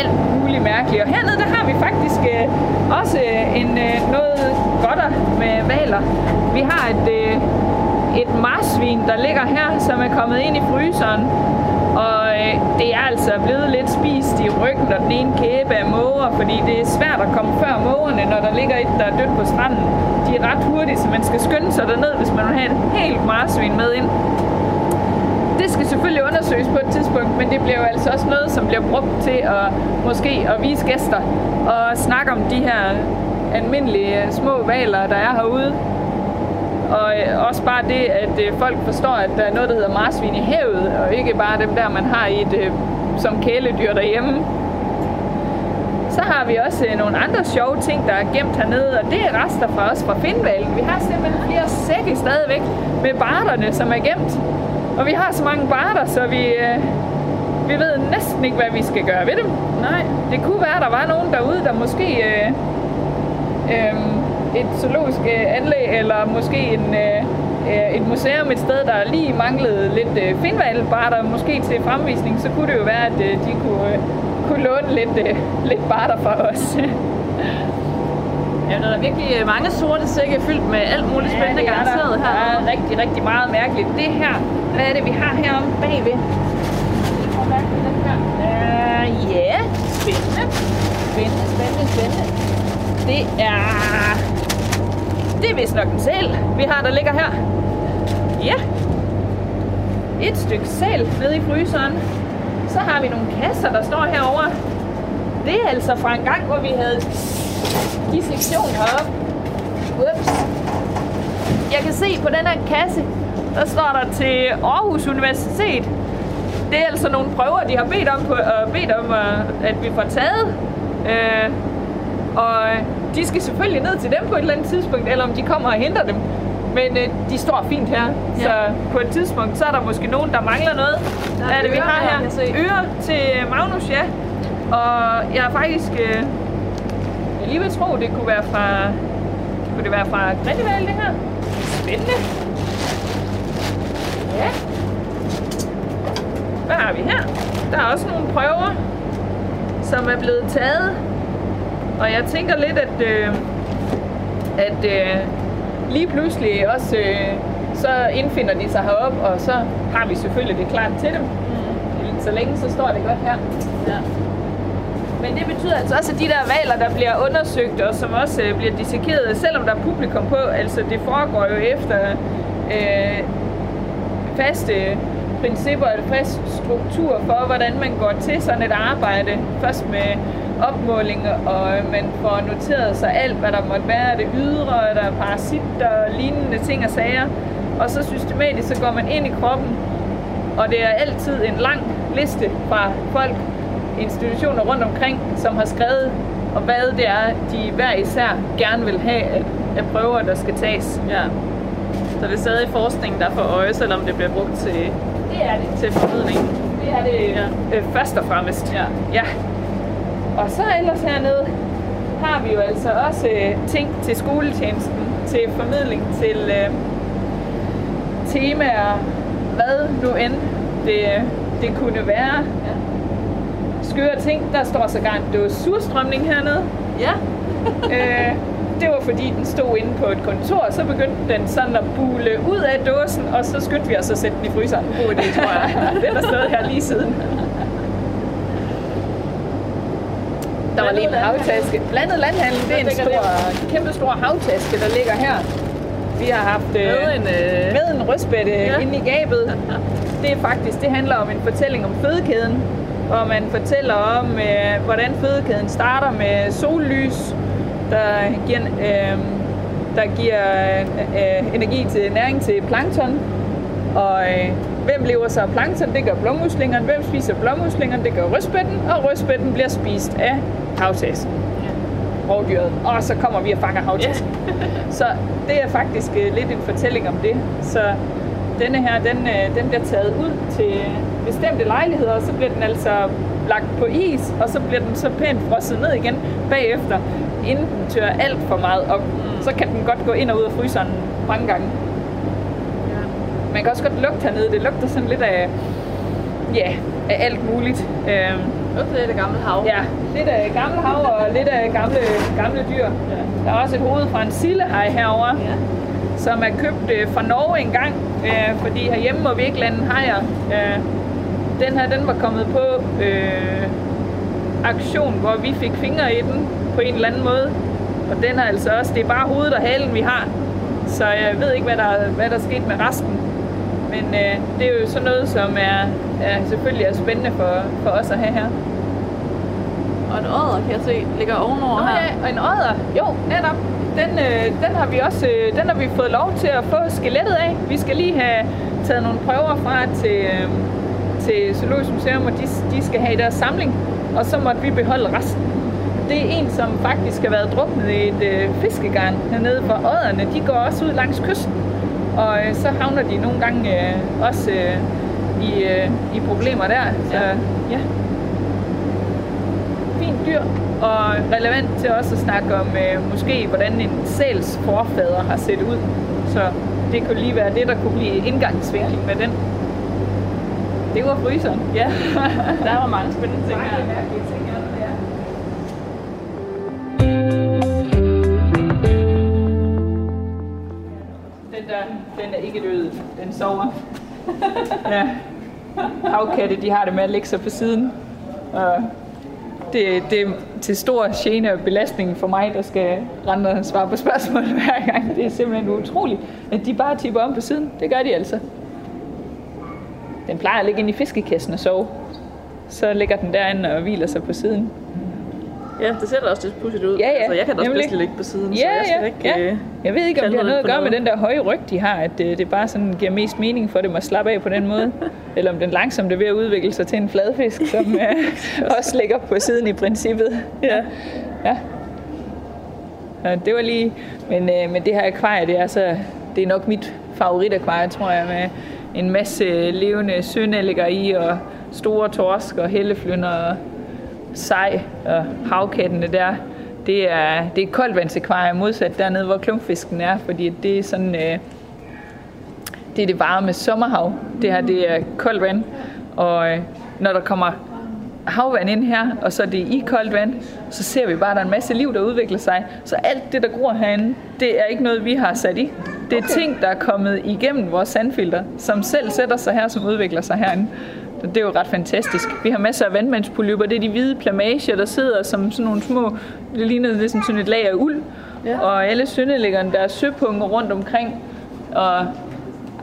[SPEAKER 4] alt muligt mærkeligt. Og hernede, der har vi faktisk øh, også en, øh, noget godter med valer. Vi har et, øh, et marsvin, der ligger her, som er kommet ind i fryseren. Og øh, det er altså blevet lidt spist i ryggen og den ene kæbe af måger, fordi det er svært at komme før mågerne, når der ligger et, der er dødt på stranden. De er ret hurtige, så man skal skynde sig derned, hvis man vil have et helt marsvin med ind. Det skal selvfølgelig undersøges på et tidspunkt, men det bliver jo altså også noget, som bliver brugt til at måske at vise gæster og snakke om de her almindelige øh, små valer, der er herude. Og øh, også bare det, at øh, folk forstår, at der er noget, der hedder marsvin i havet, og ikke bare dem der, man har i et, som kæledyr derhjemme. Så har vi også øh, nogle andre sjove ting, der er gemt hernede, og det er rester fra os fra Finnvalen. Vi har simpelthen flere sække stadigvæk med barterne, som er gemt. Og vi har så mange barter, så vi, øh, vi ved næsten ikke, hvad vi skal gøre ved dem. Nej, det kunne være, at der var nogen derude, der måske... Øh, øh, et zoologisk øh, anlæg, eller måske en, øh, øh, et museum et sted, der lige manglede lidt øh, finvalbarter, måske til fremvisning, så kunne det jo være, at øh, de kunne, øh, kunne låne lidt, øh, lidt barter fra os.
[SPEAKER 5] Ja, der er virkelig øh, mange sorte sække fyldt med alt muligt spændende
[SPEAKER 4] det der.
[SPEAKER 5] garanteret her.
[SPEAKER 4] Der er rigtig, rigtig meget mærkeligt. Det her, hvad er det, vi har heromme bagved? Det her? Uh, ja, spændende. Spændende, spændende, spændende. Det er... Det er vist nok en sæl, vi har, der ligger her. Ja. Et stykke sæl nede i fryseren. Så har vi nogle kasser, der står herovre. Det er altså fra en gang, hvor vi havde dissektion heroppe. Ups. Jeg kan se på den her kasse, der står der til Aarhus Universitet. Det er altså nogle prøver, de har bedt om, på, uh, bedt om uh, at vi får taget. Uh, og de skal selvfølgelig ned til dem på et eller andet tidspunkt, eller om de kommer og henter dem. Men uh, de står fint her, ja. så på et tidspunkt, så er der måske nogen, der mangler noget.
[SPEAKER 5] Der er
[SPEAKER 4] er det, vi har
[SPEAKER 5] her.
[SPEAKER 4] Ører til Magnus, ja. Og jeg er faktisk... Uh, jeg lige vil tro, det kunne være fra... Kunne det være fra Grindeval, det her? Spændende. Ja. Hvad har vi her? Der er også nogle prøver, som er blevet taget. Og jeg tænker lidt, at, øh, at øh, lige pludselig også, øh, så indfinder de sig herop, og så har vi selvfølgelig det klart til dem. Så så længe, så står det godt her.
[SPEAKER 5] Ja.
[SPEAKER 4] Men det betyder altså også, at de der valer, der bliver undersøgt, og som også øh, bliver dissekeret, selvom der er publikum på, altså det foregår jo efter øh, faste principper, eller fast struktur for, hvordan man går til sådan et arbejde. Først med opmåling, og man får noteret sig alt, hvad der måtte være, det ydre, der er parasitter og lignende ting og sager. Og så systematisk, så går man ind i kroppen, og det er altid en lang liste fra folk, institutioner rundt omkring, som har skrevet, og hvad det er, de hver især gerne vil have af, af prøver, der skal tages.
[SPEAKER 5] ja. Så det er stadig forskning, der får øje, selvom det bliver brugt til,
[SPEAKER 4] Det er det.
[SPEAKER 5] til formidling.
[SPEAKER 4] Det er det
[SPEAKER 5] Ja.
[SPEAKER 4] øh, først og fremmest.
[SPEAKER 5] Ja.
[SPEAKER 4] ja. Og så ellers hernede har vi jo altså også øh, ting til skoletjenesten, til formidling, til øh, temaer, hvad nu end det, det kunne være. Ja. Skøre ting. Der står så gang, det var surstrømning hernede.
[SPEAKER 5] Ja.
[SPEAKER 4] øh, det var fordi, den stod inde på et kontor, og så begyndte den sådan at bule ud af dåsen, og så skyndte vi os at sætte den i fryseren. God idé, tror jeg. den har stået her lige siden. Der var lige en havtaske. Blandet landhandel, det er en stor, kæmpe stor havtaske, der ligger her. Vi har haft øh,
[SPEAKER 5] Med en, øh,
[SPEAKER 4] med en rødspætte
[SPEAKER 5] Ja.
[SPEAKER 4] inde i gabet. Det er faktisk, det handler om en fortælling om fødekæden, hvor man fortæller om, øh, hvordan fødekæden starter med sollys, der giver, øh, der giver øh, energi til næring til plankton. Og øh, hvem lever så af plankton? Det gør blåmuslingerne. Hvem spiser blåmuslingerne? Det gør rødspætten. Og rødspætten bliver spist af havtasken. Rovdyret. Og så kommer vi og fanger havtasken. Så det er faktisk øh, lidt en fortælling om det. Så denne her, den, øh, den bliver taget ud til bestemte lejligheder, og så bliver den altså lagt på is, og så bliver den så pænt frosset ned igen bagefter, inden den tørrer alt for meget op. Så kan den godt gå ind og ud af fryseren mange gange. Man kan også godt lugte hernede. Det lugter sådan lidt af, ja, af alt muligt. Øhm,
[SPEAKER 5] Okay, det gamle hav.
[SPEAKER 4] Ja, lidt af gamle hav og lidt af gamle, gamle dyr. Ja. Der er også et hoved fra en sillehaj herovre,
[SPEAKER 5] Ja.
[SPEAKER 4] som er købt øh, fra Norge engang, øh, fordi herhjemme må vi ikke lande hajer. Øh, den her, den var kommet på øh, aktion, hvor vi fik fingre i den på en eller anden måde. Og den er altså også, det er bare hovedet og halen, vi har. Så jeg ved ikke, hvad der, hvad der er sket med resten. Men øh, det er jo sådan noget, som er, er selvfølgelig er spændende for, for os at have her.
[SPEAKER 5] Og en ådder, kan jeg se, ligger ovenover
[SPEAKER 4] Nå
[SPEAKER 5] her.
[SPEAKER 4] ja, og en odder. Jo, netop. Den, øh, den har vi også øh, den har vi fået lov til at få skelettet af. Vi skal lige have taget nogle prøver fra til, øh, til Zoologisk Museum, og de, de skal have i deres samling. Og så måtte vi beholde resten. Det er en, som faktisk har været druknet i et øh, fiskegarn hernede, for odderne, de går også ud langs kysten. Og øh, så havner de nogle gange øh, også øh, i, øh, i problemer der. Så
[SPEAKER 5] Ja.
[SPEAKER 4] ja, fint dyr, og relevant til også at snakke om øh, måske, hvordan en sæls forfader har set ud. Så det kunne lige være det, der kunne blive indgangsvinkel med den. Det var fryseren.
[SPEAKER 5] Ja, der var mange spændende ting her.
[SPEAKER 4] er. Den der, den er ikke død. Den sover. ja. Havkatte, de har det med at lægge sig på siden. Og det, det er til stor gene og belastning for mig, der skal rende og svare på spørgsmål hver gang. Det er simpelthen utroligt, at de bare tipper om på siden. Det gør de altså. Den plejer at ligge inde i fiskekassen og sove. Så ligger den derinde og hviler sig på siden.
[SPEAKER 5] Ja, det ser da også lidt pudsigt ud.
[SPEAKER 4] Ja, ja,
[SPEAKER 5] Altså, jeg kan da også bedst ligge på siden, så
[SPEAKER 4] Ja,
[SPEAKER 5] jeg skal
[SPEAKER 4] ja,
[SPEAKER 5] ikke...
[SPEAKER 4] ja.
[SPEAKER 5] øh,
[SPEAKER 4] Jeg ved ikke, om det har noget at gøre med
[SPEAKER 5] noget.
[SPEAKER 4] den der høje ryg, de har, at det, det bare sådan giver mest mening for dem at slappe af på den måde. Eller om den langsomt er ved at udvikle sig til en fladfisk, som øh, også ligger på siden i princippet. Ja. ja. Ja, det var lige... Men, øh, men det her akvarie, det er, så, det er nok mit favoritakvarie, tror jeg, med en masse levende sønælliger i, og store torsk og helleflynder og sej og havkattene der. Det er, det er et koldvandsakvarie modsat dernede, hvor klumpfisken er, fordi det er sådan... Øh, det er det varme sommerhav. Det her, det er koldt vand. Og øh, når der kommer havvand ind her, og så er det i koldt vand, så ser vi bare, at der er en masse liv, der udvikler sig. Så alt det, der gror herinde, det er ikke noget, vi har sat i. Det er okay. ting, der er kommet igennem vores sandfilter, som selv sætter sig her, som udvikler sig herinde. Det er jo ret fantastisk. Vi har masser af vandmandspolypper. Det er de hvide plamager, der sidder som sådan nogle små... Det ligner ligesom sådan et lag af uld.
[SPEAKER 5] Ja.
[SPEAKER 4] Og alle søndelæggerne, der er søpunkter rundt omkring. Og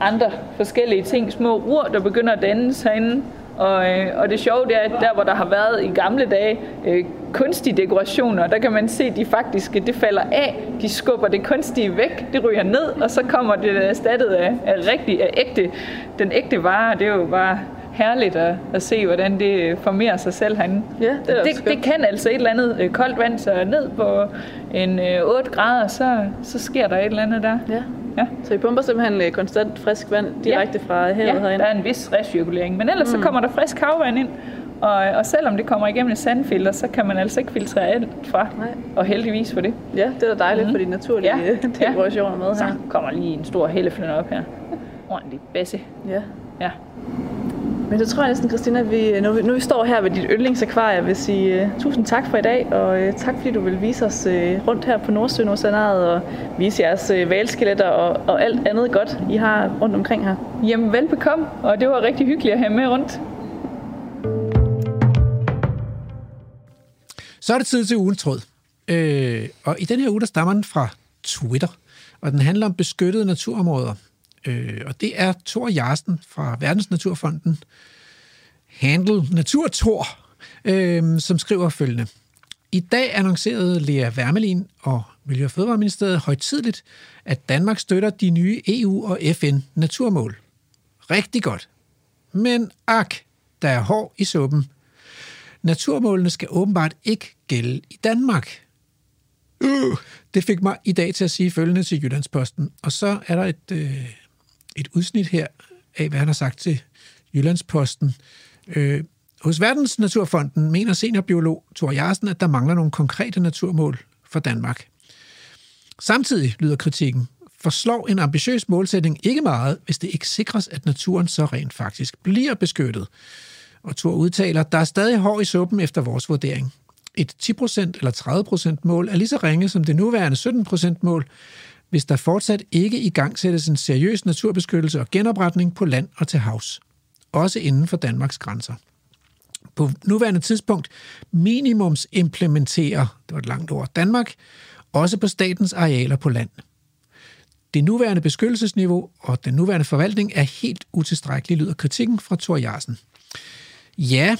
[SPEAKER 4] andre forskellige ting. Små rur, der begynder at dannes herinde. Og, øh, og det sjove det er, at der hvor der har været i gamle dage øh, kunstige dekorationer, der kan man se, at de faktisk det falder af. De skubber det kunstige væk, det ryger ned, og så kommer det erstattet af, af rigtig, af ægte, den ægte vare. Det er jo bare herligt at, at se, hvordan det formerer sig selv herinde.
[SPEAKER 5] Ja, det er
[SPEAKER 4] det,
[SPEAKER 5] skønt.
[SPEAKER 4] det kan altså et eller andet øh, koldt vand, så ned på en øh, 8 grader, så, så sker der et eller andet der.
[SPEAKER 5] Ja.
[SPEAKER 4] Ja.
[SPEAKER 5] Så I pumper simpelthen øh, konstant frisk vand direkte fra havet
[SPEAKER 4] ja,
[SPEAKER 5] herinde?
[SPEAKER 4] der er en vis recirkulering. Men ellers mm. så kommer der frisk havvand ind, og, og selvom det kommer igennem et sandfilter, så kan man altså ikke filtrere alt fra.
[SPEAKER 5] Nej.
[SPEAKER 4] Og heldigvis for det.
[SPEAKER 5] Ja, det er da dejligt
[SPEAKER 4] Mhm.
[SPEAKER 5] for de naturlige
[SPEAKER 4] Ja,
[SPEAKER 5] ja. dekorationer med
[SPEAKER 4] Så
[SPEAKER 5] her.
[SPEAKER 4] kommer lige en stor helleflynder op her. Ordentlig basse.
[SPEAKER 5] Ja.
[SPEAKER 4] Ja.
[SPEAKER 5] Men så tror jeg næsten, Christina, at vi, nu, vi, nu vi står her ved dit yndlingsakvarie, vil sige uh, tusind tak for i dag, og uh, tak fordi du vil vise os uh, rundt her på Nordsøen Oceanaret og vise jeres uh, valskeletter og, og alt andet godt, I har rundt omkring her.
[SPEAKER 4] Jamen velbekomme, og det var rigtig hyggeligt at have med rundt.
[SPEAKER 1] Så er det tid til ugens tråd. Øh, og i den her uge, der stammer den fra Twitter, og den handler om beskyttede naturområder. Øh, og det er Thor Jarsten fra Verdens Naturfonden, handle Naturtor, øh, som skriver følgende. I dag annoncerede Lea Wermelin og Miljø- og Fødevareministeriet højtidligt, at Danmark støtter de nye EU- og FN-naturmål. Rigtig godt. Men ak, der er hår i suppen. Naturmålene skal åbenbart ikke gælde i Danmark. Øh, det fik mig i dag til at sige følgende til Jyllandsposten. Og så er der et, øh, et udsnit her af, hvad han har sagt til Jyllandsposten. Øh, hos Verdens Naturfonden mener seniorbiolog Thor Jarsen, at der mangler nogle konkrete naturmål for Danmark. Samtidig lyder kritikken, forslår en ambitiøs målsætning ikke meget, hvis det ikke sikres, at naturen så rent faktisk bliver beskyttet. Og Thor udtaler, der er stadig hår i suppen efter vores vurdering. Et 10% eller 30% mål er lige så ringe som det nuværende 17% mål, hvis der fortsat ikke i gang sættes en seriøs naturbeskyttelse og genopretning på land og til havs. Også inden for Danmarks grænser. På nuværende tidspunkt minimums implementerer, det var et langt ord, Danmark, også på statens arealer på land. Det nuværende beskyttelsesniveau og den nuværende forvaltning er helt utilstrækkelig, lyder kritikken fra Thor Jarsen. Ja,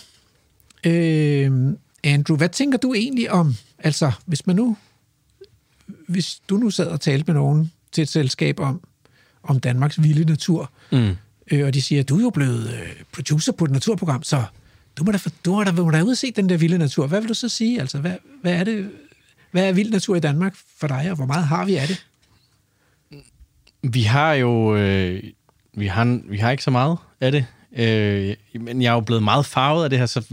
[SPEAKER 1] øh, Andrew, hvad tænker du egentlig om, altså hvis man nu, hvis du nu sad og talte med nogen til et selskab om, om Danmarks vilde natur,
[SPEAKER 2] Mm.
[SPEAKER 1] øh, og de siger, du er jo blevet øh, producer på et naturprogram, så du må da, du må da, må da ud og se den der vilde natur. Hvad vil du så sige? Altså, hvad, hvad er det, hvad er vild natur i Danmark for dig, og hvor meget har vi af det?
[SPEAKER 2] Vi har jo... Øh, vi, har, vi har ikke så meget af det. Øh, men jeg er jo blevet meget farvet af det her, så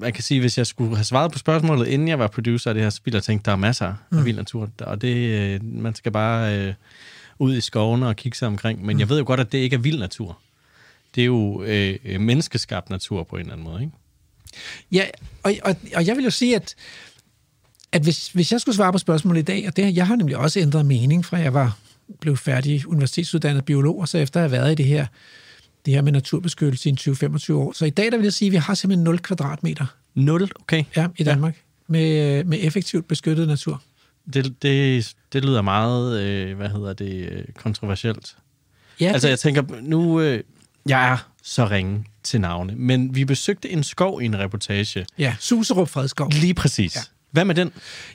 [SPEAKER 2] man kan sige, hvis jeg skulle have svaret på spørgsmålet, inden jeg var producer af det her, så ville jeg tænke, der er masser af
[SPEAKER 1] Mm.
[SPEAKER 2] vild natur. Og det, øh, man skal bare øh, ud i skovene og kigge sig omkring. Men jeg ved jo godt, at det ikke er vild natur. Det er jo øh, menneskeskabt natur på en eller anden måde, ikke?
[SPEAKER 1] Ja, og, og, og jeg vil jo sige, at, at hvis, hvis jeg skulle svare på spørgsmålet i dag, og det, jeg har nemlig også ændret mening, fra jeg var blev færdig universitetsuddannet biolog, og så efter at have været i det her, det her med naturbeskyttelse i en 20-25 år. Så i dag der vil jeg sige, at vi har simpelthen 0 kvadratmeter
[SPEAKER 2] 0, okay.
[SPEAKER 1] ja, i Danmark med, med effektivt beskyttet natur.
[SPEAKER 2] Det, det, det lyder meget, øh, hvad hedder det, øh, kontroversielt.
[SPEAKER 1] Ja,
[SPEAKER 2] Altså,
[SPEAKER 1] det,
[SPEAKER 2] jeg tænker, nu... Øh, jeg er så ringe til navne, men vi besøgte en skov i en reportage.
[SPEAKER 1] ja Suserup Fredskov.
[SPEAKER 2] Lige præcis.
[SPEAKER 1] Ja.
[SPEAKER 2] Hvad med den?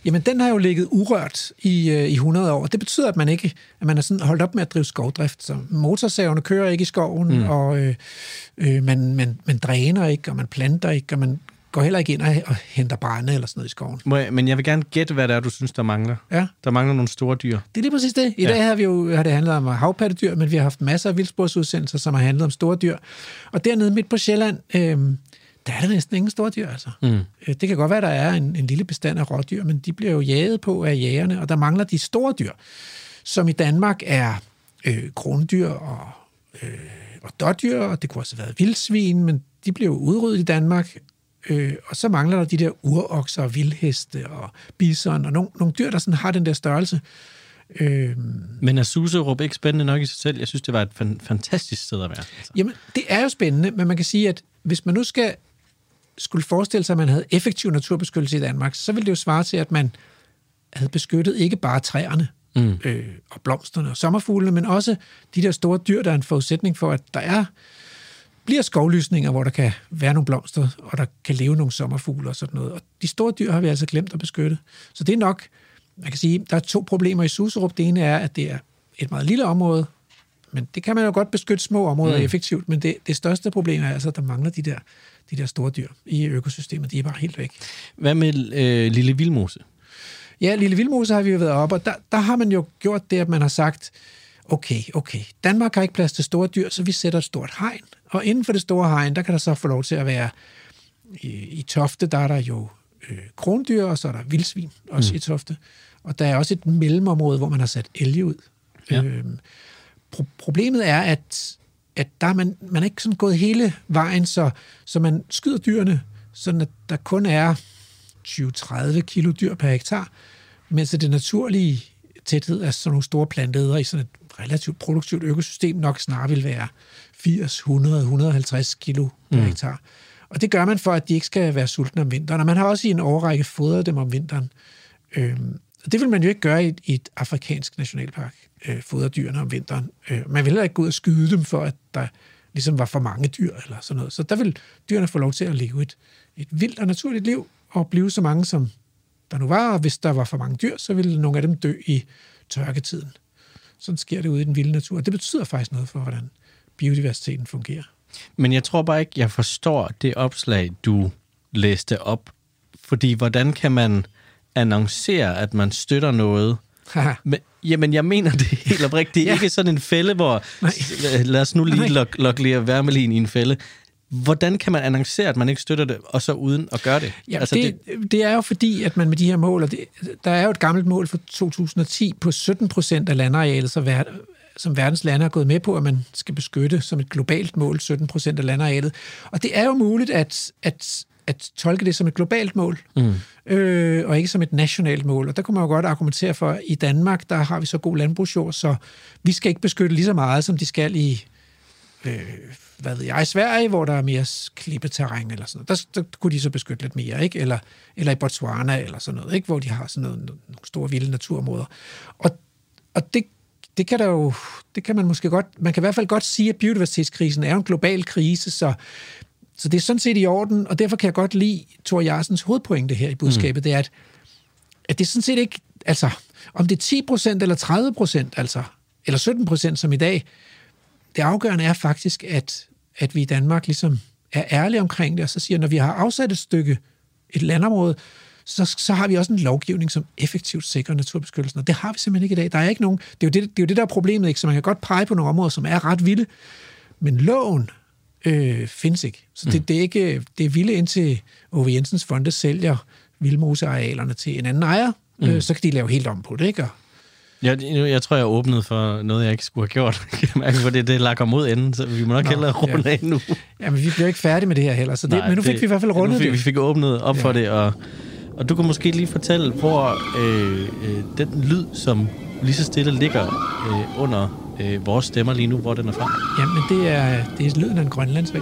[SPEAKER 1] Jamen, den har jo ligget urørt i, øh, i 100 år. Det betyder, at man ikke at man er sådan holdt op med at drive skovdrift. Så motorsavene kører ikke i skoven, mm. og øh, øh, man, man, man dræner ikke, og man planter ikke, og man går heller ikke ind og, og henter brænde eller sådan noget i skoven.
[SPEAKER 2] Må jeg, men jeg vil gerne gætte, hvad det er, du synes, der mangler.
[SPEAKER 1] Ja,
[SPEAKER 2] Der mangler nogle store dyr.
[SPEAKER 1] det er lige præcis det. I
[SPEAKER 2] Ja.
[SPEAKER 1] dag har, vi jo, har det handlet om havpattedyr, men vi har haft masser af vildsporsudsendelser, som har handlet om store dyr. Og dernede midt på Sjælland, øh, der er der næsten ingen store dyr, altså.
[SPEAKER 2] Mm.
[SPEAKER 1] Øh, Det kan godt være, der er en, en lille bestand af rådyr, men de bliver jo jaget på af jægerne, og der mangler de store dyr, som i Danmark er øh, krondyr og, øh, og dårdyr, og det kunne også have været vildsvin, men de bliver jo udryddet i Danmark. Øh, og så mangler der de der urokser og vildheste og bison og nogle, nogle dyr, der sådan har den der størrelse. Øh,
[SPEAKER 2] Men er Suserup ikke spændende nok i sig selv? Jeg synes, det var et fan- fantastisk sted at være. Altså.
[SPEAKER 1] Jamen, det er jo spændende, men man kan sige, at hvis man nu skal skulle forestille sig, at man havde effektiv naturbeskyttelse i Danmark, så ville det jo svare til, at man havde beskyttet ikke bare træerne mm. øh, og blomsterne og sommerfuglene, men også de der store dyr, der er en forudsætning for, at der er bliver skovlysninger, hvor der kan være nogle blomster, og der kan leve nogle sommerfugle og sådan noget. Og de store dyr har vi altså glemt at beskytte. Så det er nok, man kan sige, der er to problemer i Suserup. Det ene er, at det er et meget lille område, men det kan man jo godt beskytte små områder mm. effektivt, men det, det største problem er altså, at der mangler de der, de der store dyr i økosystemet. De er bare helt væk.
[SPEAKER 2] Hvad med øh, Lille Vildmose?
[SPEAKER 1] Ja, Lille Vildmose har vi jo været op, og der, der har man jo gjort det, at man har sagt, okay, okay, Danmark har ikke plads til store dyr, så vi sætter et stort hegn. Og inden for det store hegn, der kan der så få lov til at være, i, i Tofte, der er der jo øh, krondyr, og så er der vildsvin også mm. i Tofte. Og der er også et mellemområde, hvor man har sat elge ud.
[SPEAKER 2] Ja.
[SPEAKER 1] Øhm, pro- problemet er, at, at der er man, man er ikke sådan gået hele vejen, så, så man skyder dyrene, sådan at der kun er 20-30 kilo dyr per hektar, mens det naturlige tæthed af sådan nogle store planteæder i sådan et relativt produktivt økosystem nok snarere vil være 80, 100, 150 kilo per mm. hektar. Og det gør man for, at de ikke skal være sultne om vinteren. Og man har også i en årrække fodret dem om vinteren. Øhm, det vil man jo ikke gøre i et, i et afrikansk nationalpark, øh, fodre dyrene om vinteren. Øh, man vil heller ikke gå ud og skyde dem, for at der ligesom var for mange dyr eller sådan noget. Så der vil dyrene få lov til at leve et, et vildt og naturligt liv, og blive så mange, som der nu var. Og hvis der var for mange dyr, så ville nogle af dem dø i tørketiden. Sådan sker det ude i den vilde natur. Det betyder faktisk noget for, hvordan biodiversiteten fungerer.
[SPEAKER 2] Men jeg tror bare ikke, jeg forstår det opslag, du læste op. Fordi hvordan kan man annoncere, at man støtter noget? Men, jamen, jeg mener det helt oprigtigt. Det er
[SPEAKER 1] Ja.
[SPEAKER 2] ikke sådan en fælde, hvor...
[SPEAKER 1] Nej.
[SPEAKER 2] Lad os nu lige lokke lok Lea Wermelin i en fælde. Hvordan kan man annoncere, at man ikke støtter det, og så uden at gøre det?
[SPEAKER 1] Ja, altså, det, det... det er jo fordi, at man med de her mål, og det, der er jo et gammelt mål fra 2010 på 17 procent af landarealet, så ver, som verdens lande har gået med på, at man skal beskytte som et globalt mål 17 procent af landarealet. Og det er jo muligt at, at, at tolke det som et globalt mål, mm. øh, og ikke som et nationalt mål. Og der kunne man jo godt argumentere for, at i Danmark, der har vi så god landbrugsjord, så vi skal ikke beskytte lige så meget, som de skal i øh, hvad ved jeg, i Sverige, hvor der er mere klippeterræn eller sådan noget, der, der kunne de så beskytte lidt mere, ikke? Eller, eller i Botswana eller sådan noget, ikke? Hvor de har sådan noget, nogle store vilde naturområder. Og, og det, det kan der jo, det kan man måske godt, man kan i hvert fald godt sige, at biodiversitetskrisen er en global krise, så, så det er sådan set i orden, og derfor kan jeg godt lide Thor Jarsens hovedpointe her i budskabet, mm. det er, at, at det er sådan set ikke, altså, om det er 10% eller 30%, altså, eller 17% som i dag, det afgørende er faktisk, at, at vi i Danmark ligesom er ærlige omkring det, og så siger, når vi har afsat et stykke, et landområde, så, så har vi også en lovgivning, som effektivt sikrer naturbeskyttelsen, og det har vi simpelthen ikke i dag. Der er ikke nogen, det er jo det, det, er jo det der er problemet, ikke? så man kan godt pege på nogle områder, som er ret vilde, men loven øh, findes ikke. Så det, det, er ikke, det er vilde indtil Ove Jensens Fonde sælger vildmosearealerne til en anden ejer, mm. øh, så kan de lave helt om på det, ikke?
[SPEAKER 2] Jeg, jeg tror, jeg åbnede for noget, jeg ikke skulle have gjort. Jeg mærke, for det, det lakker mod enden, så vi må nok
[SPEAKER 1] Nå,
[SPEAKER 2] hellere runde
[SPEAKER 1] ja.
[SPEAKER 2] af nu.
[SPEAKER 1] jamen, vi bliver ikke færdige med det her heller, så det,
[SPEAKER 2] Nej,
[SPEAKER 1] men nu fik
[SPEAKER 2] det-
[SPEAKER 1] vi i hvert fald rundet
[SPEAKER 2] fik,
[SPEAKER 1] det.
[SPEAKER 2] Vi fik åbnet op
[SPEAKER 1] ja.
[SPEAKER 2] for det, og, og du kan måske lige fortælle, hvor øh, øh, den lyd, som lige så stille ligger øh, under øh, vores stemmer lige nu, hvor den er fra.
[SPEAKER 1] Jamen, det er, det er lyden af en grønlandsvæg.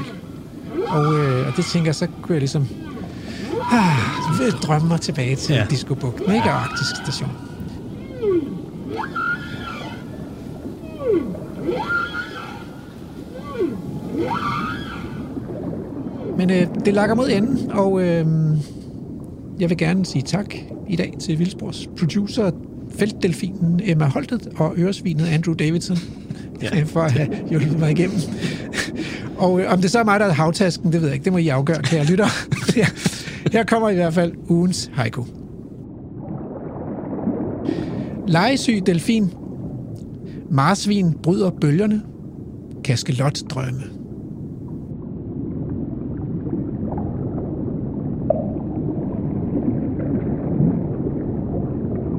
[SPEAKER 1] Og, øh, og det tænker jeg, så kunne jeg ligesom ah, drømme mig tilbage til
[SPEAKER 2] ja.
[SPEAKER 1] Disco-bugten, ikke? Og Arktisk Station. Men øh, det lakker mod enden, og øh, jeg vil gerne sige tak i dag til Vildsborgs producer, feltdelfinen Emma Holtet og øresvinet Andrew Davidson ja. for at have hjulpet mig igennem. Og øh, om det så er mig, der er havtasken, det ved jeg ikke. Det må I afgøre, kære lytter. her, her kommer i hvert fald ugens haiku. Legesyg delfin. Marsvin bryder bølgerne. Kaskelot drømme.